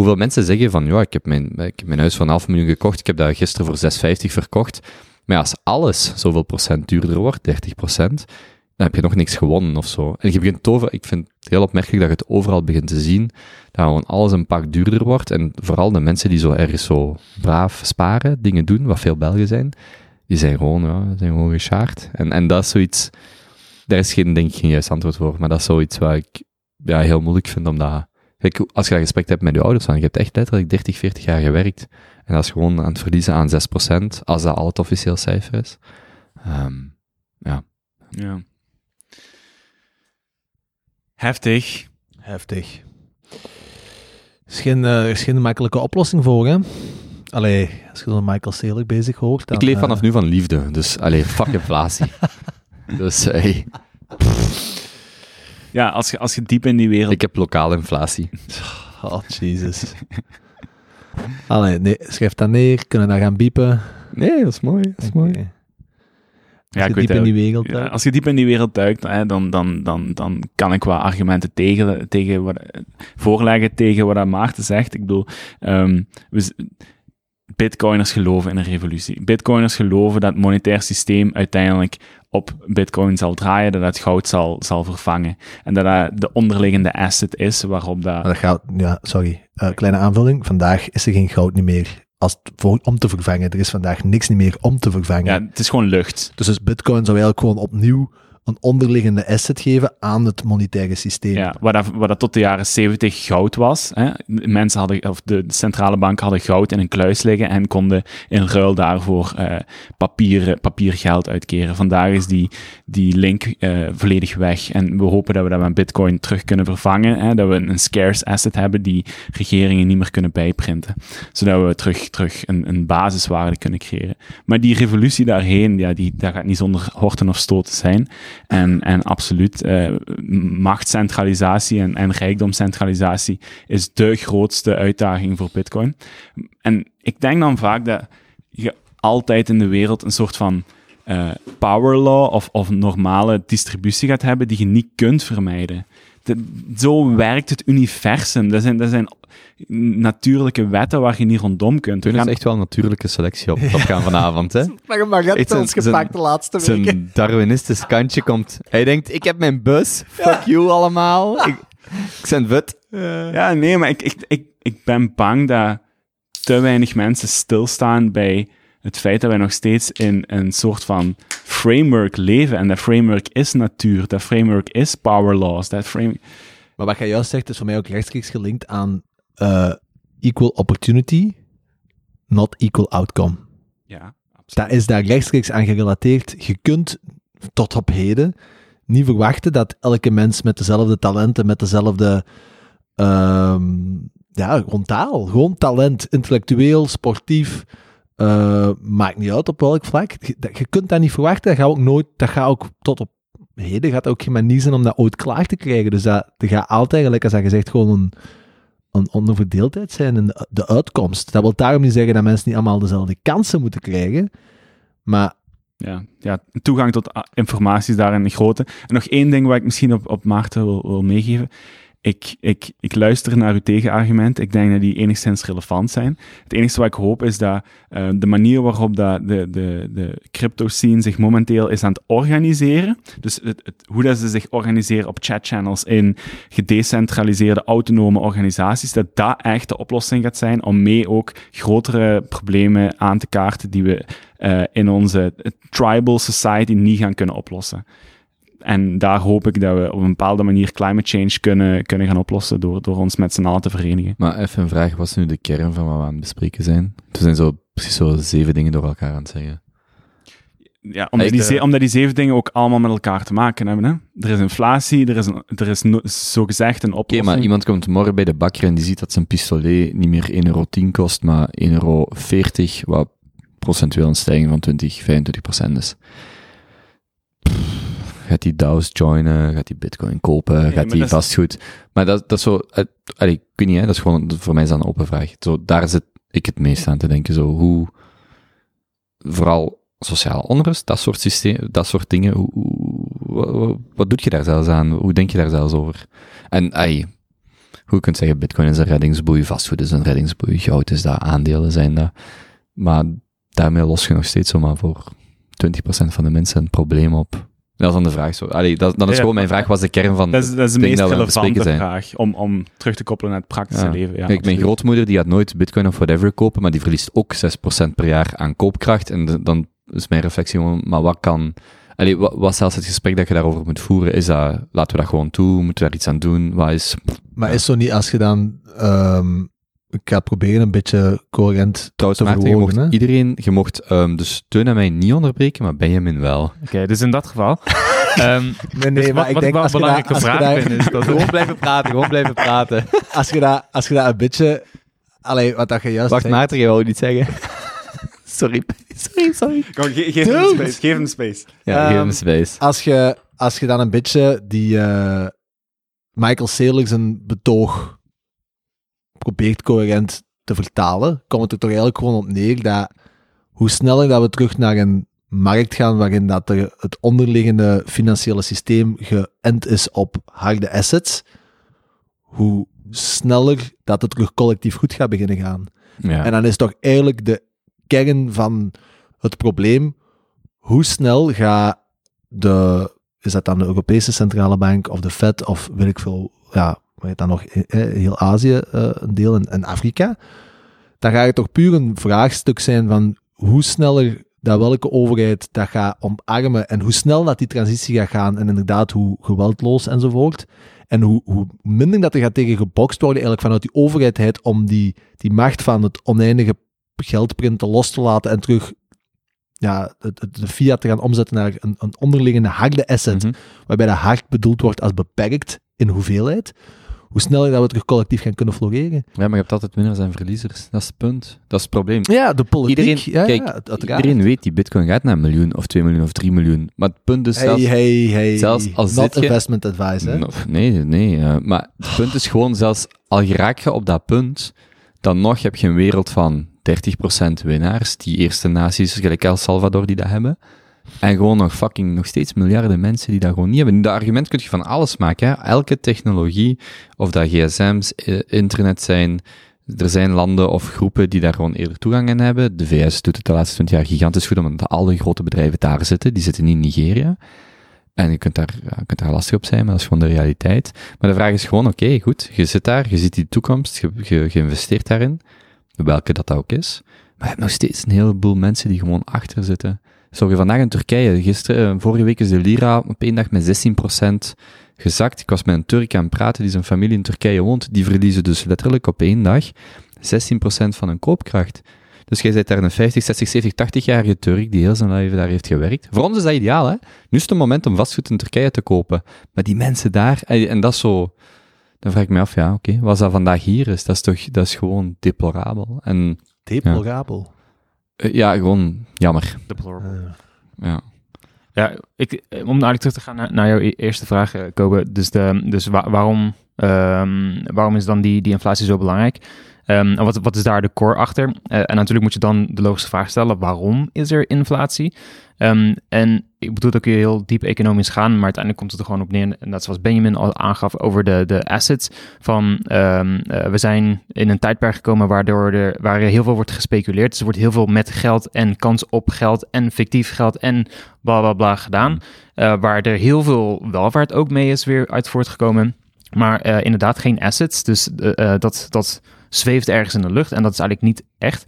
B: hoeveel mensen zeggen van, ja, ik heb mijn, ik mijn huis voor een half miljoen gekocht, ik heb dat gisteren voor 6,50 verkocht. Maar als alles zoveel procent duurder wordt, 30 procent, dan heb je nog niks gewonnen of zo. En je begint over, ik vind het heel opmerkelijk dat je het overal begint te zien, dat gewoon alles een pak duurder wordt. En vooral de mensen die zo ergens zo braaf sparen, dingen doen, wat veel Belgen zijn, die zijn gewoon, ja, zijn gewoon geschaard. En, en dat is zoiets, daar is geen, denk ik, geen juist antwoord voor, maar dat is zoiets wat ik ja, heel moeilijk vind, omdat, kijk, als je dat gesprek hebt met je ouders, dan je hebt echt letterlijk 30, 40 jaar gewerkt. En dat is gewoon aan het verliezen aan 6%, als dat al het officieel cijfer is. Ehm, ja.
C: Ja. Heftig.
A: Heftig. Er is geen, eh, er is geen makkelijke oplossing voor, hè? Allee, als je zo'n Michael Saylor bezig hoort... Dan,
B: ik leef
A: eh,
B: vanaf nu van liefde, dus, allee, fuck inflatie. <laughs> dus, hey,
C: Ja, als je, als je diep in die wereld...
B: ik heb lokale inflatie. <laughs>
A: Oh, Jesus. <laughs> Allee, nee, schrijf dat neer, kunnen dat gaan biepen.
B: Nee, dat is mooi, dat is mooi.
A: Oké.
C: ja,
A: Als je
C: ik weet
A: diep in die wereld
C: Ja,
A: duikt.
C: als je diep in die wereld duikt, hè, dan, dan, dan, dan kan ik wel argumenten tegen, tegen wat, voorleggen tegen wat Maarten zegt. Ik bedoel, ehm, we, bitcoiners geloven in een revolutie. Bitcoiners geloven dat het monetair systeem uiteindelijk op bitcoin zal draaien, dat het goud zal, zal vervangen. En dat dat de onderliggende asset is waarop dat...
A: Maar dat gaat, ja, sorry, Eh, kleine aanvulling. Vandaag is er geen goud niet meer als voor, om te vervangen. Er is vandaag niks niet meer om te vervangen.
C: Ja, het is gewoon lucht.
A: Dus, dus Bitcoin zou eigenlijk gewoon opnieuw een onderliggende asset geven aan het monetaire systeem.
C: Ja, waar dat, dat tot de jaren 70 goud was. Hè. Mensen hadden, of de, centrale banken hadden goud in een kluis liggen en konden in ruil daarvoor eh papier, papiergeld uitkeren. Vandaag is die, die link eh, volledig weg. En we hopen dat we dat met bitcoin terug kunnen vervangen. Hè, dat we een scarce asset hebben die regeringen niet meer kunnen bijprinten. Zodat we terug, terug een, een basiswaarde kunnen creëren. Maar die revolutie daarheen, ja, die, dat gaat niet zonder horten of stoten zijn. En, en absoluut, eh, machtscentralisatie en, en rijkdomscentralisatie is de grootste uitdaging voor Bitcoin. En ik denk dan vaak dat je altijd in de wereld een soort van eh, power law of, of normale distributie gaat hebben die je niet kunt vermijden. De- zo werkt het universum. Dat zijn, dat zijn natuurlijke wetten waar je niet rondom kunt. We
B: Toen is
C: gaan-
B: echt wel een natuurlijke selectie op opgaan <laughs> vanavond, hè?
A: Maar je mag
B: Echt zijn- zijn-
A: de laatste
B: Zijn darwinistisch kantje komt. Hij denkt, ik heb mijn bus, fuck you allemaal. <laughs> Ik, ik ben wit.
C: Ja, nee, maar ik, ik, ik, ik ben bang dat te weinig mensen stilstaan bij het feit dat wij nog steeds in een soort van framework leven. En dat framework is natuur, dat framework is power laws, dat frame...
A: Maar wat jij juist zegt, is voor mij ook rechtstreeks gelinkt aan eh, equal opportunity, not equal outcome.
C: Ja, absoluut.
A: Dat is daar rechtstreeks aan gerelateerd. Je kunt tot op heden niet verwachten dat elke mens met dezelfde talenten, met dezelfde, ehm, ja, gewoon taal, gewoon talent, intellectueel, sportief, eh, maakt niet uit op welk vlak. Je, dat- je kunt dat niet verwachten. Dat gaat ook nooit, dat gaat ook tot op heden gaat ook geen manier zijn om dat ooit klaar te krijgen. Dus dat, er gaat altijd, gelijk als dat gezegd, gewoon een, een onderverdeeldheid zijn in de, uitkomst. Dat wil daarom niet zeggen dat mensen niet allemaal dezelfde kansen moeten krijgen. Maar
C: Ja, ja, toegang tot informatie is daar een grote. En nog één ding wat ik misschien op, op Maarten wil, wil meegeven. Ik, ik, ik luister naar uw tegenargumenten. Ik denk dat die enigszins relevant zijn. Het enige wat ik hoop is dat eh, de manier waarop dat de, de, de crypto-scene zich momenteel is aan het organiseren, dus het, hoe dat ze zich organiseren op chatchannels in gedecentraliseerde autonome organisaties, dat dat echt de oplossing gaat zijn om mee ook grotere problemen aan te kaarten die we eh, in onze tribal society niet gaan kunnen oplossen. En daar hoop ik dat we op een bepaalde manier climate change kunnen, kunnen gaan oplossen door, door ons met z'n allen te verenigen.
B: Maar even een vraag, wat is nu de kern van wat we aan het bespreken zijn? Er zijn zo precies zo zeven dingen door elkaar aan het zeggen.
C: Ja, omdat,
B: Echt,
C: die, ze- omdat die zeven dingen ook allemaal met elkaar te maken hebben. Hè? Er is inflatie, er is, een, er is no- zogezegd een
B: Oké,
C: oplossing.
B: maar iemand komt morgen bij de bakker en die ziet dat zijn pistolet niet meer 1,10 euro kost, maar 1,40 euro, wat procentueel een stijging van 20, 25 procent is. Gaat die DAO's joinen? Gaat die bitcoin kopen? gaat
C: is-
B: vastgoed? Maar dat, dat is zo... allee, ik weet niet, hè, dat is gewoon... Voor mij is dat een open vraag. Zo, daar zit ik het meest aan te denken. Zo, hoe... Vooral sociale onrust, dat soort, systeem, dat soort dingen. Hoe, hoe- wat, wat, wat doe je daar zelfs aan? Hoe denk je daar zelfs over? En ai, hoe je kunt zeggen, bitcoin is een reddingsboei, vastgoed is een reddingsboei, goud is dat, aandelen zijn dat. Maar daarmee los je nog steeds zomaar voor 20% van de mensen een probleem op. Dat is dan de vraag. Zo. Allee, dat, dat is
C: Ja,
B: gewoon mijn vraag, wat is de kern van...
C: dat is, dat is de meest
B: dat
C: relevante vraag om, om terug te koppelen naar het praktische
B: Ja.
C: leven. Ja,
B: Kijk, mijn grootmoeder die gaat nooit bitcoin of whatever kopen, maar die verliest ook 6% per jaar aan koopkracht. En de- dan is mijn reflectie gewoon, maar wat kan... Allee, wat, zelfs het gesprek dat je daarover moet voeren? Is dat, laten we dat gewoon toe? Moeten we daar iets aan doen? Wat is...
A: Maar is zo niet als je dan... ehm, ik ga proberen een beetje coherent
B: Trouwens,
A: te
B: Maarten, je mocht
A: hè.
B: iedereen, je mocht ehm, dus Teun en mij niet onderbreken, maar Benjamin wel.
G: Oké, dus in dat geval. <laughs> ehm,
A: Nee, nee,
G: dus
A: maar
G: wat,
A: ik
G: wat
A: denk
G: wel
A: als
G: een
A: je, dat,
G: belangrijke vraag
A: daar,
G: vind, is dat
B: gewoon blijven praten, gewoon blijven praten. <laughs>
A: als, je dat, als je dat een beetje... Allee, wat dat je juist
B: Wacht,
A: zegt-
B: Maarten, je wou niet zeggen. <laughs> sorry, sorry, sorry.
C: Kom, ge- geef hem space. Geef hem space.
B: Ja, geef
A: Ehm,
B: hem space.
A: als je, als je dan een beetje die eh, Michael Saylor zijn betoog probeert coherent te vertalen, komt het er toch eigenlijk gewoon op neer dat hoe sneller dat we terug naar een markt gaan waarin dat er het onderliggende financiële systeem geënt is op harde assets, hoe sneller dat het terug collectief goed gaat beginnen gaan.
B: Ja.
A: En dan is toch eigenlijk de kern van het probleem, hoe snel gaat de, is dat dan de Europese Centrale Bank of de Fed of weet ik veel, ja, je dan nog, eh, eh, heel Azië eh, een deel en, en Afrika, dan gaat het toch puur een vraagstuk zijn van hoe sneller dat welke overheid dat gaat omarmen en hoe snel dat die transitie gaat gaan en inderdaad hoe geweldloos enzovoort. En hoe, hoe minder dat er gaat tegen gebokst worden eigenlijk vanuit die overheid om die, die macht van het oneindige geldprinten los te laten en terug ja, het- het- de fiat te gaan omzetten naar een, een onderliggende harde asset,
B: Mhm.
A: waarbij de hard bedoeld wordt als beperkt in hoeveelheid, hoe sneller dat we terug collectief gaan kunnen floreren.
B: Ja, maar je hebt altijd winnaars en verliezers. Dat is het punt. Dat is het probleem.
A: Ja, de politiek.
B: Iedereen,
A: ja,
B: kijk,
A: ja, uiteraard.
B: iedereen weet die bitcoin gaat naar een miljoen of 2 miljoen of 3 miljoen. Maar het punt is
A: Hey,
B: zelfs...
A: hey, hey.
B: zelfs als
A: Not
B: je-
A: investment advice, hè?
B: No, nee, nee. eh, maar het punt is gewoon, zelfs al geraak je op dat punt, dan nog heb je een wereld van 30% winnaars, die eerste naties, gelijk El Salvador, die dat hebben. En gewoon nog fucking, nog steeds miljarden mensen die dat gewoon niet hebben. Dat argument kun je van alles maken. Hè? Elke technologie, of dat gsm's, eh, internet zijn, er zijn landen of groepen die daar gewoon eerder toegang aan hebben. De VS doet het de laatste 20 jaar gigantisch goed, omdat alle grote bedrijven daar zitten. Die zitten niet in Nigeria. En je kunt daar, je kunt daar lastig op zijn, maar dat is gewoon de realiteit. Maar de vraag is gewoon, oké, goed, je zit daar, je ziet die toekomst, je, je, je investeert daarin, welke dat, dat ook is. Maar je hebt nog steeds een heleboel mensen die gewoon achter zitten. Zo, vandaag in Turkije, gisteren, eh, vorige week is de lira op één dag met 16% gezakt. Ik was met een Turk aan het praten die zijn familie in Turkije woont. Die verliezen dus letterlijk op één dag 16% van hun koopkracht. Dus jij bent daar een 50, 60, 70, 80-jarige Turk die heel zijn leven daar heeft gewerkt. Voor ons is dat ideaal, hè? Nu is het moment om vastgoed in Turkije te kopen. Maar die mensen daar, en en dat is zo... Dan vraag ik me af, ja, oké, wat dat vandaag hier is, dat is toch, dat is gewoon deplorabel. En
A: Deplorabel.
B: eh, ja, gewoon jammer.
G: Deplorable.
A: Eh,
B: Ja.
G: Ja, ik, eh, om eigenlijk terug te gaan naar, naar jouw e- eerste vraag, eh, Kobe. Dus, de, dus wa- waarom, ehm, waarom is dan die, die inflatie zo belangrijk? Ehm, en wat, is daar de core achter? Eh, en natuurlijk moet je dan de logische vraag stellen, waarom is er inflatie? Ehm, en ik bedoel, dat kun je heel diep economisch gaan, maar uiteindelijk komt het er gewoon op neer, en dat zoals Benjamin al aangaf, over de, de assets. Van, ehm, eh, we zijn in een tijdperk gekomen waardoor er, waar heel veel wordt gespeculeerd. Dus er wordt heel veel met geld en kans op geld en fictief geld en bla bla bla gedaan. Eh, waar er heel veel welvaart ook mee is weer uit voortgekomen. Maar inderdaad geen assets. Dus dat, dat zweeft ergens in de lucht. En dat is eigenlijk niet echt.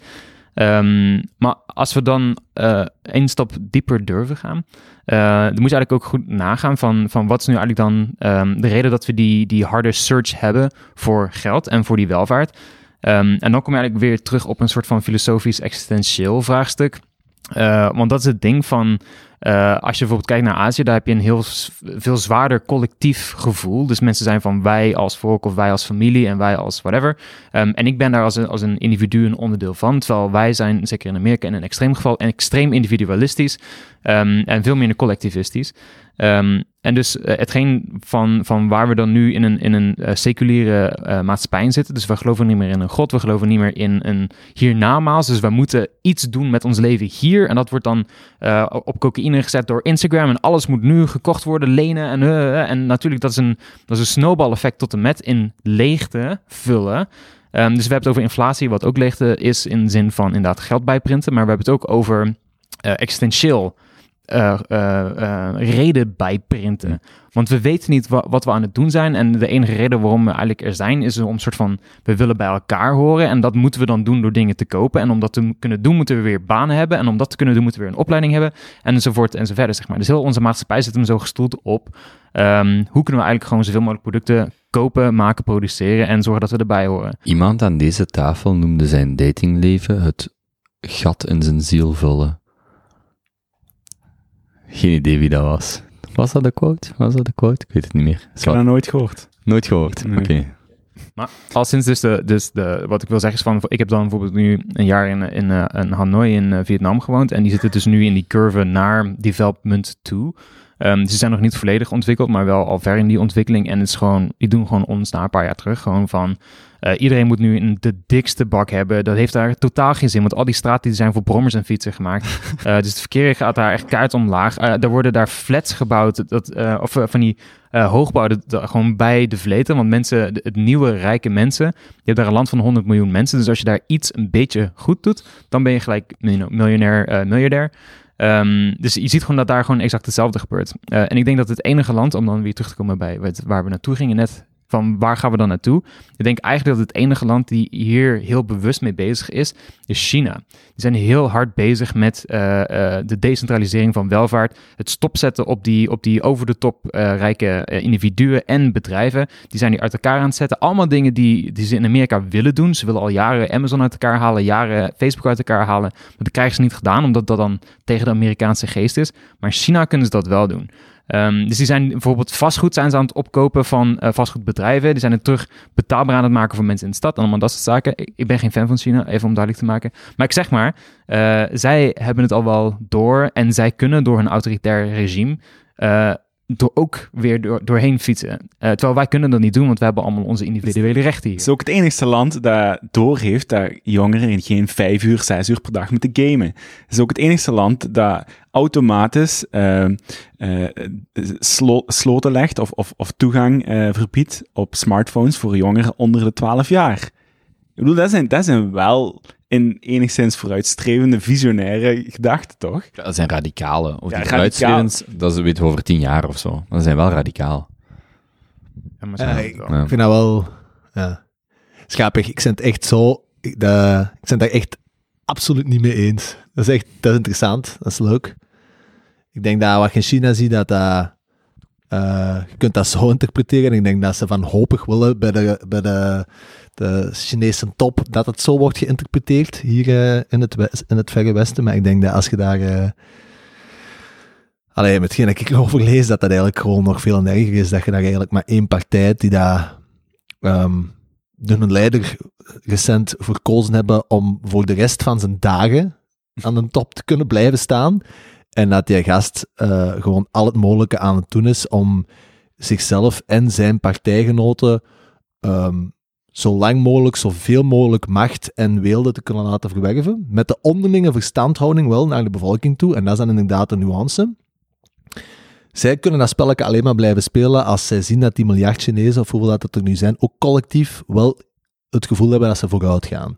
G: Ehm, maar als we dan eh één stap dieper durven gaan, eh, dan moet je eigenlijk ook goed nagaan van, van wat is nu eigenlijk dan ehm, de reden dat we die, die harde search hebben voor geld en voor die welvaart. Ehm, en dan kom je eigenlijk weer terug op een soort van filosofisch existentieel vraagstuk. Eh, want dat is het ding van, eh, als je bijvoorbeeld kijkt naar Azië, daar heb je een heel veel zwaarder collectief gevoel. Dus mensen zijn van wij als volk of wij als familie en wij als whatever. Ehm, en ik ben daar als een, als een individu een onderdeel van. Terwijl wij zijn, zeker in Amerika in een extreem geval, extreem individualistisch ehm, en veel minder collectivistisch. Ehm, en dus eh, hetgeen van, van waar we dan nu in een, in een eh, seculiere eh, maatschappij zitten. Dus we geloven niet meer in een god, we geloven niet meer in een hiernamaals. Dus we moeten iets doen met ons leven hier. En dat wordt dan op cocaïne gezet door Instagram. En alles moet nu gekocht worden, lenen. En, en natuurlijk, dat is een, dat is een snowball effect tot en met in leegte vullen. Ehm, dus we hebben het over inflatie, wat ook leegte is in de zin van inderdaad geld bijprinten. Maar we hebben het ook over existentieel eh, eh, eh, reden bijprinten. Want we weten niet wa- wat we aan het doen zijn. En de enige reden waarom we eigenlijk er zijn, is om een soort van, we willen bij elkaar horen. En dat moeten we dan doen door dingen te kopen. En om dat te kunnen doen, moeten we weer banen hebben. En om dat te kunnen doen, moeten we weer een opleiding hebben. Enzovoort enzoverder, zeg maar. Dus heel onze maatschappij zit hem zo gestoeld op. ehm, hoe kunnen we eigenlijk gewoon zoveel mogelijk producten kopen, maken, produceren en zorgen dat we erbij horen.
B: Iemand aan deze tafel noemde zijn datingleven het gat in zijn ziel vullen. Geen idee wie dat was. Was dat de quote? Was dat de quote? Ik weet het niet meer.
C: Ik heb dat nooit gehoord.
B: Nooit gehoord.
C: Nee.
B: Oké.
G: Al sinds dus, de, dus de, wat ik wil zeggen is van, ik heb dan bijvoorbeeld nu een jaar in, in, eh, in Hanoi in eh, Vietnam gewoond. En die zitten dus nu in die curve naar development toe. Ehm, ze zijn nog niet volledig ontwikkeld, maar wel al ver in die ontwikkeling. En het is gewoon, die doen gewoon ons na een paar jaar terug. Gewoon van, eh, iedereen moet nu een, de dikste bak hebben. Dat heeft daar totaal geen zin, want al die straten die zijn voor brommers en fietsen gemaakt. <laughs> Eh, dus het verkeer gaat daar echt kaart omlaag. Eh, er worden daar flats gebouwd, dat, of van die hoogbouwen, gewoon bij de vleten. Want mensen, de- het nieuwe rijke mensen, je hebt daar een land van 100 miljoen mensen. Dus als je daar iets een beetje goed doet, dan ben je gelijk miljonair, miljardair. Ehm, dus je ziet gewoon dat daar gewoon exact hetzelfde gebeurt. En ik denk dat het enige land, om dan weer terug te komen bij waar we naartoe gingen net, van waar gaan we dan naartoe? Ik denk eigenlijk dat het enige land die hier heel bewust mee bezig is, is China. Die zijn heel hard bezig met eh, eh, de decentralisering van welvaart, het stopzetten op die, op die over de top eh, rijke individuen en bedrijven. Die zijn die uit elkaar aan het zetten. Allemaal dingen die, die ze in Amerika willen doen. Ze willen al jaren Amazon uit elkaar halen, jaren Facebook uit elkaar halen. Maar dat krijgen ze niet gedaan, omdat dat dan tegen de Amerikaanse geest is. Maar in China kunnen ze dat wel doen. Ehm, dus die zijn bijvoorbeeld vastgoed zijn ze aan het opkopen van eh, vastgoedbedrijven. Die zijn het terug betaalbaar aan het maken voor mensen in de stad. Allemaal dat soort zaken. Ik, ben geen fan van China, even om duidelijk te maken. Maar ik zeg maar, eh, zij hebben het al wel door. En zij kunnen door hun autoritair regime eh, door, ook weer door, doorheen fietsen. Terwijl wij kunnen dat niet doen, want we hebben allemaal onze individuele rechten hier.
C: Het is ook het enigste land dat doorheeft dat jongeren geen vijf uur, zes uur per dag moeten gamen. Het is ook het enigste land dat automatisch slo- sloten legt of, of, of toegang eh, verbiedt op smartphones voor jongeren onder de 12 jaar. Ik bedoel, dat zijn, dat zijn wel in enigszins vooruitstrevende, visionaire gedachten, toch?
B: Dat zijn radicalen. Of
C: Ja,
B: die vooruitstrevend, dat is over tien jaar of zo. Dat zijn wel radicaal.
G: Ja, maar
A: Ja, ik, vind dat wel ja, schapig. Ik ben het echt zo... Ik, dat, het daar echt absoluut niet mee eens. Dat is echt dat is interessant. Dat is leuk. Ik denk dat wat je in China ziet, dat dat... eh, je kunt dat zo interpreteren. En ik denk dat ze van hopig willen bij de, bij de, de Chinese top dat het zo wordt geïnterpreteerd hier eh, in, het in het Verre Westen. Maar ik denk dat als je daar... eh Allee, met hetgeen dat ik erover lees, dat dat eigenlijk gewoon nog veel erger is. Dat je daar eigenlijk maar één partij die daar door een leider recent verkozen hebben om voor de rest van zijn dagen aan de top te kunnen blijven staan. En dat die gast eh, gewoon al het mogelijke aan het doen is om zichzelf en zijn partijgenoten ehm, zo lang mogelijk, zoveel mogelijk macht en weelde te kunnen laten verwerven. Met de onderlinge verstandhouding wel naar de bevolking toe. En dat is dan inderdaad een nuance. Zij kunnen dat spelletje alleen maar blijven spelen als zij zien dat die miljard Chinezen, of hoeveel dat het er nu zijn, ook collectief wel het gevoel hebben dat ze vooruit gaan.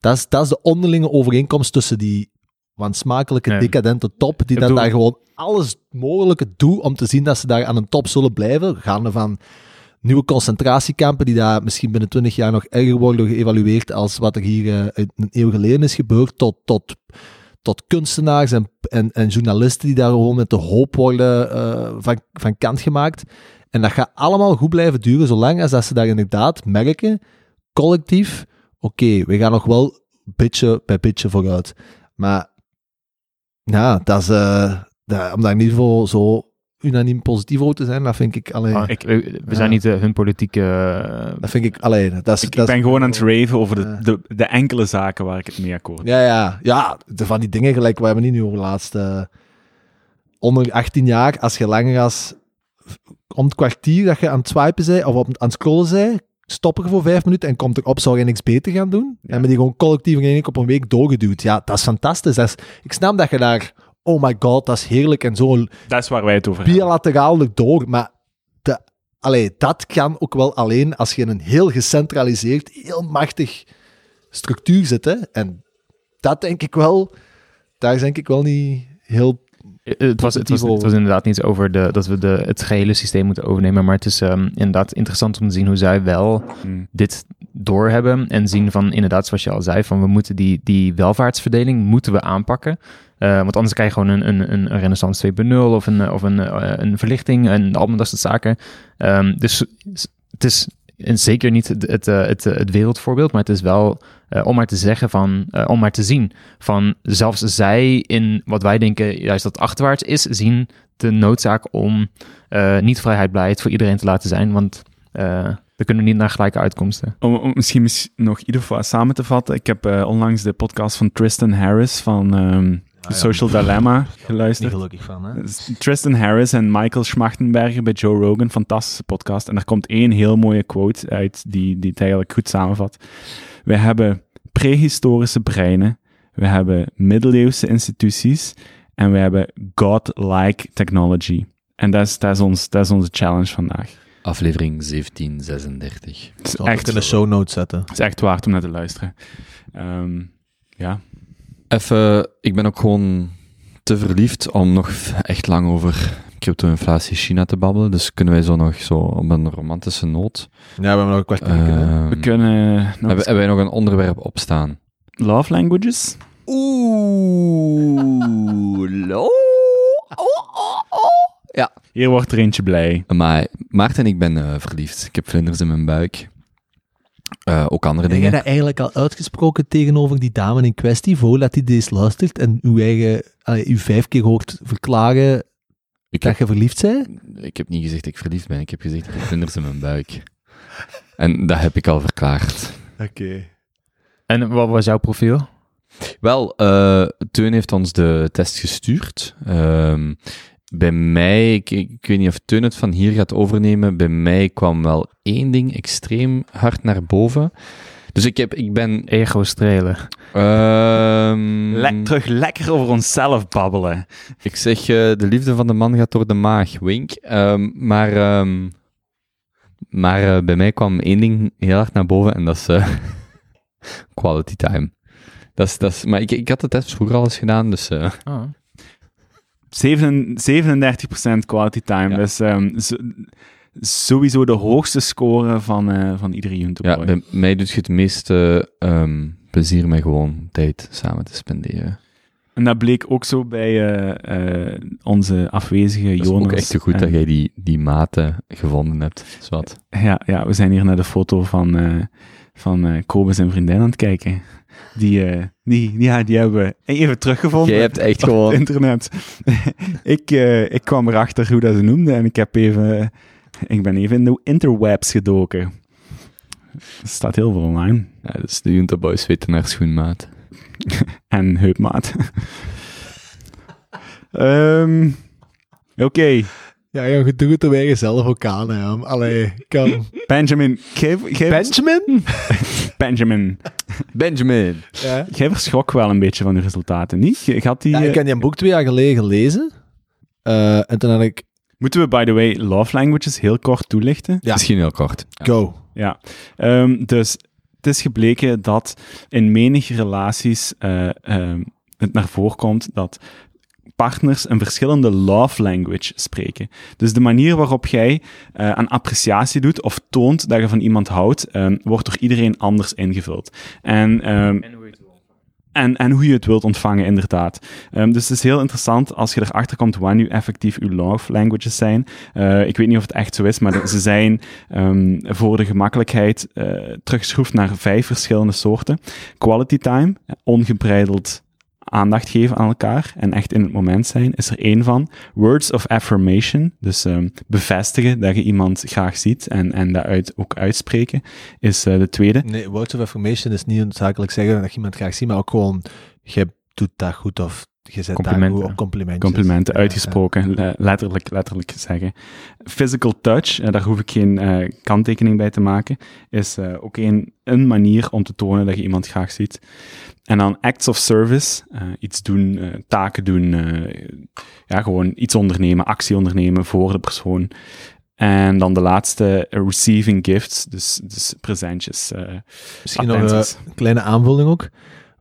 A: Dat is, dat is de onderlinge overeenkomst tussen die wansmakelijke,
G: Ja.
A: decadente top, die dat
G: bedoel-
A: daar gewoon alles mogelijke doet om te zien dat ze daar aan een top zullen blijven, gaande van nieuwe concentratiekampen die daar misschien binnen 20 jaar nog erger worden geëvalueerd als wat er hier eh, een eeuw geleden is gebeurd, tot, tot, tot kunstenaars en, en, en journalisten die daar gewoon met de hoop worden eh, van, van kant gemaakt. En dat gaat allemaal goed blijven duren, zolang als dat ze daar inderdaad merken, collectief, oké, we gaan nog wel beetje bij beetje vooruit. Maar ja, dat is, eh, dat, om daar in ieder geval zo unaniem positief over te zijn, dat vind ik alleen...
G: Ah, ik, we we
A: Ja.
G: zijn niet eh, hun politieke... eh,
A: Dat vind ik alleen. Dat is,
C: Ik,
A: dat
C: ik
A: is-
C: ben gewoon aan het raven over de, de, de enkele zaken waar ik het mee akkoord
A: Ja, ja, ja. de- Van die dingen gelijk, we hebben niet nu over de laatste. onder 18 jaar, als je langer als. om het kwartier dat je aan het swipen zei, of op, aan het scrollen zei, stoppen voor vijf minuten en komt erop, zou je niks beter gaan doen? En hebben die gewoon collectief in één keer op een week doorgeduwd. Ja, dat is fantastisch. Dat is, ik snap dat je daar. Oh my god, dat is heerlijk en zo
C: Dat is waar wij het over hebben.
A: bilateraal erdoor. Maar de, allee, dat kan ook wel alleen als je in een heel gecentraliseerd, heel machtig structuur zit. Hè? En dat denk ik wel, daar denk ik wel niet heel...
G: Eh, Het was, het, was,
A: Positief
G: het was inderdaad niet over de, dat we de, het gehele systeem moeten overnemen, maar het is ehm, inderdaad interessant om te zien hoe zij wel
C: Hmm.
G: dit doorhebben en zien van inderdaad, zoals je al zei, van we moeten die, die welvaartsverdeling moeten we aanpakken. Eh, want anders krijg je gewoon een, een, een renaissance 2.0 of een, eh, of een, een verlichting en allemaal dat soort zaken. Ehm, dus het is en zeker niet het, het, het, het wereldvoorbeeld, maar het is wel eh, om maar te zeggen van, eh, om maar te zien van zelfs zij in wat wij denken juist dat achterwaarts is, zien de noodzaak om eh, niet vrijheid voor iedereen te laten zijn, want eh we kunnen niet naar gelijke uitkomsten.
C: Om, om misschien mis- nog in ieder geval samen te vatten. Ik heb eh, onlangs de podcast van Tristan Harris van ehm The Social Dilemma geluisterd.
A: gelukkig van, hè?
C: Dus Tristan Harris en Michael Schmachtenberger bij Joe Rogan, fantastische podcast. En daar komt één heel mooie quote uit die, die het eigenlijk goed samenvat. We hebben prehistorische breinen, we hebben middeleeuwse instituties en we hebben godlike technology. En dat is, dat is, ons, dat is onze challenge vandaag.
B: Aflevering 1736.
C: Het is,
A: Zal ik
C: echt,
A: het in de show notes zetten.
C: het is echt waard om naar te luisteren. Ehm, ja,
B: Even, ik ben ook gewoon te verliefd om nog echt lang over crypto-inflatie China te babbelen. Dus kunnen wij zo nog zo op een romantische noot.
A: Ja, we hebben nog een kwartier.
B: Ehm,
C: we kunnen nog
B: hebben, hebben wij nog een onderwerp opstaan?
C: love languages.
B: Oeh, lo.
C: Hier wordt er eentje blij.
B: Maar Maarten, ik ben eh, verliefd. Ik heb vlinders in mijn buik. Eh, ook andere
A: Heb jij
B: dingen.
A: dat eigenlijk al uitgesproken tegenover die dame in kwestie, voordat hij deze luistert en uw eigen, allee, u vijf keer hoort verklaren
B: Ik
A: dat
B: heb,
A: je verliefd bent?
B: ik heb niet gezegd dat ik verliefd ben. Ik heb gezegd ik heb vlinders in mijn buik. En dat heb ik al verklaard.
A: Oké.
G: En wat was jouw profiel?
B: Wel, eh Teun heeft ons de test gestuurd. Ehm, bij mij, ik, ik weet niet of Teun het van hier gaat overnemen, bij mij kwam wel één ding extreem hard naar boven. Dus ik, heb, ik ben...
G: Ego strelen.
B: ehm,
C: Le- terug lekker over onszelf babbelen.
B: Ik zeg, eh, de liefde van de man gaat door de maag, wink. Ehm, maar ehm, maar eh, bij mij kwam één ding heel hard naar boven en dat is eh, <laughs> quality time. Dat is, dat is, maar ik, ik had het test vroeger al eens gedaan, dus eh,
G: Oh.
C: 37% quality time.
B: Ja.
C: Dus ehm, sowieso de hoogste score van, eh, van iedere YouTube
B: ja, bij mij doet je het meeste ehm, plezier met gewoon tijd samen te spenderen.
C: En dat bleek ook zo bij eh, eh, onze afwezige
B: Het is
C: Jonas.
B: ook echt zo goed
C: en-
B: dat jij die, die maten gevonden hebt. Zwat.
C: Ja, ja, we zijn hier naar de foto van, van Kobus en vriendin aan het kijken. Die, die, ja, die hebben we even teruggevonden.
B: Jij hebt echt <laughs> gewoon...
C: internet. <laughs> ik, ik kwam erachter hoe dat ze noemde en ik heb even... <laughs> Ik ben even in de interwebs gedoken. Er staat heel veel online.
B: Ja, dat is de Junta Boys weten naar schoenmaat. <laughs>
C: En heupmaat. <laughs> Ehm Oké,
A: Ja, je doet het er weer zelf ook aan, hè. Allee, kan...
C: Benjamin. Geef, geef,
A: Benjamin?
C: Benjamin.
B: Benjamin!
A: Ja.
C: Jij verschrok wel een beetje van de resultaten, niet? Je, had die,
A: Ja, ik
C: eh,
A: heb die boek twee jaar geleden gelezen. Eh, en toen had ik...
C: Moeten we, by the way, love languages heel kort toelichten?
A: Ja.
B: Misschien heel kort.
A: Go.
C: Ja. Ehm, dus het is gebleken dat in menige relaties eh, ehm, het naar voren komt dat partners een verschillende love language spreken. Dus de manier waarop jij eh, aan appreciatie doet of toont dat je van iemand houdt, ehm, wordt door iedereen anders ingevuld. En ehm, en, en hoe je het wilt ontvangen, inderdaad. Ehm, dus het is heel interessant als je erachter komt wat nu effectief uw love languages zijn. Eh, ik weet niet of het echt zo is, maar ze zijn ehm, voor de gemakkelijkheid eh teruggeschroefd naar vijf verschillende soorten. Quality time, ongebreideld aandacht geven aan elkaar en echt in het moment zijn, is er één van. Words of affirmation, dus ehm, bevestigen dat je iemand graag ziet en, en dat uit, ook uitspreken, is eh, de tweede.
A: Nee, words of affirmation is niet noodzakelijk zeggen dat je iemand graag ziet, maar ook gewoon, je doet dat goed of je zet daar
G: Complimenten.
A: complimenten.
C: Complimenten, uitgesproken, le- letterlijk, letterlijk zeggen. Physical touch, eh, daar hoef ik geen eh, kanttekening bij te maken, is eh, ook een, een manier om te tonen dat je iemand graag ziet. En dan acts of service, iets doen, taken doen, ja, gewoon iets ondernemen, actie ondernemen voor de persoon. En dan de laatste, receiving gifts, dus, dus presentjes.
A: Misschien nog een kleine aanvulling ook.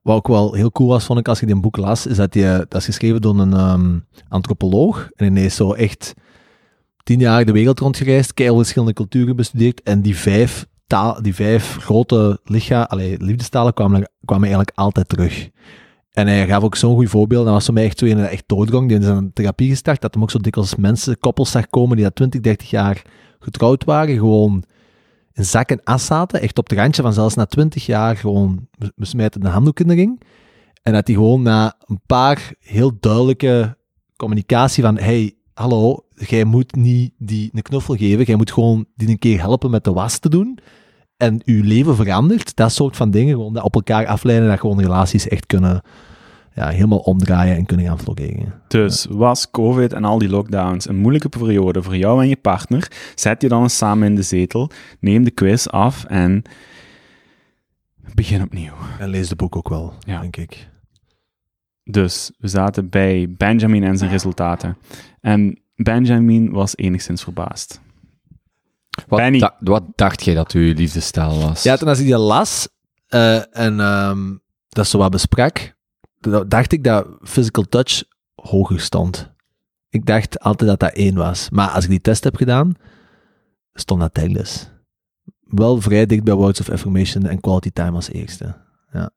A: Wat ook wel heel cool was, vond ik, als ik die boek las, is dat die, eh, dat is geschreven door een ehm, antropoloog. En hij is zo echt tien jaar de wereld rondgereisd, keihard verschillende culturen bestudeerd. En die vijf, taal, die vijf grote licha, allee, liefdestalen kwamen, kwamen eigenlijk altijd terug. En hij gaf ook zo'n goed voorbeeld. Dat was voor mij echt zo een echt doodgong. Die is een therapie gestart. Dat hem ook zo dikwijls mensen, koppels zag komen die dat 20, 30 jaar getrouwd waren. Gewoon in zak en as zaten. Echt op het randje van zelfs na 20 jaar gewoon smijten de handdoek in de ring. En dat hij gewoon na een paar heel duidelijke communicatie van hey, hallo, jij moet niet die een knuffel geven. Jij moet gewoon die een keer helpen met de was te doen. En uw leven verandert. Dat soort van dingen. Gewoon dat op elkaar afleiden. Dat gewoon relaties echt kunnen ja, helemaal omdraaien en kunnen gaan floreren.
C: Dus was COVID en al die lockdowns een moeilijke periode voor jou en je partner? Zet je dan eens samen in de zetel, neem de quiz af en begin opnieuw.
A: En lees de boek ook wel,
C: Ja.
A: denk ik.
C: Dus we zaten bij Benjamin en zijn resultaten. En Benjamin was enigszins verbaasd.
B: Wat,
C: Benny.
B: da- wat dacht jij dat uw liefdestaal was?
A: Ja, toen als ik die las eh, en ehm, dat zo wat besprak, dacht ik dat physical touch hoger stond. Ik dacht altijd dat dat één was. Maar als ik die test heb gedaan, stond dat tijdless. Wel vrij dicht bij words of affirmation en quality time als eerste. Ja.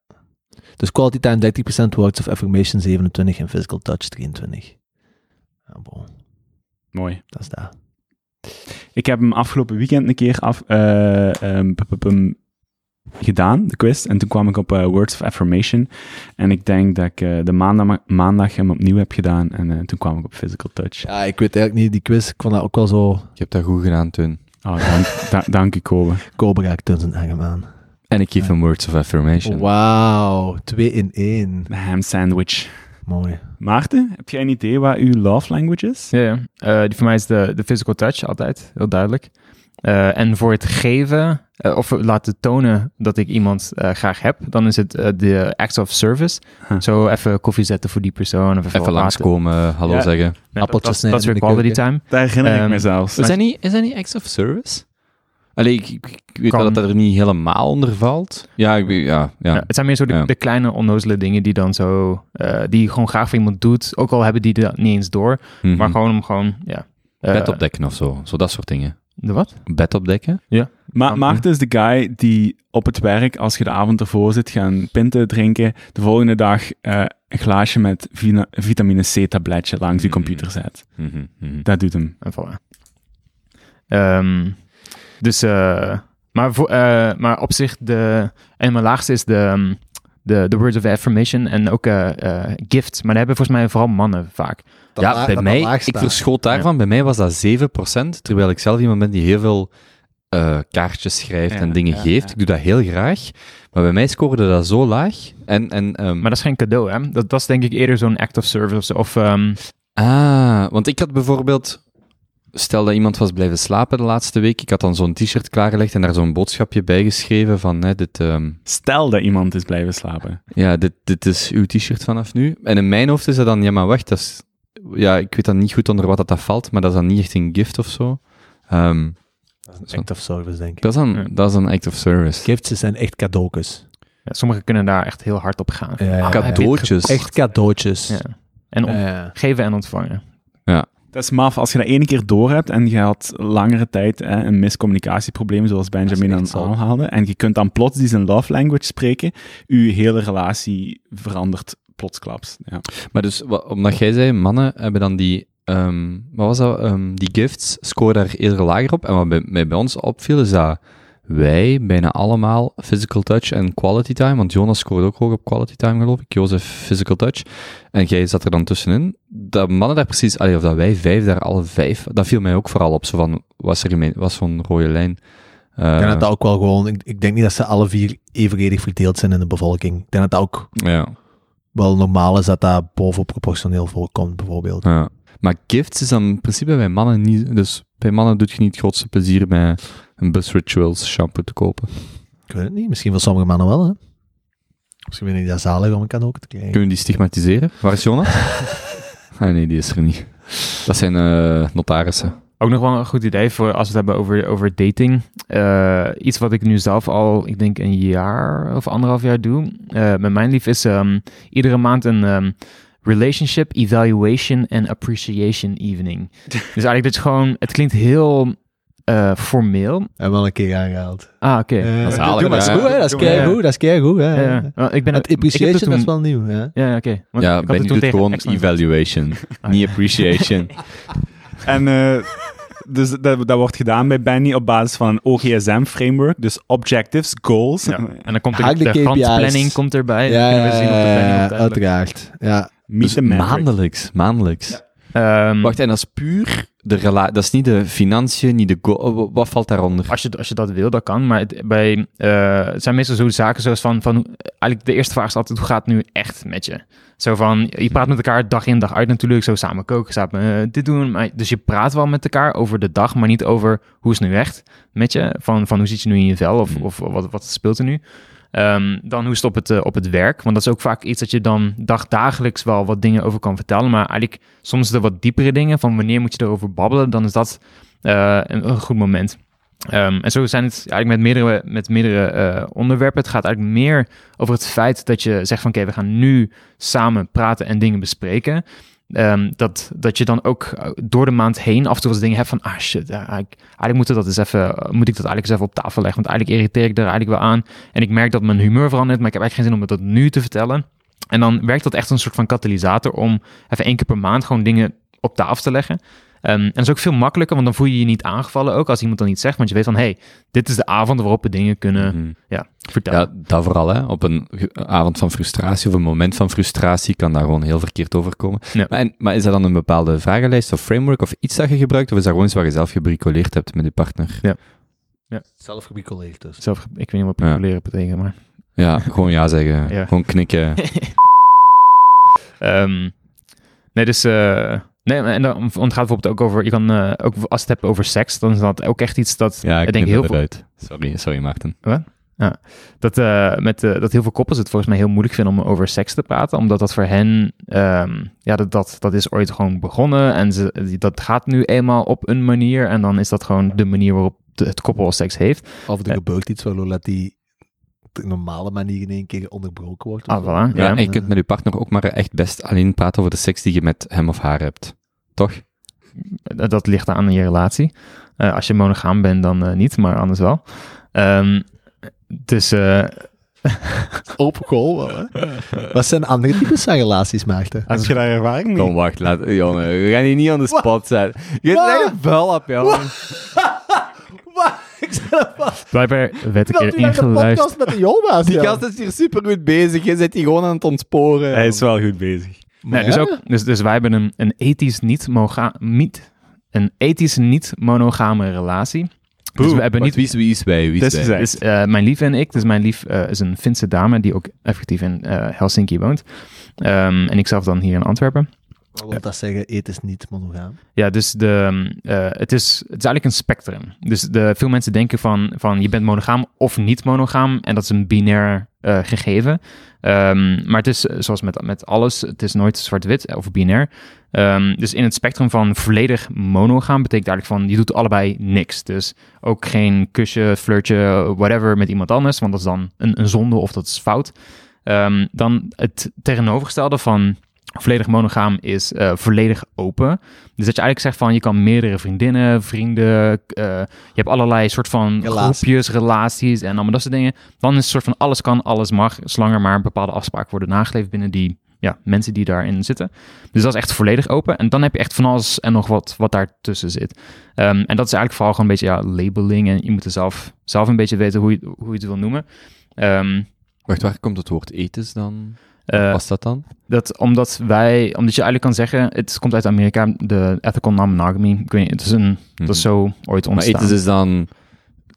A: Dus quality time 30%, words of affirmation 27 en physical touch 23. Ja, bon,
C: Mooi.
A: dat is dat.
C: Ik heb hem afgelopen weekend een keer af, eh, ehm, gedaan, de quiz. En toen kwam ik op eh, Words of Affirmation. En ik denk dat ik eh, de maandag, maandag hem opnieuw heb gedaan. En eh, toen kwam ik op Physical Touch.
A: Ja, ik weet eigenlijk niet, die quiz, ik vond dat ook wel zo...
B: Je hebt dat goed gedaan toen.
C: Oh, dank, da- dank u, Kobe.
A: Cobra Tuns en aangemaan.
B: En ik geef hem words of affirmation.
A: Wauw, 2 in 1.
C: De ham sandwich.
A: Mooi.
C: Maarten, heb jij een idee wat uw love language is?
G: Ja, ja. Eh, die voor mij is de, de physical touch altijd, heel duidelijk. Eh, en voor het geven, eh, of laten tonen dat ik iemand eh, graag heb, dan is het eh, de acts of service.
C: Huh.
G: Zo even koffie zetten voor die persoon. Of even,
B: Even langskomen, hallo
C: Ja.
B: zeggen.
G: Ja,
A: appeltjes
G: dat, dat, is weer quality
A: keuken.
G: time.
C: Daar herinner ik
G: Ehm,
C: me zelfs.
B: Is dat niet, is dat niet acts of service? Allee, ik, ik, ik weet wel dat dat er niet helemaal onder valt. Ja, ik, weet- ja, ja.
G: Ja, het zijn meer zo de,
B: Ja.
G: de kleine onnozele dingen die dan zo, eh, die je gewoon graag voor iemand doet. Ook al hebben die dat niet eens door,
B: Mhm.
G: maar gewoon om gewoon, ja.
B: Bed opdekken of zo. Zo dat soort dingen.
G: De wat?
B: Bed opdekken?
C: Ma
G: Ah,
C: Maarten is de guy die op het werk, als je de avond ervoor zit, gaan pinten drinken, de volgende dag eh, een glaasje met vitamine C-tabletje langs je
B: Mhm.
C: computer zet.
B: Mhm, mhm.
C: Dat doet hem.
G: En voilà. Ehm, dus, eh, maar, voor, eh, maar op zich, de, en mijn laagste is de, ehm, de, de words of affirmation en ook eh, eh, gifts. Maar daar hebben volgens mij vooral mannen vaak.
A: Dat
B: ja, bij mij, ik verschoot daarvan. Bij mij was dat 7%, terwijl ik zelf iemand ben die heel veel eh, kaartjes schrijft
C: Ja,
B: en dingen
C: ja,
B: geeft.
C: ja.
B: Ik doe dat heel graag. Maar bij mij scoorde dat zo laag. En, en, ehm,
G: Maar dat is geen cadeau, hè? Dat, dat is denk ik eerder zo'n act of service. Of, ehm,
B: Ah, want ik had bijvoorbeeld... Stel dat iemand was blijven slapen de laatste week. Ik had dan zo'n t-shirt klaargelegd en daar zo'n boodschapje bij geschreven van... Hè, dit, ehm,
C: Stel dat iemand is blijven slapen.
B: ja, dit, dit is uw t-shirt vanaf nu. En in mijn hoofd is dat dan... Ja, maar wacht, dat is... Ja, ik weet dan niet goed onder wat dat, dat valt, maar dat is dan niet echt een gift of zo. Ehm,
A: Dat is een act of service, denk ik.
B: dat, is
G: Ja.
B: dat is een act of service.
A: Gifts zijn echt cadeautjes.
G: ja, sommigen kunnen daar echt heel hard op gaan.
A: Ja, ja, ja.
B: Cadeautjes.
A: Echt cadeautjes.
G: Ja. En om-
A: Ja.
G: geven en ontvangen.
C: Dat is maf. Als je dat ene keer door hebt en je had langere tijd hè, een miscommunicatieprobleem, zoals Benjamin
A: zo.
C: aanhaalde, en je kunt dan plots die zijn love language spreken, je hele relatie verandert plotsklaps. Ja.
B: Maar dus, omdat jij zei, mannen hebben dan die, ehm, wat was dat, Ehm, die gifts, scoren daar eerder lager op. En wat bij, mij bij ons opviel, is dat wij bijna allemaal physical touch en quality time, want Jonas scoorde ook hoog op quality time, geloof ik, Jozef physical touch, en jij zat er dan tussenin, dat mannen daar precies, allee, of dat wij vijf daar alle vijf, dat viel mij ook vooral op, zo van, was er was zo'n rode lijn. Eh,
A: Ik denk dat dat ook wel gewoon... Ik, ik denk niet dat ze alle vier evenredig verdeeld zijn in de bevolking. Ik denk dat dat ook
B: ja,
A: wel normaal is dat dat bovenproportioneel voorkomt, bijvoorbeeld.
B: ja. Maar gifts is dan in principe bij mannen niet, dus bij mannen doet je niet het grootste plezier met een Bus Rituals shampoo te kopen.
A: Ik weet het niet. Misschien voor sommige mannen wel, hè. Misschien vind ik dat zalig om een cadeau te krijgen.
B: Kunnen we die stigmatiseren? Waar is Jonas? <laughs> ah nee, die is er niet. Dat zijn eh, notarissen.
G: Ook nog wel een goed idee voor als we het hebben over, over dating. Eh, iets wat ik nu zelf al, ik denk een jaar of anderhalf jaar doe. eh, met mijn lief is ehm, iedere maand een ehm, relationship evaluation and appreciation evening. <laughs> dus eigenlijk dat is gewoon, het klinkt heel eh, formeel.
A: En wel een keer aangehaald.
G: Ah, oké.
A: Eh,
B: Dat is
A: doe maar,
B: ja.
A: is goed, hè. Dat is keigoed, dat keigoed, hè.
G: Ja, ja. Want ik ben
A: Het
G: ik heb
A: appreciation,
G: toen-
A: dat is wel nieuw, hè.
G: Ja, ja, oké.
B: Ja, Ben
G: het
B: doet gewoon evaluation, <laughs>
G: Ah,
B: niet appreciation. <laughs>
C: En eh, dus dat, dat wordt gedaan bij Benny op basis van een OGSM-framework, dus objectives, goals.
G: Ja. En dan komt er de
A: KPI's.
G: kantplanning komt erbij.
A: Ja,
G: dat kunnen we zien op de planning. de-
A: uiteraard. Ja.
C: Meet
B: Dus maandelijks, maandelijks.
G: Ehm,
B: Wacht, en dat is puur de relatie, dat is niet de financiën, niet de go wat valt daaronder?
G: Als je, als je dat wil, dat kan. Maar het, bij, eh, het zijn meestal zo zaken zoals van, van... Eigenlijk de eerste vraag is altijd, hoe gaat het nu echt met je? Zo van, je praat met elkaar dag in dag uit natuurlijk. Zo samen koken, samen eh, dit doen. Maar, dus je praat wel met elkaar over de dag, maar niet over hoe is het nu echt met je? Van, van hoe zit je nu in je vel of,
B: Mm.
G: of wat, wat speelt er nu? Ehm, dan hoe is het op het, eh, op het werk? Want dat is ook vaak iets dat je dan dagdagelijks wel wat dingen over kan vertellen. Maar eigenlijk soms de wat diepere dingen, van wanneer moet je erover babbelen, dan is dat eh, een, een goed moment. Ehm, en zo zijn het eigenlijk met meerdere, met meerdere eh, onderwerpen. Het gaat eigenlijk meer over het feit dat je zegt van oké, we gaan nu samen praten en dingen bespreken. Ehm, dat, dat je dan ook eh, door de maand heen af en toe eens dingen hebt van ah shit, eigenlijk, moet, dat eens even, moet ik dat eigenlijk eens even op tafel leggen. Want eigenlijk irriteer ik er eigenlijk wel aan. En ik merk dat mijn humeur verandert, maar ik heb eigenlijk geen zin om het dat nu te vertellen. En dan werkt dat echt een soort van katalysator om even één keer per maand gewoon dingen op tafel te leggen. Ehm, en dat is ook veel makkelijker, want dan voel je je niet aangevallen ook als iemand dan iets zegt. Want je weet van, hey, dit is de avond waarop we dingen kunnen
B: Mhm.
G: vertellen.
B: Ja, dat vooral. Hè. Op een avond van frustratie of een moment van frustratie kan daar gewoon heel verkeerd overkomen.
G: Ja.
B: Maar, en, maar is dat dan een bepaalde vragenlijst of framework of iets dat je gebruikt? Of is dat gewoon iets wat je zelf gebricoleerd hebt met je partner?
A: Zelf gebicoleerd dus.
G: Zelf, ik weet niet wat
B: Ja.
G: populeren betekent, maar...
B: Ja, gewoon ja zeggen. <laughs>
G: Ja.
B: Gewoon knikken. <laughs>
G: Ehm, nee, dus... eh, nee, en dan want het gaat bijvoorbeeld ook over... Je kan eh, ook als het hebt over seks, dan is dat ook echt iets dat...
B: Ja, ik
G: denk heel veel.
B: Sorry, sorry Maarten.
G: dat, eh, met, eh, dat heel veel koppels het volgens mij heel moeilijk vinden om over seks te praten. Omdat dat voor hen, ehm, ja, dat, dat, dat is ooit gewoon begonnen. En ze, dat gaat nu eenmaal op een manier. En dan is dat gewoon de manier waarop de- het koppel seks heeft.
A: Of
G: Ja.
A: gebeurt iets dat die de normale manier in één keer onderbroken wordt.
G: Ah, voilà.
B: Ja,
G: Ja.
B: en je kunt met je partner ook maar echt best alleen praten over de seks die je met hem of haar hebt. Toch?
G: Dat ligt aan je relatie. Eh, als je monogaam bent, dan eh, niet, maar anders wel. Ehm, dus eh, <laughs>
A: Open goal wel, hè? Wat zijn andere types van relaties, Maarten?
C: Heb je daar ervaring mee?
B: Kom, wacht, laat, jongen, we gaan hier niet aan de spot zetten. Je bent echt een vuil op, jongen. <laughs>
A: Ik zei vast.
G: blijkbaar werd ik er ingeluisterd.
A: met de Joma's,
B: Die
A: ja.
B: gast is hier super goed bezig. Je zit hier gewoon aan het ontsporen.
C: Hij is wel goed bezig.
G: Nee, dus, ook, dus, dus wij hebben een, een ethisch niet, niet een ethisch niet monogame relatie. Dus we hebben niet
B: wie is, wie is wij? Wie is
C: Dus
B: wij?
G: Dus eh, mijn lief en ik, dus mijn lief eh, is een Finse dame die ook effectief in eh, Helsinki woont. Ehm, en ik zelf dan hier in Antwerpen.
A: Wat wil dat zeggen? Eet is niet monogaam.
G: Ja, dus de, eh, het, is, het is eigenlijk een spectrum. Dus de, veel mensen denken van, van je bent monogaam of niet monogaam. En dat is een binair eh, gegeven. Ehm, maar het is eh, zoals met, met alles, het is nooit zwart-wit of binair. Ehm, dus in het spectrum van volledig monogaam betekent eigenlijk van je doet allebei niks. Dus ook geen kusje, flirtje, whatever met iemand anders. Want dat is dan een, een zonde of dat is fout. Ehm, dan het tegenovergestelde van volledig monogaam is eh, volledig open. Dus dat je eigenlijk zegt van je kan meerdere vriendinnen, vrienden, eh, je hebt allerlei soort van
A: Relaties.
G: groepjes, relaties en allemaal dat soort dingen. Dan is het soort van alles kan, alles mag, zolang er maar bepaalde afspraken worden nageleefd binnen die ja, mensen die daarin zitten. Dus dat is echt volledig open. En dan heb je echt van alles en nog wat wat daartussen zit. Ehm, en dat is eigenlijk vooral gewoon een beetje ja, labeling. En je moet er zelf, zelf een beetje weten hoe je, hoe je het wil noemen. Ehm,
B: Wacht, waar komt het woord ethisch dan?
G: Eh,
B: Was dat dan?
G: dat omdat wij, omdat je eigenlijk kan zeggen, het komt uit Amerika, de ethical non-monogamy. Ik weet niet, het is een, dat is zo ooit
B: Mhm. Maar
G: ontstaan.
B: ethisch is dan...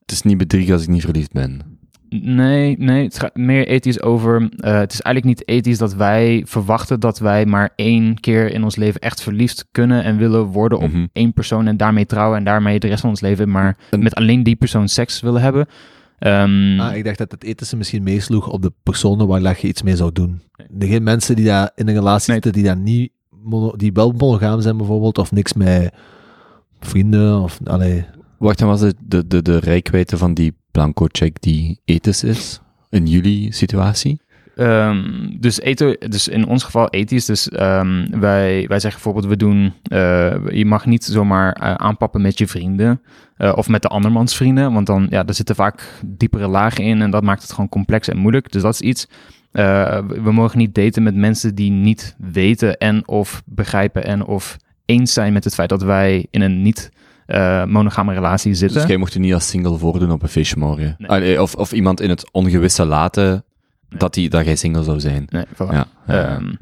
B: Het is niet bedriegen als ik niet verliefd ben.
G: Nee, nee, het gaat meer ethisch over. eh, het is eigenlijk niet ethisch dat wij verwachten dat wij maar één keer in ons leven echt verliefd kunnen en willen worden op
B: Mhm.
G: één persoon en daarmee trouwen en daarmee de rest van ons leven maar
B: En-
G: met alleen die persoon seks willen hebben. Ehm,
A: Ah, ik dacht dat het ethische misschien meesloeg op de personen waar dat je iets mee zou doen. Er geen mensen die daar in een relatie
G: Nee.
A: zitten die daar niet mono- die wel monogaam zijn bijvoorbeeld, of niks met vrienden, of allee.
B: Wacht, dan was het de, de, de rijkwijde van die blanco check die ethisch is? In jullie situatie?
G: Ehm, dus, etho, dus in ons geval ethisch. Dus ehm, wij, wij zeggen bijvoorbeeld, we doen, eh, je mag niet zomaar eh, aanpappen met je vrienden eh, of met de andermans vrienden, want dan, ja, er zitten vaak diepere lagen in en dat maakt het gewoon complex en moeilijk. Dus dat is iets. We mogen niet daten met mensen die niet weten en of begrijpen en of eens zijn met het feit dat wij in een niet monogame relatie zitten.
B: Dus jij mocht je niet als single voordoen op een feestje morgen?
G: Nee.
B: Allee, of, of iemand in het ongewisse laten. Dat, die, dat jij single zou zijn?
G: Nee, voilà.
B: Ja.
G: Ehm,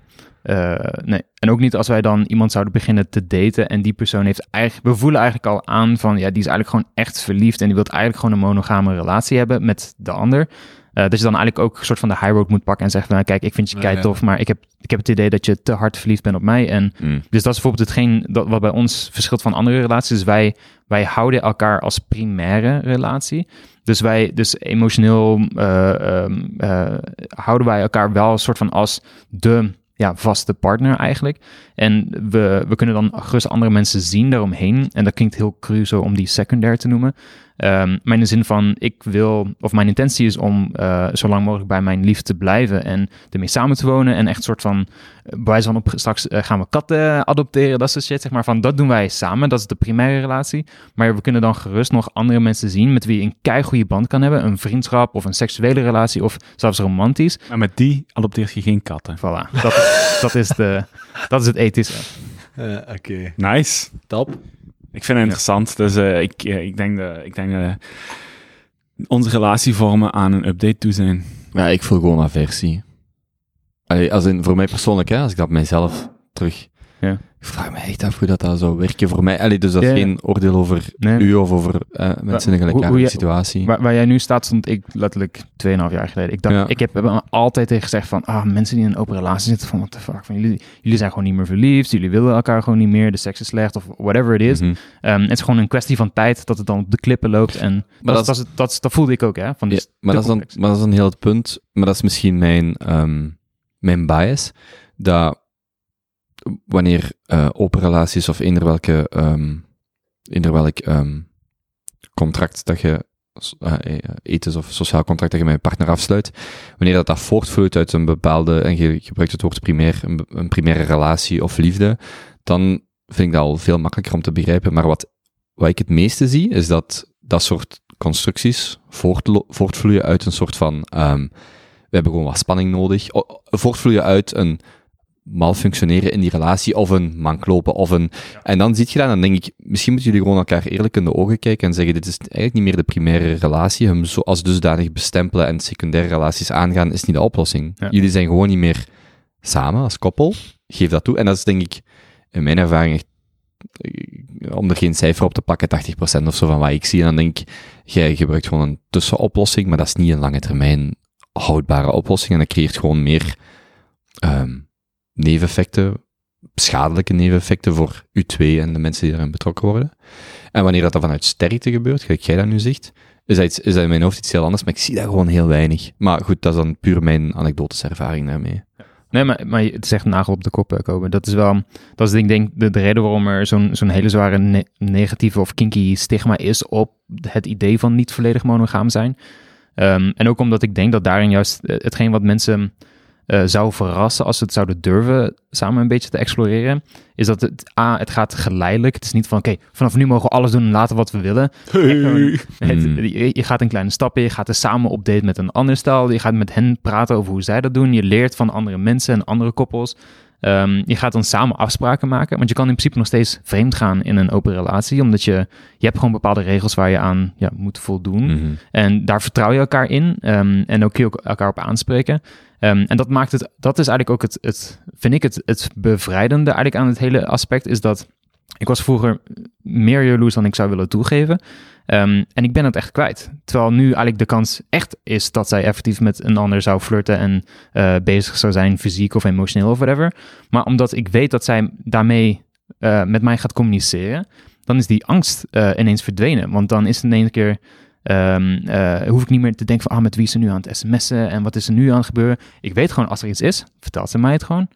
G: eh, nee. En ook niet als wij dan iemand zouden beginnen te daten en die persoon heeft eigenlijk, we voelen eigenlijk al aan van, ja, die is eigenlijk gewoon echt verliefd en die wil eigenlijk gewoon een monogame relatie hebben met de ander. Eh, dat je dan eigenlijk ook een soort van de high road moet pakken en zeggen van, nou, kijk, ik vind je kei tof, maar ik heb, ik heb het idee dat je te hard verliefd bent op mij. En
B: Mm.
G: dus dat is bijvoorbeeld hetgeen dat, wat bij ons verschilt van andere relaties. Dus wij, wij houden elkaar als primaire relatie. Dus wij, dus emotioneel eh, ehm, eh, houden wij elkaar wel een soort van als de ja, vaste partner eigenlijk. En we, we kunnen dan gerust andere mensen zien daaromheen. En dat klinkt heel cru zo om die secundair te noemen. Ehm, maar in de zin van, ik wil, of mijn intentie is om eh, zo lang mogelijk bij mijn lief te blijven en ermee samen te wonen. En echt een soort van, eh, bij wijze van op, straks eh, gaan we katten adopteren, dat soort shit, zeg maar. Van, dat doen wij samen, dat is de primaire relatie. Maar we kunnen dan gerust nog andere mensen zien met wie je een keigoede band kan hebben. Een vriendschap of een seksuele relatie of zelfs romantisch.
C: Maar met die adopteert je geen katten.
G: Voilà, dat, dat, is, de, dat is het ethische.
A: Eh, Oké,
C: Nice.
A: top.
C: Ik vind het interessant. Dus eh, ik, eh, ik denk dat ik denk dat onze relatievormen aan een update toe zijn.
B: Ja, ik voel gewoon aversie. Allee, als in, voor mij persoonlijk, hè, als ik dat mijzelf terug
G: Ja.
B: Ik vraag me echt af hoe dat, dat zou werken voor mij. Allee, dus dat is
G: Ja, ja.
B: geen oordeel over
G: Nee.
B: u of over eh, mensen in een gelijkaardige situatie.
G: Waar, waar jij nu staat, stond ik letterlijk 2,5 jaar geleden. Ik, dacht,
B: Ja.
G: ik heb, altijd tegen gezegd van, ah, mensen die in een open relatie zitten, van, what the fuck, van, jullie, jullie zijn gewoon niet meer verliefd, jullie willen elkaar gewoon niet meer, de seks is slecht, of whatever it is.
B: Mhm.
G: Ehm, het is gewoon een kwestie van tijd dat het dan op de klippen loopt. En dat,
B: dat
G: dat, is- dat, is- dat voelde ik ook, hè. Van,
B: maar, dat is dan, maar dat is dan heel het punt. Maar dat is misschien mijn, ehm, mijn bias. Dat wanneer eh, open relaties of eender welke, ehm, welk ehm, contract dat je, eh, ethisch of sociaal contract dat je met je partner afsluit, wanneer dat, dat voortvloeit uit een bepaalde, en je gebruikt het woord primair, een, primaire relatie of liefde, dan vind ik dat al veel makkelijker om te begrijpen. Maar wat, wat ik het meeste zie, is dat dat soort constructies voortvloeien uit een soort van, ehm, we hebben gewoon wat spanning nodig, voortvloeien uit een malfunctioneren in die relatie, of een manklopen, of een... En dan zie je dat, en dan denk ik, misschien moeten jullie gewoon elkaar eerlijk in de ogen kijken en zeggen, dit is eigenlijk niet meer de primaire relatie, hem zo als dusdanig bestempelen en secundaire relaties aangaan, is niet de oplossing.
G: Ja.
B: Jullie zijn gewoon niet meer samen als koppel, geef dat toe. En dat is denk ik, in mijn ervaring echt, eh, om er geen cijfer op te plakken, 80% of zo van wat ik zie. En dan denk ik, jij gebruikt gewoon een tussenoplossing, maar dat is niet een lange termijn houdbare oplossing. En dat creëert gewoon meer ehm, neveneffecten, schadelijke neveneffecten voor u twee en de mensen die daarin betrokken worden. En wanneer dat dan vanuit sterkte gebeurt, gelijk jij dat nu zegt, is dat, is in mijn hoofd iets heel anders, maar ik zie dat gewoon heel weinig. Maar goed, dat is dan puur mijn anekdotische ervaring daarmee.
G: Nee, maar, maar het een nagel op de kop, eh, Kobe. Dat is wel, dat is ik denk de, de reden waarom er zo'n zo'n hele zware ne- negatieve of kinky stigma is op het idee van niet volledig monogaam zijn. Ehm, en ook omdat ik denk dat daarin juist eh, hetgeen wat mensen eh, zou verrassen als ze het zouden durven samen een beetje te exploreren, is dat het, A, het gaat geleidelijk. Het is niet van, oké, vanaf nu mogen we alles doen en laten wat we willen. <laughs> Het-
B: Hmm.
G: je, je gaat in kleine stappen, je gaat er samen op date met een ander stel. Je gaat met hen praten over hoe zij dat doen. Je leert van andere mensen en andere koppels. Ehm, je gaat dan samen afspraken maken. Want je kan in principe nog steeds vreemd gaan in een open relatie. Omdat je, je hebt gewoon bepaalde regels waar je aan ja, moet voldoen.
B: Mhm.
G: En daar vertrouw je elkaar in. ehm, en ook kun je ook elkaar op aanspreken. Ehm, en dat maakt het, dat is eigenlijk ook het, het vind ik het, het bevrijdende eigenlijk aan het hele aspect, is dat ik was vroeger meer jaloers dan ik zou willen toegeven. Ehm, en ik ben het echt kwijt. Terwijl nu eigenlijk de kans echt is dat zij effectief met een ander zou flirten en eh, bezig zou zijn, fysiek of emotioneel of whatever. Maar omdat ik weet dat zij daarmee eh, met mij gaat communiceren, dan is die angst eh, ineens verdwenen. Want dan is het in één keer Eh, hoef ik niet meer te denken van, ah, met wie is ze nu aan het sms'en en wat is er nu aan het gebeuren. Ik weet gewoon, als er iets is, vertelt ze mij het gewoon.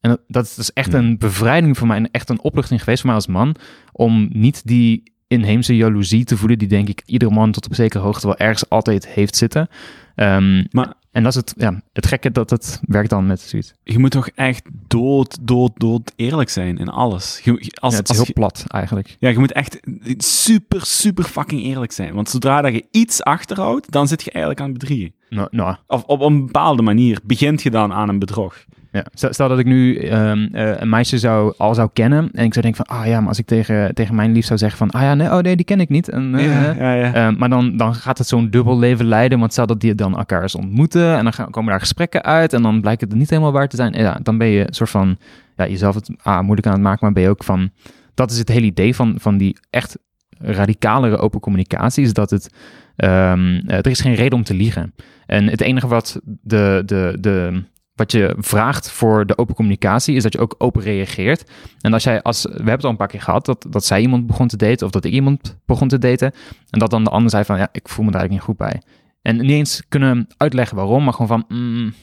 G: En dat, dat is echt
B: Hmm.
G: een bevrijding voor mij en echt een opluchting geweest voor mij als man, om niet die inheemse jaloezie te voelen, die denk ik iedere man tot op zekere hoogte wel ergens altijd heeft zitten. Ehm,
C: Maar-
G: en dat is het, ja, het gekke dat het werkt dan met zoiets.
C: Je moet toch echt dood, dood, dood eerlijk zijn in alles. Je, als,
G: ja, het is
C: als
G: heel
C: je-
G: plat eigenlijk.
C: ja, je moet echt super, super fucking eerlijk zijn. Want zodra dat je iets achterhoudt, dan zit je eigenlijk aan het bedriegen.
G: Nou, nou,
C: Of op een bepaalde manier begint je dan aan een bedrog.
G: Ja, stel, stel dat ik nu ehm, eh, een meisje zou, al zou kennen en ik zou denken van, ah ja, maar als ik tegen, tegen mijn lief zou zeggen van, ah ja, nee, oh nee, die ken ik niet. En, eh,
C: Ja, ja, ja.
G: eh, maar dan, dan gaat het zo'n dubbel leven leiden, want stel dat die dan elkaar eens ontmoeten en dan gaan, komen daar gesprekken uit en dan blijkt het niet helemaal waar te zijn. Ja, dan ben je een soort van, ja, jezelf het ah, moeilijk aan het maken, maar ben je ook van, dat is het hele idee van, van die echt radicalere open communicatie, is dat het, ehm, eh, er is geen reden om te liegen. En het enige wat de, de, de, wat je vraagt voor de open communicatie is dat je ook open reageert. En als jij, als, we hebben het al een paar keer gehad, dat, dat zij iemand begon te daten of dat ik iemand begon te daten. En dat dan de ander zei van, ja, ik voel me daar eigenlijk niet goed bij. En niet eens kunnen uitleggen waarom, maar gewoon van, mm,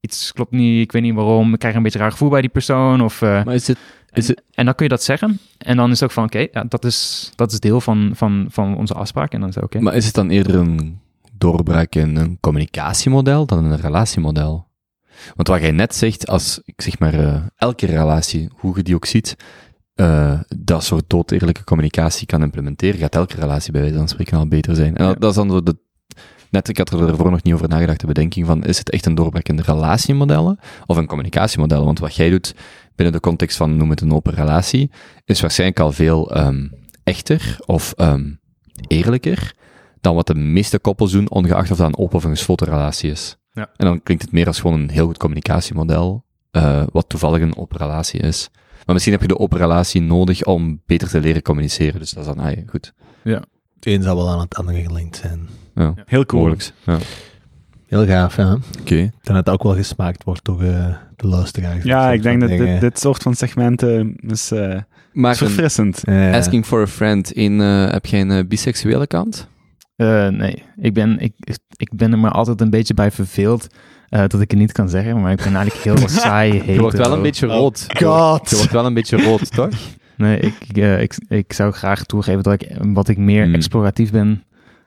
G: iets klopt niet, ik weet niet waarom, ik krijg een beetje raar gevoel bij die persoon. Of, eh,
B: Maar is het, is
G: en,
B: het,
G: en dan kun je dat zeggen. En dan is het ook van, oké, ja, dat, is, dat is deel van, van, van onze afspraak. En dan is het oké.
B: maar is het dan eerder een doorbraak in een communicatiemodel dan een relatiemodel? Want wat jij net zegt, als ik zeg maar eh, elke relatie, hoe je die ook ziet, eh, dat soort doodeerlijke communicatie kan implementeren, gaat elke relatie bij wijze van spreken al beter zijn. En dat, is dan zo de, net, ik had er ervoor nog niet over nagedacht, de bedenking van, is het echt een doorbraak in de relatiemodellen of een communicatiemodel? Want wat jij doet binnen de context van, noem het een open relatie, is waarschijnlijk al veel ehm, echter of ehm, eerlijker dan wat de meeste koppels doen, ongeacht of dat een open of een gesloten relatie is.
G: Ja.
B: En dan klinkt het meer als gewoon een heel goed communicatiemodel, eh, wat toevallig een open relatie is. Maar misschien heb je de open relatie nodig om beter te leren communiceren. Dus dat is dan, ah, ja, goed.
A: Het een zal wel aan het andere gelinkt zijn.
B: Ja,
C: Heel cool.
B: Ja.
A: Heel gaaf, ja.
B: Oké.
A: Dan dat het ook wel gesmaakt wordt door eh, de luisteraars.
C: Ja, ik denk dat dit, dit soort van segmenten is, eh,
B: Maar
C: is
B: een
C: verfrissend.
A: Eh,
B: asking for a friend, in, eh, heb jij een eh, biseksuele kant?
G: Eh, nee, ik ben, ik, ik ben er maar altijd een beetje bij verveeld eh, dat ik het niet kan zeggen, maar ik ben eigenlijk heel <laughs> saai hetero.
B: Je wordt wel een beetje
A: Oh,
B: rood. Je wordt-
A: God.
B: Je wordt wel een beetje rood, toch?
G: Nee, ik, ik, eh, ik, ik zou graag toegeven dat ik, wat ik meer
B: Hmm.
G: exploratief ben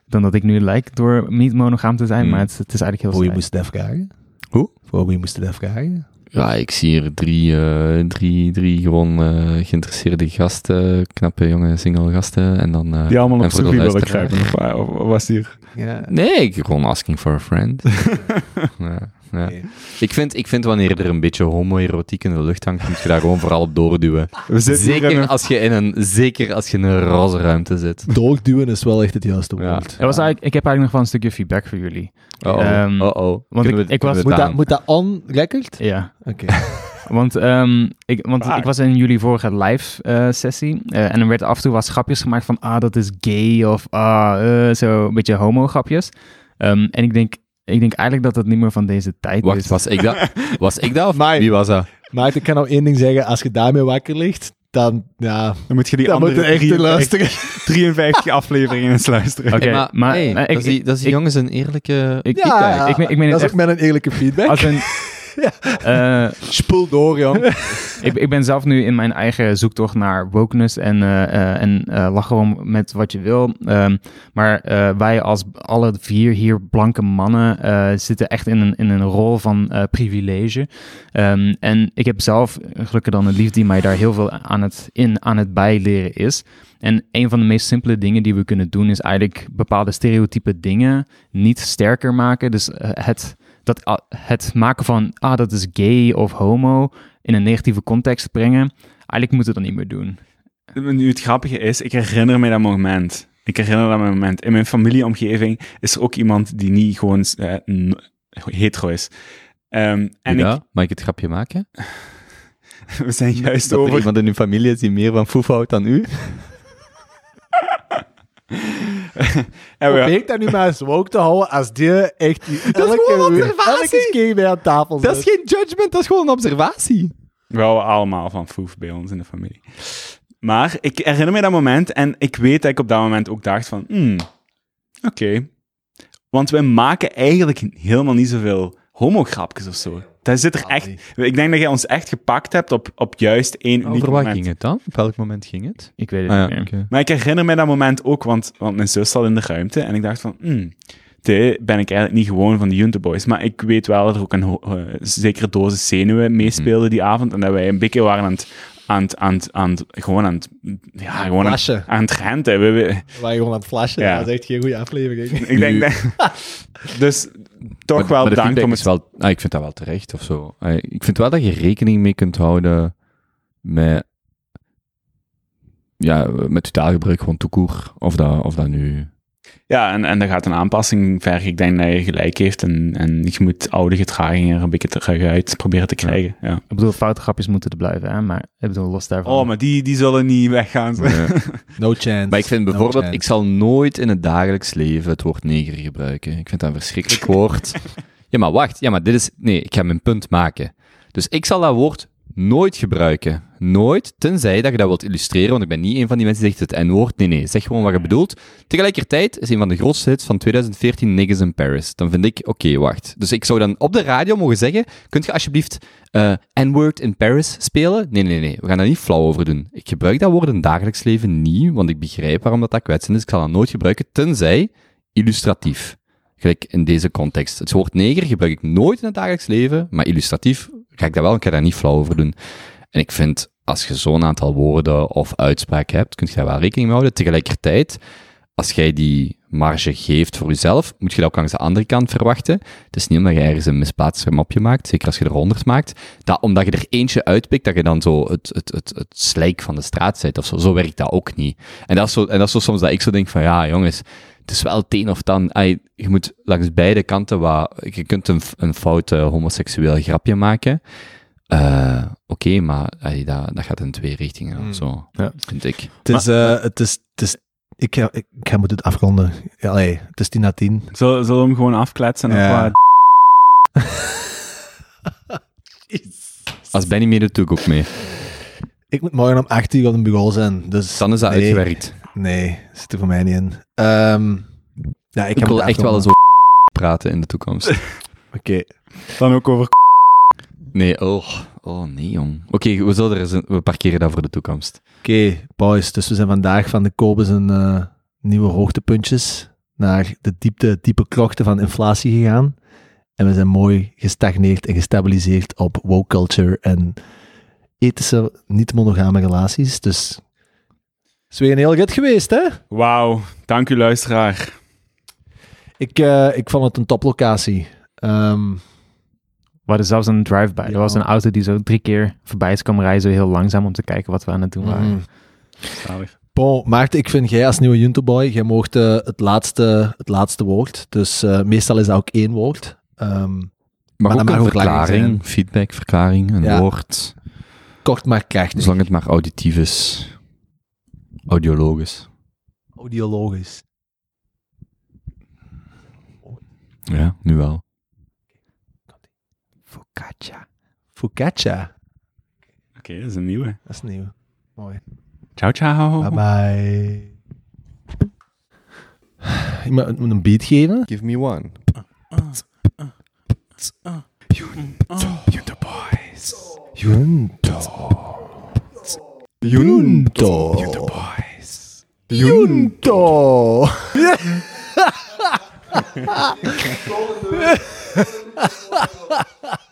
G: dan dat ik nu lijk door niet monogaam te zijn,
B: Hmm.
G: maar het, het is eigenlijk heel
A: Voor wie
G: saai.
A: moest je dat vragen?
B: Hoe?
A: Voor wie moest dat vragen?
B: Ja, ik zie hier drie, eh, drie, drie gewoon eh, geïnteresseerde gasten, knappe jonge single gasten. En dan, eh,
C: Die allemaal op Sophie willen kruipen. Of, wa- of was die er?
A: Ja.
B: Nee, ik gewoon asking for a friend. <laughs> ja, ja. Ik, vind, ik vind wanneer er een beetje homoerotiek in de lucht hangt, moet je daar gewoon vooral op doorduwen. <laughs>
C: We
B: Zeker
C: een-
B: als je in een, zeker als je in een roze ruimte zit.
A: Doorduwen is wel echt het juiste
B: Ja.
A: woord.
G: Was eigenlijk, ik heb eigenlijk nog wel een stukje feedback voor jullie. Ehm,
B: oh
G: want ik- ik was-
A: Moet dat, moet dat on-record?
G: Ja,
A: Oké. <laughs>
G: want, ehm, ik, want ik was in jullie vorige live eh, sessie eh, en er werd af en toe wat grapjes gemaakt van ah, dat is gay of ah, eh, zo een beetje homo grapjes. Ehm, en ik denk, ik denk eigenlijk dat het niet meer van deze tijd
B: Wacht,
G: is.
B: was ik dat? <laughs> Was ik dat of
A: Maar-
B: wie was dat?
A: Maar ik kan nou één ding zeggen. Als je daarmee wakker ligt, dan, ja,
C: Dan moet je die
A: dan moet
C: andere
A: je echt
C: 53
A: luisteren.
C: 53 <laughs> afleveringen eens luisteren.
G: Oké,
B: Hey, maar,
G: maar,
B: hey,
G: ik-
B: dat is die, dat is die
G: ik-
B: jongens een eerlijke...
G: Ik,
A: Ja,
G: ik,
A: ja,
G: ik, ik meen
A: dat
G: het
A: is ook
G: echt
A: met een eerlijke feedback.
G: als een... <laughs> eh,
A: Spul door, jong. <laughs>
G: ik, ik ben zelf nu in mijn eigen zoektocht naar wokeness en, eh, en lach gewoon met wat je wil. Ehm, maar wij als alle vier hier blanke mannen zitten echt in een, in een rol van privilege. Ehm, en ik heb zelf gelukkig dan een lief die mij daar heel veel aan het, in aan het bijleren is. En een van de meest simpele dingen die we kunnen doen is eigenlijk bepaalde stereotype dingen niet sterker maken. Dus het, dat, ah, het maken van, ah, dat is gay of homo in een negatieve context brengen. Eigenlijk moeten we dat niet meer doen.
C: Nu, het grappige is, ik herinner me dat moment. Ik herinner dat moment. In mijn familieomgeving is er ook iemand die niet gewoon eh, n- hetero is. Ehm, en
B: ja, mag ik het grapje maken?
C: ik, <laughs> we zijn juist
B: Dat er
C: over...
B: iemand in uw familie is die meer van foef houdt dan u? <laughs> <laughs>
C: en we-
A: Probeer ik dat nu maar eens woke te houden als die echt die elke,
B: observatie.
A: elke keer bij aan tafel
B: Dat is geen judgment, dat is gewoon een observatie.
C: We houden allemaal van foef bij ons in de familie. Maar ik herinner me dat moment en ik weet dat ik op dat moment ook dacht van, hmm, oké. Want we maken eigenlijk helemaal niet zoveel homograpjes of zo. Dat zit er echt... Ik denk dat jij ons echt gepakt hebt op, op juist één uniek
B: Over wat
C: moment.
B: ging het dan? Op welk moment ging het?
G: Ik weet het
B: Ah,
G: niet
B: ja,
G: meer.
B: oké.
C: Maar ik herinner me dat moment ook, want, want mijn zus zat in de ruimte en ik dacht van, hmm, dit ben ik eigenlijk niet gewoon van de Junte Boys. Maar ik weet wel dat er ook een ho- eh, zekere dosis zenuwen meespeelde die avond en dat wij een beetje waren aan het, aan het, aan het, aan het- gewoon aan het, ja, gewoon aan, het-
A: Flashen.
C: aan het renten. We, we-
A: Waar je gewoon aan het flashen.
C: Ja.
A: Dat is echt geen goede aflevering.
C: ik denk dat... <laughs> dus toch
B: Maar-
C: wel
B: maar de
C: dank
B: feedback
C: om het...
B: wel, ah, ik vind dat wel terecht of zo. Ah, ik vind wel dat je rekening mee kunt houden met, ja, met je taalgebruik gewoon toekoer. Of dat, of dat nu...
C: Ja, en, en daar gaat een aanpassing vergen. Ik denk dat je gelijk heeft en, en je moet oude gedragingen er een beetje terug uit proberen te krijgen. Ja.
G: Ik bedoel, foute grapjes moeten er blijven, hè? maar ik bedoel, los daarvan.
C: Oh, maar die, die zullen niet weggaan. <laughs>
A: No chance.
B: Maar ik vind bijvoorbeeld, ik zal nooit in het dagelijks leven het woord neger gebruiken. Ik vind dat een verschrikkelijk <laughs> woord. Ja, maar wacht. Ja, maar dit is... Nee, ik ga mijn punt maken. Dus ik zal dat woord nooit gebruiken. Nooit, tenzij dat je dat wilt illustreren, want ik ben niet een van die mensen die zegt het N-woord. Nee, nee, zeg gewoon wat je bedoelt. Tegelijkertijd is een van de grootste hits van 2014 Niggas in Paris. Dan vind ik, oké, wacht. Dus ik zou dan op de radio mogen zeggen, kunt je alsjeblieft eh, N-word in Paris spelen? Nee, nee, nee, we gaan daar niet flauw over doen. Ik gebruik dat woord in het dagelijks leven niet, want ik begrijp waarom dat, dat kwetsend is. Ik zal dat nooit gebruiken, tenzij illustratief. Gelijk in deze context. Het woord neger gebruik ik nooit in het dagelijks leven, maar illustratief ga ik dat wel, ik ga daar niet flauw over doen. En ik vind, als je zo'n aantal woorden of uitspraken hebt, kun je daar wel rekening mee houden. Tegelijkertijd, als jij die marge geeft voor jezelf, moet je dat ook langs de andere kant verwachten. Het is niet omdat je ergens een misplaatst mopje maakt, zeker als je er honderd maakt, dat omdat je er eentje uitpikt, dat je dan zo het, het, het, slijk van de straat zet of zo. Zo werkt dat ook niet. En dat is zo, en dat is zo soms dat ik zo denk van, ja jongens, het is wel het een of. Ai, Je moet langs beide kanten wat, je kunt een, een fout eh, homoseksueel grapje maken, Eh, Oké, maar allee, dat, dat gaat in twee richtingen
A: Hmm.
B: of zo,
G: Ja.
B: vind ik.
A: Het is, eh, het is, het is, ik ga, ik ga moeten het afronden. Ja, allee, het is tien na tien.
C: Zullen, zullen we hem gewoon afkletsen? en
A: Ja.
C: wat- <laughs>
B: Als Benny meedoet, doe ik ook mee.
A: Ik moet morgen om 8 uur op een bureau zijn. Dus
B: Dan is dat
A: nee,
B: uitgewerkt.
A: Nee, zit er voor mij niet in. Ehm, ja, ik,
B: Ik wil echt wel eens over <laughs> praten in de toekomst. <laughs>
A: Oké.
C: Dan ook over...
B: Nee, oh, oh nee, jong. Oké, we, zullen er eens een- we parkeren dat voor de toekomst.
A: Oké, boys. Dus we zijn vandaag van de Kobus een eh, nieuwe hoogtepuntjes naar de diepte, diepe krochten van inflatie gegaan. En we zijn mooi gestagneerd en gestabiliseerd op woke culture en ethische, niet-monogame relaties. Dus is weer een heel rit geweest, hè?
C: Wauw, dank u luisteraar.
A: Ik, eh, ik vond het een toplocatie. Ehm
G: We hadden zelfs een drive-by.
A: Ja.
G: Er was een auto die zo drie keer voorbij is komen rijden, zo heel langzaam om te kijken wat we aan het doen waren.
A: mhm.
C: Zalig.
A: Bon, Maarten, ik vind jij als nieuwe Juntoboy, jij mocht eh, het, laatste, het laatste woord. Dus eh, meestal is dat ook één woord. Ehm,
B: Maar, ook
A: mag
B: een verklaring, feedback, verklaring, een
A: Ja.
B: woord.
A: kort maar krachtig.
B: Zolang het maar auditief is. Audiologisch.
A: Audiologisch.
B: Ja, nu wel.
A: Focaccia. Focaccia.
C: Oké, dat is een nieuwe.
A: Dat is nieuw. Mooi.
C: Ciao, ciao.
A: Bye bye. Ik moet een beat geven.
H: Give me one.
A: Junto. Junto Boys. Junto. Junto. <laughs>